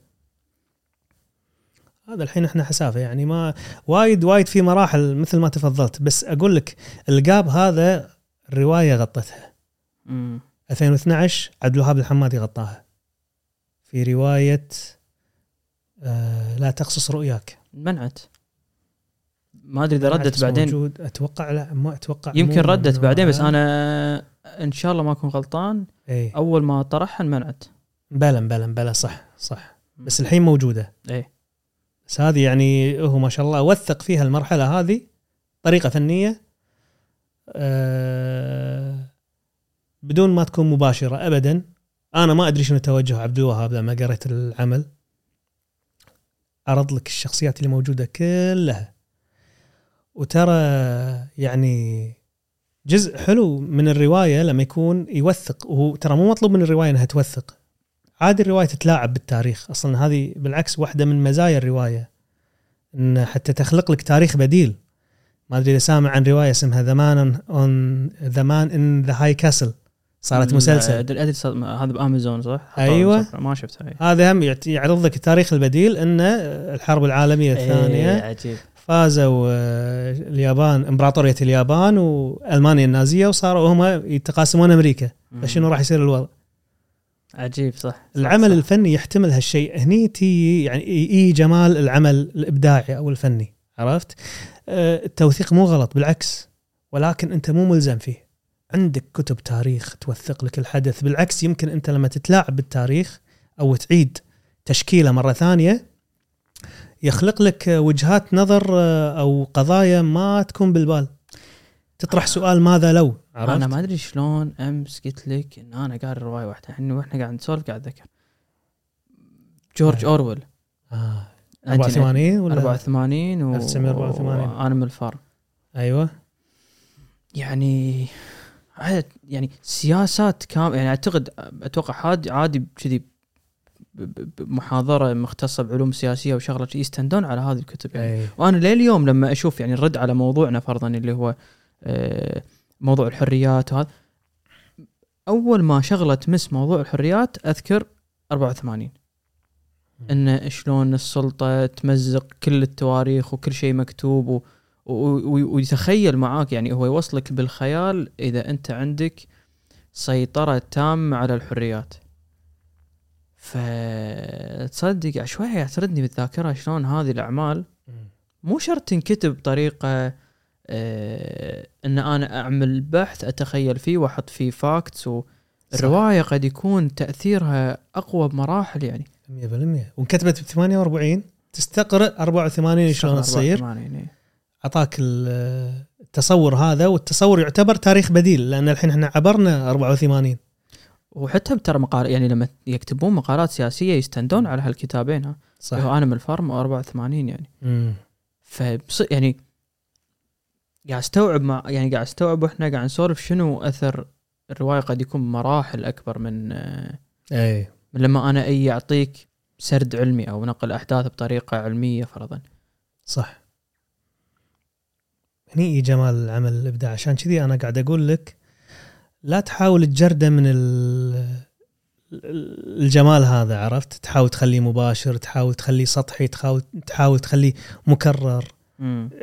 هذا الحين إحنا حسافة يعني ما وايد وايد في مراحل مثل ما تفضلت بس أقول لك القاب هذا الرواية غطتها. مم. 2012 عبد الوهاب الحمادي غطاها. في رواية آه لا تقصص رؤياك. منعت. ما أدري إذا ردت بعدين. موجود. أتوقع لا ما أتوقع يمكن ردت بعدين بس. أنا إن شاء الله ما أكون غلطان. اي أول ما طرحها منعت بلا بلا بلا صح صح. بس الحين موجودة. إيه. بس هذه يعني هو ما شاء الله وثق فيها المرحلة هذه طريقه فنية. آه بدون ما تكون مباشرة ابدا. أنا ما أدري شنو توجه عبد الوهاب لما قريت العمل. عرض لك الشخصيات اللي موجودة كلها. وترى يعني جزء حلو من الرواية لما يكون يوثق وهو ترى مو مطلوب من الرواية إنها توثق عادي الرواية تتلاعب بالتاريخ أصلا هذه بالعكس واحدة من مزايا الرواية إن حتى تخلق لك تاريخ بديل ما أدري إذا سامع عن رواية اسمها The Man on The Man in the High Castle صارت مسلسل ادري أدري هذا بأمازون صح؟ أيوة. ما شفتها. هذا هم يعرض لك التاريخ البديل ان الحرب العالمية الثانية إيه، عجيب فازوا آه، اليابان إمبراطورية اليابان وألمانيا النازية وصاروا هم يتقاسمون أمريكا. فشنو راح يصير الوضع؟ عجيب صح, صح العمل صح. الفني يحتمل هالشيء. هني تي يعني إي جمال العمل الإبداعي أو الفني عرفت؟ آه، التوثيق مو غلط بالعكس. ولكن أنت مو ملزم فيه. عندك كتب تاريخ توثق لك الحدث. بالعكس يمكن أنت لما تتلاعب بالتاريخ أو تعيد تشكيله مرة ثانية يخلق لك وجهات نظر آه، أو قضايا ما تكون بالبال. تطرح سؤال ماذا لو؟ عرفت؟ أنا ما أدري شلون أمس قلت لك إن أنا قاري روايه واحدة إحنا وإحنا قاعد نسولف قاعد اتذكر جورج أيوة. أورويل. آه. 84 ولا؟ 84 و 1984. انيمال فارم أيوه. يعني يعني سياسات كام يعني اعتقد أتوقع عادي عادي كذي بمحاضره مختصة بعلوم سياسية وشغلة يستندون على هذه الكتب يعني. أي. وأنا لليوم لما أشوف يعني الرد على موضوعنا فرضا اللي هو آه، موضوع الحريات وهذا أول ما شغله تمس موضوع الحريات أذكر 84 إن شلون السلطة تمزق كل التواريخ وكل شيء مكتوب و- ويتخيل معاك يعني هو يوصلك بالخيال إذا أنت عندك سيطرة تامة على الحريات. فتصدق شوي قاعد تردني بالذاكرة شلون هذه الأعمال. مو شرط تنكتب بطريقة آه إن أنا أعمل بحث أتخيل فيه وأحط فيه فاكتس والروايه قد يكون تأثيرها أقوى بمراحل يعني. 100% وانكتبت ب 48 تستقرأ 84 شلون تصير. 84 إيه. أعطاك ال- التصور هذا والتصور يعتبر تاريخ بديل لأن الحين إحنا عبرنا 84 وحتى ترى مقال يعني لما يكتبون مقالات سياسية يستندون على هالكتابين ها؟ صح. هو أنا من الفارم 84 يعني. مم. فبص يعني قاعد أستوعب مع يعني قاعد أستوعب وإحنا قاعد نسولف شنو أثر الرواية قد يكون مراحل أكبر من اي من لما أنا أي اعطيك سرد علمي أو نقل أحداث بطريقة علمية فرضا. صح. هني جمال العمل الابداع عشان كذي أنا قاعد أقول لك لا تحاول تجرده من ال- ال- الجمال هذا عرفت؟ تحاول تخليه مباشر تحاول تخليه سطحي تحاول تحاول تخليه مكرر.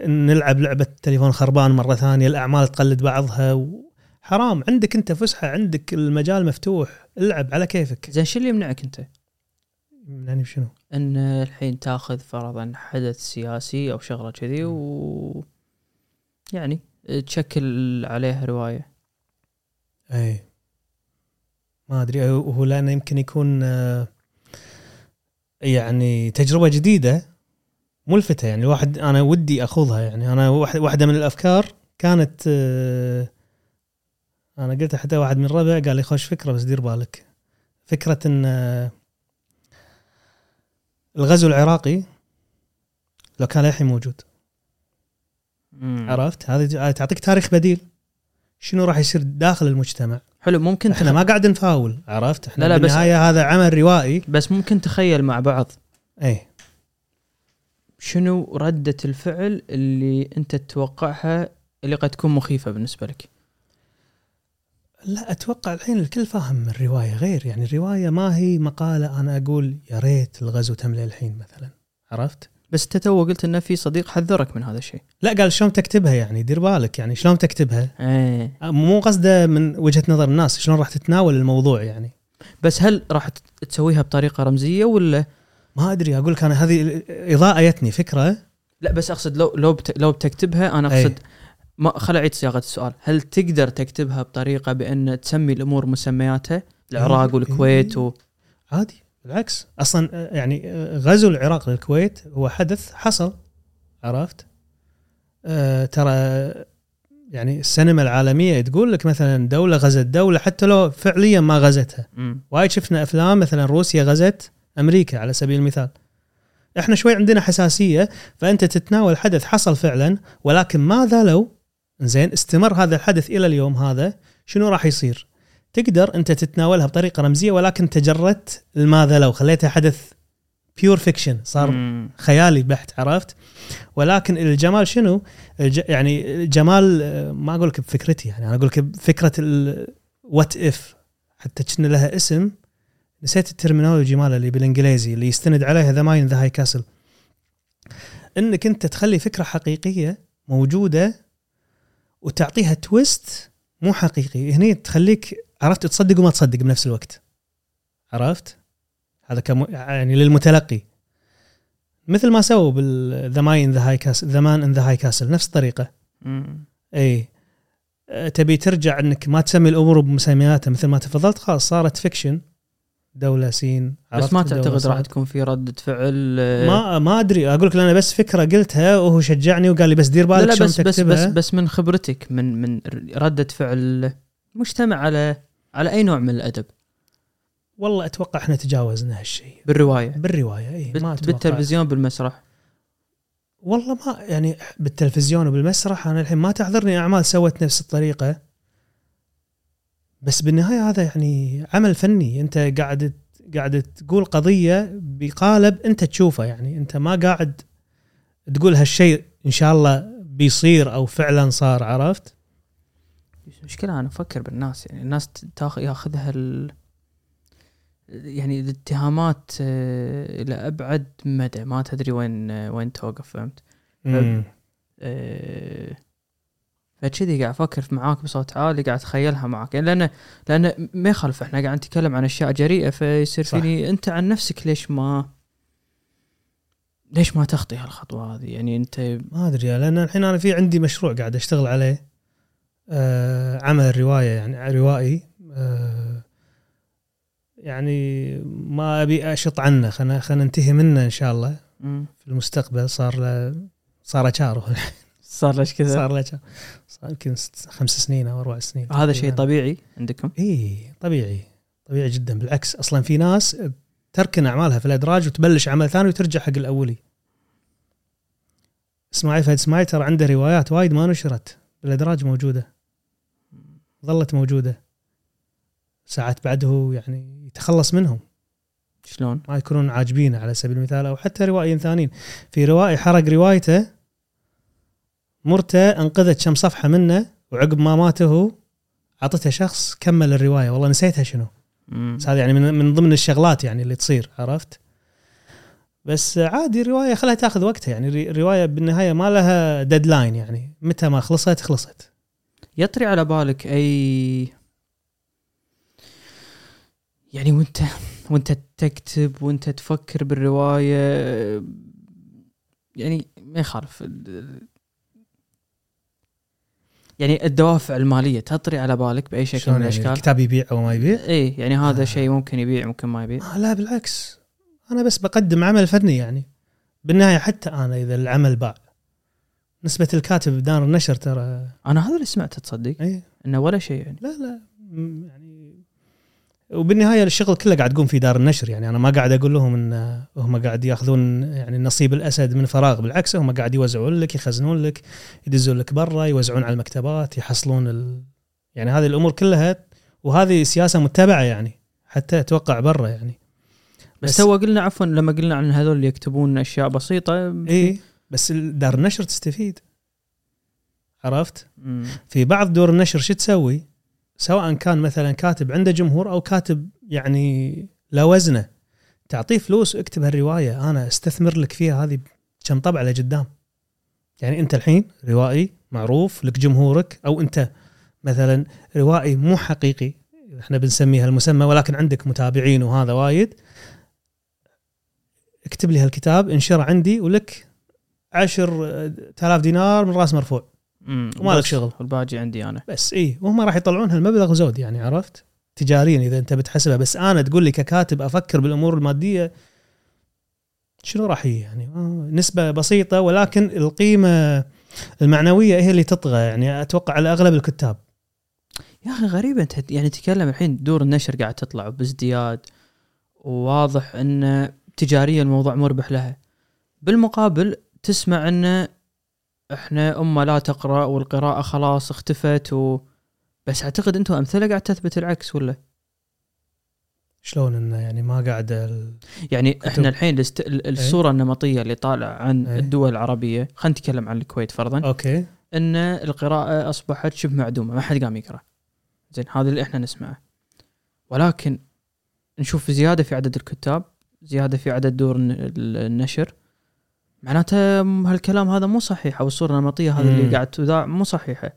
نلعب لعبة تليفون خربان مرة ثانية الأعمال تقلد بعضها و... حرام. عندك أنت فسحة عندك المجال مفتوح. العب على كيفك. زين شو اللي يمنعك أنت؟ يعني بشنو؟ إن الحين تاخذ فرضا حدث سياسي أو شغلة كذي و يعني تشكل عليه رواية. اي ما أدري هو لأنه يمكن يكون آه، يعني تجربة جديدة ملفته يعني الواحد أنا ودي أخوضها يعني. أنا واحد- واحدة من الأفكار كانت آه، أنا قلت حتى واحد من الربع قال لي خوش فكرة بس دير بالك. فكرة إن آه، الغزو العراقي لو كان للحين موجود. مم. عرفت؟ هذه تعطيك تاريخ بديل. شنو راح يصير داخل المجتمع؟ حلو ممكن إحنا تخ... ما قاعد نفاول عرفت؟ إحنا لا لا، بس- بالنهاية هذا عمل روائي. بس ممكن تخيل مع بعض. اي شنو ردة الفعل اللي انت تتوقعها اللي قد تكون مخيفة بالنسبة لك؟ لا أتوقع الحين الكل فاهم الرواية غير يعني الرواية ما هي مقالة أنا أقول يا ريت الغزو تم للحين مثلا عرفت؟ بس أنت تو قلت إنه في صديق حذرك من هذا الشيء. لا قال شلون تكتبها يعني؟ دير بالك يعني شلون تكتبها؟ إيه. مو قصده من وجهة نظر الناس شلون راح تتناول الموضوع يعني؟ بس هل راح تسويها بطريقة رمزية ولا؟ ما أدري أقول لك أنا هذه اضاءه جتني فكرة. لا بس أقصد لو لو بت... لو بتكتبها أنا أي. أقصد ما خل أعيد صياغة السؤال. هل تقدر تكتبها بطريقة بأن تسمي الأمور مسمياتها العراق إيه. والكويت و... عادي. بالعكس أصلا آه، يعني آه، غزو العراق للكويت هو حدث حصل عرفت؟ آه ترى يعني السينما العالمية تقول لك مثلا دولة غزت دولة حتى لو فعليا ما غزتها. وايد شفنا أفلام مثلا روسيا غزت أمريكا على سبيل المثال. إحنا شوي عندنا حساسية فأنت تتناول حدث حصل فعلا ولكن ماذا لو؟ زين استمر هذا الحدث إلى اليوم هذا شنو راح يصير؟ تقدر أنت تتناولها بطريقة رمزية ولكن تجردت الماذا لو خليتها حدث pure fiction صار مم. خيالي بحت عرفت؟ ولكن الجمال شنو؟ الج... يعني الجمال ما أقول لك بفكرتي يعني أنا أقول لك بفكرة what if حتى كنا لها اسم نسيت ال terminology ماله اللي بالإنجليزي اللي يستند عليها The Man in the High Castle إنك أنت تخلي فكرة حقيقية موجودة وتعطيها twist مو حقيقي هني تخليك عرفت تصدق وما تصدق بنفس الوقت. عرفت؟ هذا كم يعني للمتلقي. مثل ما سووا بال The Man in the High Castle The Man in the High Castle نفس الطريقة. اي تبي ترجع إنك ما تسمي الأمور بمسمياتها مثل ما تفضلت خلاص صارت fiction. دولة سين بس ما تعتقد راح تكون في رده فعل آه، ما ما أدري. أقول لك أنا بس فكرة قلتها وهو شجعني وقال لي بس دير لا بالك لا شلون بس بس بس بس من خبرتك من من ردة فعل مجتمع على على أي نوع من الأدب؟ والله أتوقع إحنا تجاوزنا هالشيء. بالرواية. بالرواية اي ما أتوقع. بالتلفزيون بالمسرح؟ والله ما يعني بالتلفزيون وبالمسرح أنا الحين ما تعذرني أعمال سوت نفس الطريقة. بس بالنهاية هذا يعني عمل فني. أنت قاعد قاعد تقول قضية بقالب أنت تشوفه يعني. أنت ما قاعد تقول هالشيء إن شاء الله بيصير أو فعلا صار عرفت؟ المشكلة أنا أفكر بالناس يعني الناس تاخذ ياخذها ال... يعني الاتهامات آه، إلى أبعد مدى. ما تدري وين آه، وين توقف فهمت؟ آه، فكذي قاعد أفكر معاك بصوت عالي قاعد أتخيلها معاك. يعني لأن لأن ما يخالف إحنا قاعد نتكلم عن أشياء جريئة فيصير. فيني أنت عن نفسك ليش ما ليش ما تخطي هالخطوة هذه؟ يعني أنت ما أدري لأن الحين أنا في عندي مشروع قاعد أشتغل عليه. عمل رواية يعني روائي آه يعني ما أبي أشط عنه خلينا خلينا ننتهي منه إن شاء الله. مم. في المستقبل صار له صار اشاره صار ليش كذا؟ صار له. صار يمكن خمس سنين أو أربع سنين هذا شيء طبيعي عندكم؟ اي طبيعي. طبيعي جدا. بالعكس أصلا في ناس تركن أعمالها في الأدراج وتبلش عمل ثاني وترجع حق الأولي. إسماعيل فهد اسماعيل ترى عنده روايات وايد ما نشرت. بالأدراج موجودة. ظلت موجودة. ساعات بعده يعني يتخلص منهم. شلون؟ ما يكونون عاجبينه على سبيل المثال أو حتى روائيين ثانيين. في روائي حرق روايته مرته أنقذت كم صفحة منه وعقب ما مات هو أعطته شخص كمل الرواية. والله نسيتها شنو. بس هذه يعني من, من ضمن الشغلات يعني اللي تصير عرفت؟ بس عادي الرواية خلها تاخذ وقتها. يعني الرواية بالنهاية ما لها ديدلاين يعني. متى ما خلصت خلصت. يطري على بالك أي يعني وانت وانت تكتب وانت تفكر بالرواية يعني ما يخالف يعني الدوافع المالية تطري على بالك بأي شكل من يعني الأشكال؟ الكتاب يبيع أو ما يبيع؟ اي يعني هذا آه. شيء ممكن يبيع ممكن ما يبيع. آه لا بالعكس. أنا بس بقدم عمل فني يعني. بالنهاية حتى أنا إذا العمل باع نسبة الكاتب بدار النشر ترى. أنا هذا اللي سمعته تصدق اي إنه ولا شيء يعني. لا لا. يعني وبالنهاية الشغل كله قاعد تقوم في دار النشر يعني أنا ما قاعد أقول لهم إن هم قاعد يأخذون يعني نصيب الأسد من فراغ بالعكس هم قاعد يوزعون لك يخزنون لك يدزون لك برا يوزعون على المكتبات يحصلون ال... يعني هذه الأمور كلها وهذه سياسة متبعة يعني حتى أتوقع برا يعني. بس, بس- تو قلنا عفوا لما قلنا عن هذول اللي يكتبون أشياء بسيطة اي بس دار النشر تستفيد عرفت؟ مم. في بعض دور النشر شو تسوي؟ سواء كان مثلا كاتب عنده جمهور أو كاتب يعني لا وزنه تعطيه فلوس اكتب هالرواية أنا أستثمر لك فيها هذه كم طبعة لقدام. يعني أنت الحين روائي معروف لك جمهورك أو أنت مثلا روائي مو حقيقي إحنا بنسميها المسمى ولكن عندك متابعين وهذا وايد اكتب لي هالكتاب انشره عندي ولك عشر آلاف دينار من راس مرفوع. وما لك شغل. والباقي عندي أنا بس اي وهم راح يطلعون هالمبلغ زود يعني عرفت تجاريا اذا انت بتحسبها بس أنا تقول لي ككاتب أفكر بالامور الماديه شنو راح يعني آه، نسبه بسيطه ولكن القيمه المعنويه هي اللي تطغى يعني أتوقع على اغلب الكتاب يا أخي غريبه انت يعني تتكلم الحين دور النشر قاعد تطلع بازدياد وواضح ان تجاريا الموضوع مربح لها بالمقابل تسمع ان إحنا أمة لا تقرأ والقراءة خلاص اختفت و بس أعتقد أنتم أمثلة قاعد تثبت العكس ولا؟ شلون إنه يعني ما قاعد ال- يعني. إحنا الحين الاست... ال- الصورة النمطية اللي طالع عن إيه. الدول العربية خلينا نتكلم عن الكويت فرضا. أوكي. إن القراءة أصبحت شبه معدومة ما حد قام يقرأ. زين هذا اللي إحنا نسمعه. ولكن نشوف زيادة في عدد الكتاب زيادة في عدد دور الن- ال- النشر. معناته هالكلام هذا مو صحيح أو الصورة النمطية هذه مم. اللي قاعد تذاع مو صحيحة.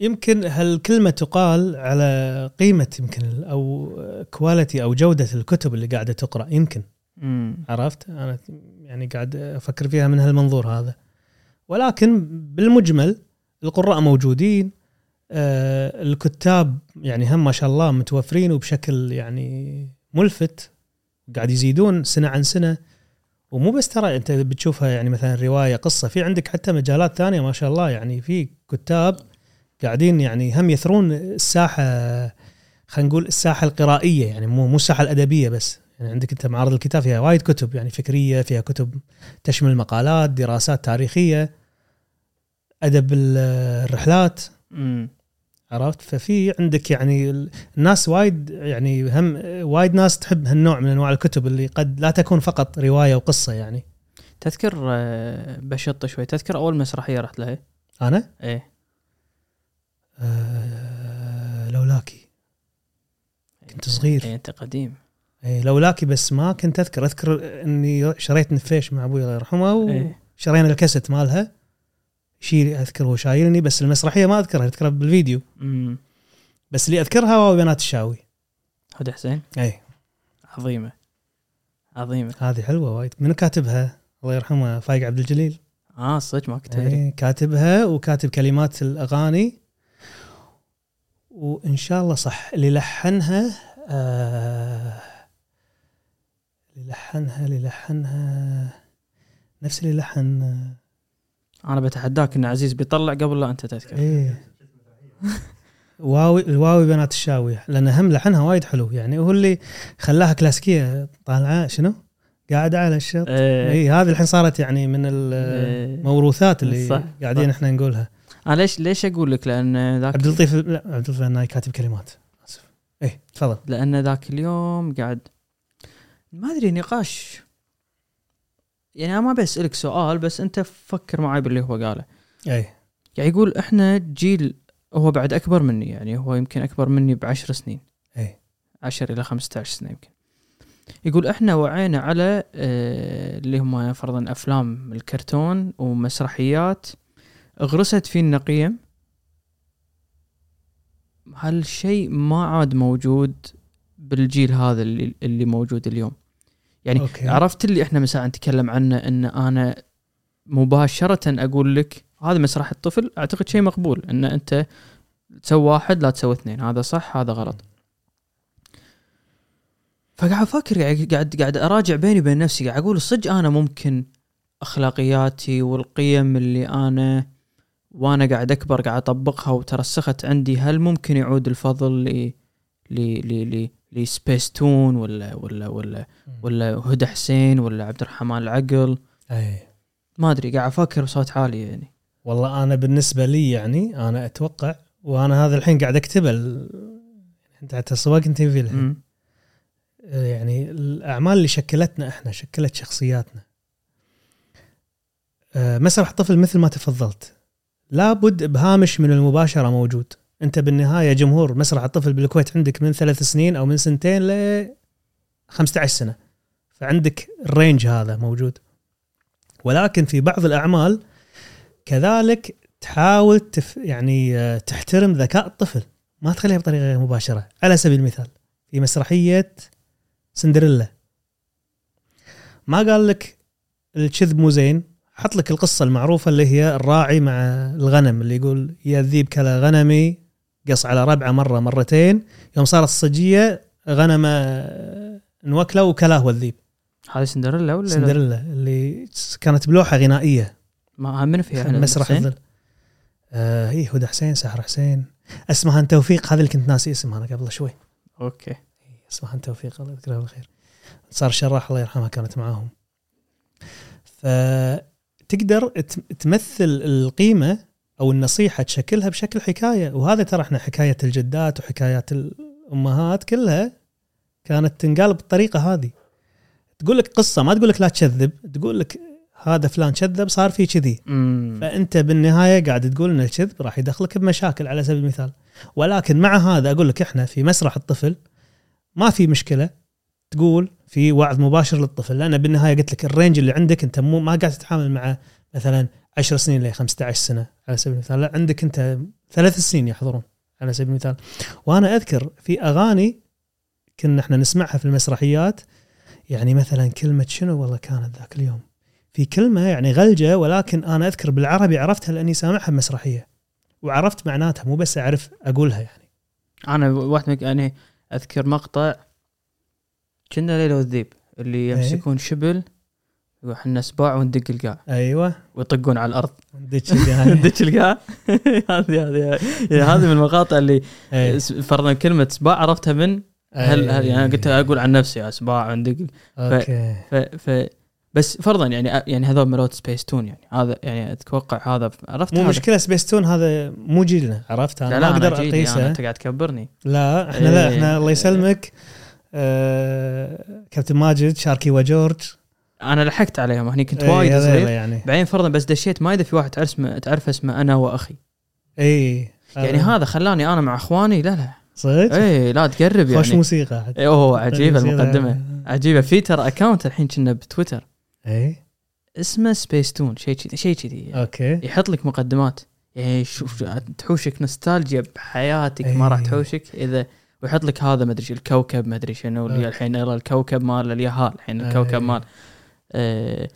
يمكن هالكلمة تقال على قيمة يمكن أو كواليتي أو جودة الكتب اللي قاعدة تقرأ يمكن. امم عرفت؟ أنا يعني قاعد أفكر فيها من هالمنظور هذا. ولكن بالمجمل القراء موجودين آه الكتاب يعني هم ما شاء الله متوفرين وبشكل يعني ملفت قاعد يزيدون سنة عن سنة. ومو بس ترى انت بتشوفها يعني مثلا رواية قصة في عندك حتى مجالات ثانية ما شاء الله يعني في كتاب قاعدين يعني هم يثرون الساحة خلينا نقول الساحة القرائية يعني مو مو الساحة الأدبية بس. يعني عندك أنت معارض الكتاب فيها وايد كتب يعني فكرية فيها كتب تشمل مقالات دراسات تاريخية أدب ال- الرحلات. عرفت؟ ففي عندك يعني ال- الناس وايد يعني هم وايد ناس تحب هالنوع من أنواع الكتب اللي قد لا تكون فقط رواية وقصة يعني. تذكر آه، بشط شوي. تذكر أول مسرحية رحت لها؟ أنا؟ إيه. آه لولاكي. كنت صغير. إيه أنت قديم. إيه لولاكي بس ما كنت أذكر. أذكر إني شريت نفيش مع أبوي الله يرحمه إيه. وشرينا الكاسيت مالها. شيل أذكر هو شايلني بس المسرحية ما أذكرها أذكرها بالفيديو. امم بس اللي أذكرها wow بنات الشاوي. هدى حسين؟ إي. عظيمة. عظيمة. هذه حلوة وايد. منو كاتبها؟ الله يرحمه فايق عبد الجليل. آه صدق ما كنت ادري إي كاتبها وكاتب كلمات الأغاني. وإن شاء الله صح اللي لحنها آه اللي لحنها اللي لحنها نفس اللي لحن آه، أنا بتحداك إن عزيز بيطلع قبل لا أنت تذكر. إيه. واوي الواوي بنات الشاوي لأن هم لحنها وايد حلو. يعني هو اللي خلاها كلاسيكية طالعة شنو؟ قاعدة على الشط. اي هذه الحين صارت يعني من إيه. الموروثات اللي صح، قاعدين صح. إحنا نقولها. أنا ليش ليش أقول لك؟ لأن ذاك عبد اللطيف لا عبد اللطيف الناي كاتب كلمات. آسف. إيه تفضل. لأن ذاك اليوم قاعد ما أدري نقاش. يعني أنا ما بسالك سؤال بس أنت فكر معي باللي هو قاله. أي. يعني يقول إحنا جيل هو بعد أكبر مني يعني هو يمكن أكبر مني بعشر سنين. أي. 10 إلى 15 سنة يمكن. يقول إحنا وعينا على آه، اللي هم فرضا أفلام الكرتون ومسرحيات غرست فينا قيم هالشيء ما عاد موجود بالجيل هذا اللي, اللي موجود اليوم؟ يعني أوكي. عرفت اللي إحنا مساء نتكلم عنه إن أنا مباشرة أقول لك هذا مسرح الطفل أعتقد شيء مقبول إن أنت تسوي واحد لا تسوي اثنين هذا صح هذا غلط فقاعد أفكر قاعد قاعد قاعد أراجع بيني وبين نفسي قاعد أقول صدق أنا ممكن أخلاقياتي والقيم اللي أنا وأنا قاعد أكبر قاعد أطبقها وترسخت عندي هل ممكن يعود الفضل ل ل ل لسبيس تون ولا ولا ولا ولا هدى حسين ولا عبد الرحمن العقل. اي ما أدري قاعد أفكر بصوت عالي يعني. والله أنا بالنسبة لي يعني أنا أتوقع وأنا هذا الحين قاعد اكتبه ال- أنت حتى أنت في الحين. مم. يعني الأعمال اللي شكلتنا إحنا شكلت شخصياتنا. آه، مسرح طفل مثل ما تفضلت. لابد بهامش من المباشرة موجود. انت بالنهاية جمهور مسرح الطفل بالكويت عندك من ثلاث سنين أو من سنتين ل 15 سنة. فعندك الرينج هذا موجود. ولكن في بعض الأعمال كذلك تحاول تف يعني آه، تحترم ذكاء الطفل. ما تخليها بطريقة غير مباشرة. على سبيل المثال في مسرحية سندريلا. ما قال لك الكذب مو زين؟ حط لك القصة المعروفة اللي هي الراعي مع الغنم اللي يقول يا الذيب كلا غنمي. قص على ربعة مرة مرتين. يوم صارت الصجية غنمه انوكله وكلاه هو الذيب هذه سندريلا ولا؟ لا؟ سندريلا اللي كانت بلوحة غنائية. ما من فيها في مسرح؟ الظل. آه هي هدى حسين سحر حسين. اسمها توفيق هذه اللي كنت ناسي اسمها أنا قبل شوي. أوكي. اسمها أنت توفيق الله يذكرها بالخير. صار شراح الله يرحمها كانت معاهم. فتقدر تمثل القيمة أو النصيحة تشكلها بشكل حكاية. وهذا ترى إحنا حكاية الجدات وحكايات الأمهات كلها كانت تنقال بالطريقة هذه. تقول لك قصة ما تقول لك لا تكذب تقول لك هذا فلان كذب صار في كذي. فأنت بالنهاية قاعد تقول إن الكذب راح يدخلك بمشاكل على سبيل المثال. ولكن مع هذا أقول لك إحنا في مسرح الطفل ما في مشكلة تقول في وعظ مباشر للطفل. لأن بالنهاية قلت لك الرينج اللي عندك أنت مو ما قاعد تتعامل مع مثلا 10 سنين ل 15 سنة على سبيل المثال. لا عندك أنت ثلاث سنين يحضرون على سبيل المثال. وأنا أذكر في أغاني كنا إحنا نسمعها في المسرحيات يعني مثلا كلمة شنو؟ والله كانت ذاك اليوم. في كلمة يعني غلجة ولكن أنا أذكر بالعربي عرفتها لأني سامعها بمسرحيه وعرفت معناتها مو بس أعرف أقولها يعني. أنا واحد يعني أذكر مقطع كنا ليلى والذيب اللي إيه. يمسكون شبل إحنا سباع وندق القاع. أيوه. ويطقون على الأرض. كذي هاي. ندق القاع. هذه هذه هذه من المقاطع اللي إيه. س- فرضا كلمة سباع عرفتها من؟ هل, هل يعني قلت أقول عن نفسي سباع وندق أوكي. ف, ف بس فرضا يعني يعني هذول ملوت سبيس تون يعني. هذا يعني أتوقع هذا عرفت مو هذا. مشكلة سبيستون هذا مو جيلنا عرفت؟ أنا لا ما أقدر أقيسه. انت قاعد تكبرني. لا إحنا لا إيه. إحنا الله يسلمك. آه كابتن ماجد شاركي وجورج. أنا لحقت عليهم. هني كنت إيه، وايد صغير. يعني. بعدين فرضا بس دشيت ما إذا في واحد تعرف اسمه تعرف اسمه أنا وأخي. اي يعني هذا. خلاني أنا مع إخواني. لا لا. صدق؟ اي لا تقرب خوش يعني. موسيقى. عاد. إيه، أوه عجيبة موسيقى. المقدمة. عجيبة. في ترى account الحين كنا بتويتر. اي اسمه سبيس تون شيء كذي شيء كذي. أوكي. يحط لك مقدمات. يعني شوف تحوشك نوستالجيا بحياتك. ما راح إيه. تحوشك. اذا ويحط لك هذا ما أدري الكوكب ما أدري شنو اللي. الحين الكوكب مال اليهال. الحين إيه. الكوكب مال. أنا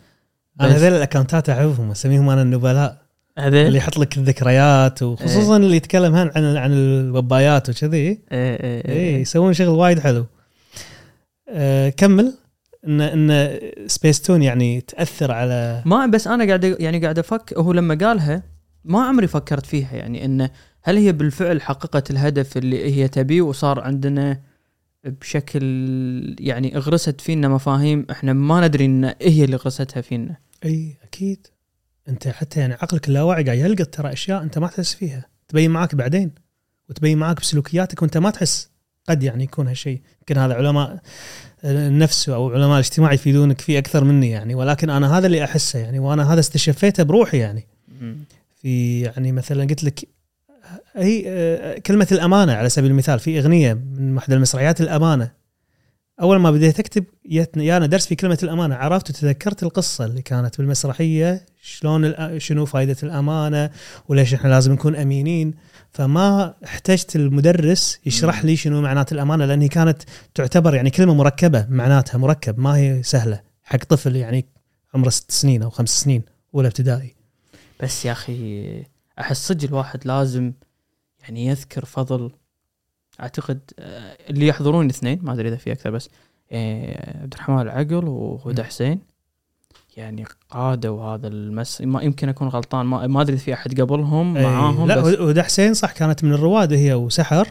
بس- هذول الأكونتات أعرفهم أسميهم أنا النبلاء. اللي هذيل يحط لك الذكريات وخصوصا اللي يتكلم عن عن عن الوبايات وكذي. إيه، إيه، اي إيه. يسوون شغل وايد حلو. أه كمل. ان إن سبيس تون يعني تأثر على ما بس أنا قاعد يعني قاعد أفكر هو لما قالها ما عمري فكرت فيها يعني انه هل هي بالفعل حققت الهدف اللي هي تبيه وصار عندنا بشكل يعني اغرست فينا مفاهيم إحنا ما ندري إن هي اللي غرستها فينا. أي أكيد. أنت حتى يعني عقلك اللاواعي قاعد يلقط ترى أشياء أنت ما تحس فيها. تبين معاك بعدين وتبين معاك بسلوكياتك وأنت ما تحس. قد يعني يكون هالشيء يمكن هذا علماء النفس أو علماء الاجتماع يفيدونك فيه أكثر مني يعني. ولكن أنا هذا اللي أحسه يعني وأنا هذا استشفيته بروحي يعني. في يعني مثلا قلت لك هي آه، كلمة الأمانة على سبيل المثال في أغنية من أحد المسرحيات الأمانة. أول ما بديت أكتب جتني يانا درس في كلمة الأمانة عرفت وتذكرت القصة اللي كانت بالمسرحية شلون شنو فائدة الأمانة وليش إحنا لازم نكون أمينين. فما احتجت المدرس يشرح لي شنو معنات الأمانة لأن هي كانت تعتبر يعني كلمة مركبة معناتها مركب ما هي سهلة. حق طفل يعني عمره ست سنين أو خمس سنين أولى ابتدائي. بس يا أخي أحس صدق الواحد لازم يعني يذكر فضل أعتقد آه، اللي يحضرون الاثنين ما أدري إذا في أكثر بس آه، عبد الرحمن العقل وهدى. حسين يعني قادوا هذا المس ما يمكن أكون غلطان ما, ما أدري في أحد قبلهم إيه، معاهم لا بس هدى حسين صح كانت من الرواد هي وسحر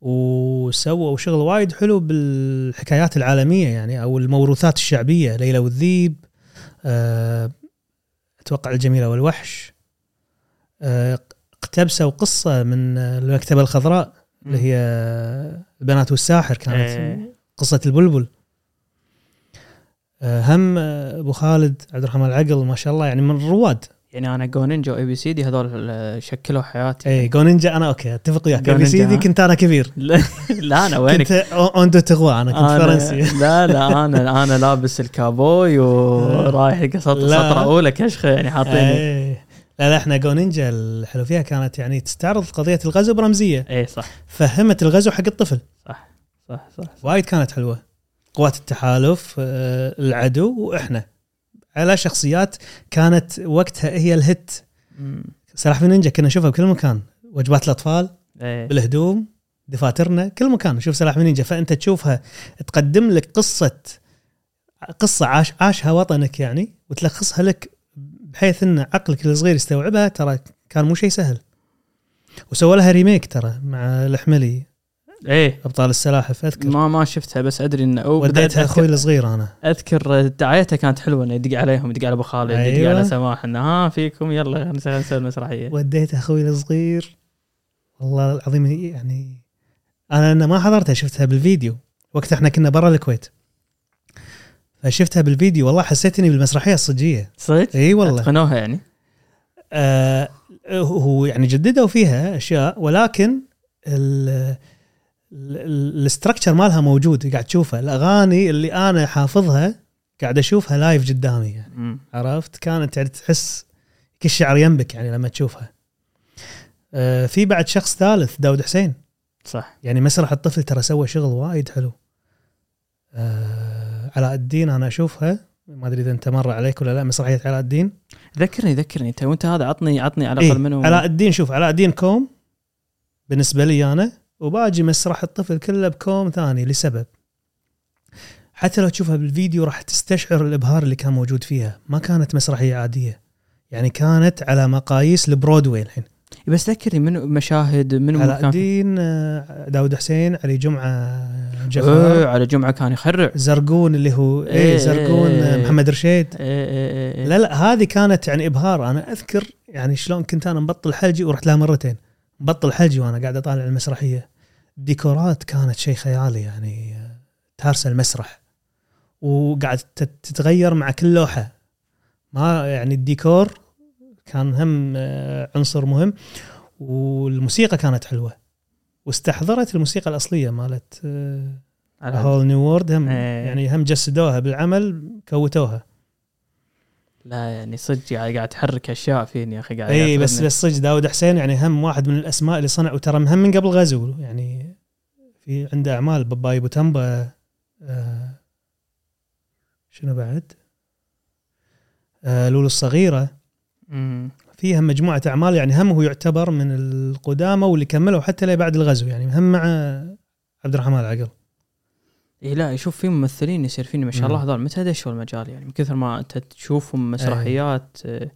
وسووا شغل وايد حلو بالحكايات العالمية يعني أو الموروثات الشعبية ليلى والذيب آه، أتوقع الجميلة والوحش اقتبسوا قصه من المكتبة الخضراء اللي هي البنات والساحر كانت. إيه. قصة البلبل. آه، هم آه، أبو خالد عبد الرحمن العقل ما شاء الله يعني من الرواد يعني أنا Go Ninja و ABCD هذول آه، شكلوا حياتي. اي Go Ninja أنا أوكي أتفق وياك. جو بي سي دي؟ كنت أنا كبير. لا, لا أنا وينك؟ كنت اون دو تغوا أنا كنت فرنسي. لا لا أنا أنا لابس الكابوي ورايح لا. سطره اولى كشخة يعني حاطيني. إيه. لا لا إحنا جو نينجا الحلو فيها كانت يعني تستعرض قضية الغزو برمزية. اي صح. فهمت الغزو حق الطفل. صح صح صح وايد كانت حلوة. قوات التحالف آه، العدو وإحنا. على شخصيات كانت وقتها هي الهت. سلاحف النينجا كنا نشوفها بكل مكان. وجبات الأطفال إيه. بالهدوم دفاترنا كل مكان. نشوف سلاحف النينجا فأنت تشوفها تقدم لك قصة قصة عاش عاشها وطنك يعني وتلخصها لك بحيث إن عقلك الصغير يستوعبها ترى كان مو شيء سهل. وسووا لها ريميك ترى مع الحملي إيه. أبطال السلاحف أذكر. ما ما شفتها بس أدري انه وديتها أخوي الصغير أنا. أذكر دعايتها كانت حلوة إنه يدق عليهم يدق على أبو خالد يدق أيوة. على سماح إنه ها فيكم يلا نسوي المسرحية. وديت أخوي الصغير. والله العظيم يعني أنا أنا ما حضرتها شفتها بالفيديو. وقت إحنا كنا برا الكويت. فشفتها بالفيديو والله حسيت اني بالمسرحية الصجية. صدق؟ إي والله. أتقنوها يعني؟ آه هو يعني جددوا فيها أشياء ولكن ال- ال- ال structure مالها موجود قاعد تشوفها الأغاني اللي أنا حافظها قاعد أشوفها live قدامي يعني. عرفت؟ كانت يعني تحس كل شعر ينبك يعني لما تشوفها. آه في بعد شخص ثالث داود حسين. صح. يعني مسرح الطفل ترى سوى شغل وايد حلو. آه علاء الدين أنا أشوفها. ما أدري إذا أنت مر عليك ولا لا مسرحية علاء الدين. ذكرني ذكرني. انت وأنت هذا عطني عطني على الأقل إيه منه. علاء الدين شوف علاء الدين كوم بالنسبة لي أنا وباجي مسرح الطفل كله بكوم ثاني لسبب. حتى لو تشوفها بالفيديو راح تستشعر الإبهار اللي كان موجود فيها. ما كانت مسرحية عادية. يعني كانت على مقاييس البرودواي الحين. بس ذكرني منو مشاهد منو علاء كان الدين آه، داود حسين علي جمعة إيه جفار على جمعة كان يخرع. زرقون اللي هو إيه، إيه زرقون إيه، آه، إيه. محمد رشيد. إيه إيه إيه. إيه. لا لا هذه كانت يعني إبهار. أنا أذكر يعني شلون كنت أنا مبطل حلجي ورحت لها مرتين. مبطل حلجي وأنا قاعد أطالع المسرحية. الديكورات كانت شيء خيالي يعني آه، تارسه المسرح. وقاعد تت- تتغير مع كل لوحة. ما يعني الديكور كان هم آه، عنصر مهم والموسيقى كانت حلوة واستحضرت الموسيقى الأصلية مالت Whole New World هم إيه. يعني هم جسدوها بالعمل كوتوها لا يعني صدق يعني قاعد تحرك أشياء فيني يا أخي قاعد اي بس. بس صدق داود حسين يعني هم واحد من الأسماء اللي صنعوا ترى هم من قبل غزو يعني في عنده أعمال باباي بوتمبا آه شنو بعد؟ آه لولو الصغيرة مم. فيها مجموعة أعمال يعني هم هو يعتبر من القدامى واللي كملوا حتى لي بعد الغزو يعني هم مع عبد الرحمن العقل. اي لا شوف في ممثلين يصير فيني ما شاء الله. هذول متى دشوا المجال يعني من كثر ما أنت تشوفهم مسرحيات آه،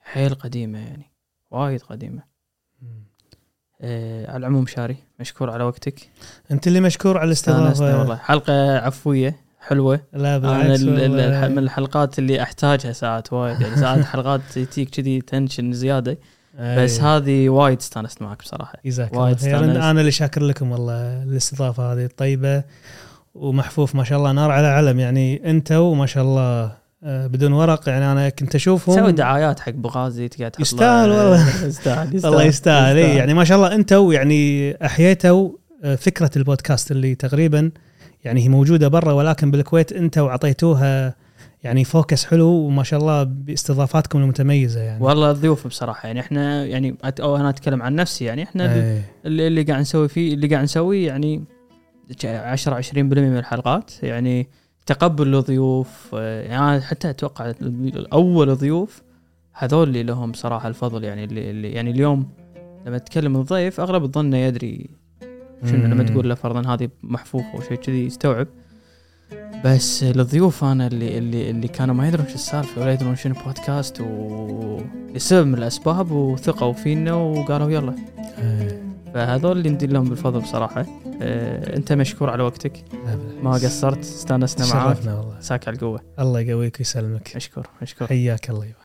حيل قديمة يعني وايد قديمة. آه على العموم شاري مشكور على وقتك. أنت اللي مشكور على الاستضافة. والله حلقة عفوية. حلوة. لا بالعكس ال- ال- والله. الح- من الحلقات اللي أحتاجها ساعات وايد. يعني ساعات حلقات تجيك كذي tension زيادة. بس. هذه وايد استانست معك بصراحة. جزاك وايد استانست. أنا اللي شاكر لكم والله الاستضافة هذه الطيبة. ومحفوف ما شاء الله نار على علم. يعني انت وما شاء الله آه، بدون ورق. يعني أنا كنت أشوفهم. تسوي دعايات حق بغازي تقعد يستاهل والله. يستاهل الله يستاهل. إيه، يعني ما شاء الله أنتوا يعني أحييتوا آه، فكرة البودكاست اللي تقريبا يعني هي موجودة برا ولكن بالكويت أنتوا اعطيتوها يعني فوكس حلو وما شاء الله باستضافاتكم المتميزة يعني والله الضيوف بصراحة يعني إحنا يعني أو أنا أتكلم عن نفسي يعني إحنا إيه. اللي, اللي قاعد نسوي فيه اللي قاعد نسويه يعني 10 20% من الحلقات يعني تقبل الضيوف آه، يعني حتى أتوقع اول ضيوف هذول اللي لهم صراحة الفضل يعني اللي, اللي يعني اليوم لما تتكلم الضيف أغلب الظن يدري شنو لما. تقول له فرضا هذه محفوفة أو شيء كذي يستوعب. بس الضيوف أنا اللي اللي اللي كانوا ما يدرون شو السالفة ولا يدرون شنو بودكاست و لسبب من الأسباب وثقوا فينا وقالوا يلا. إيه. فهذول اللي ندين لهم بالفضل بصراحة. آه، أنت مشكور على وقتك. ما قصرت استانسنا معاك. والله. ساك على القوة. الله يقويك ويسلمك. مشكور مشكور. حياك الله.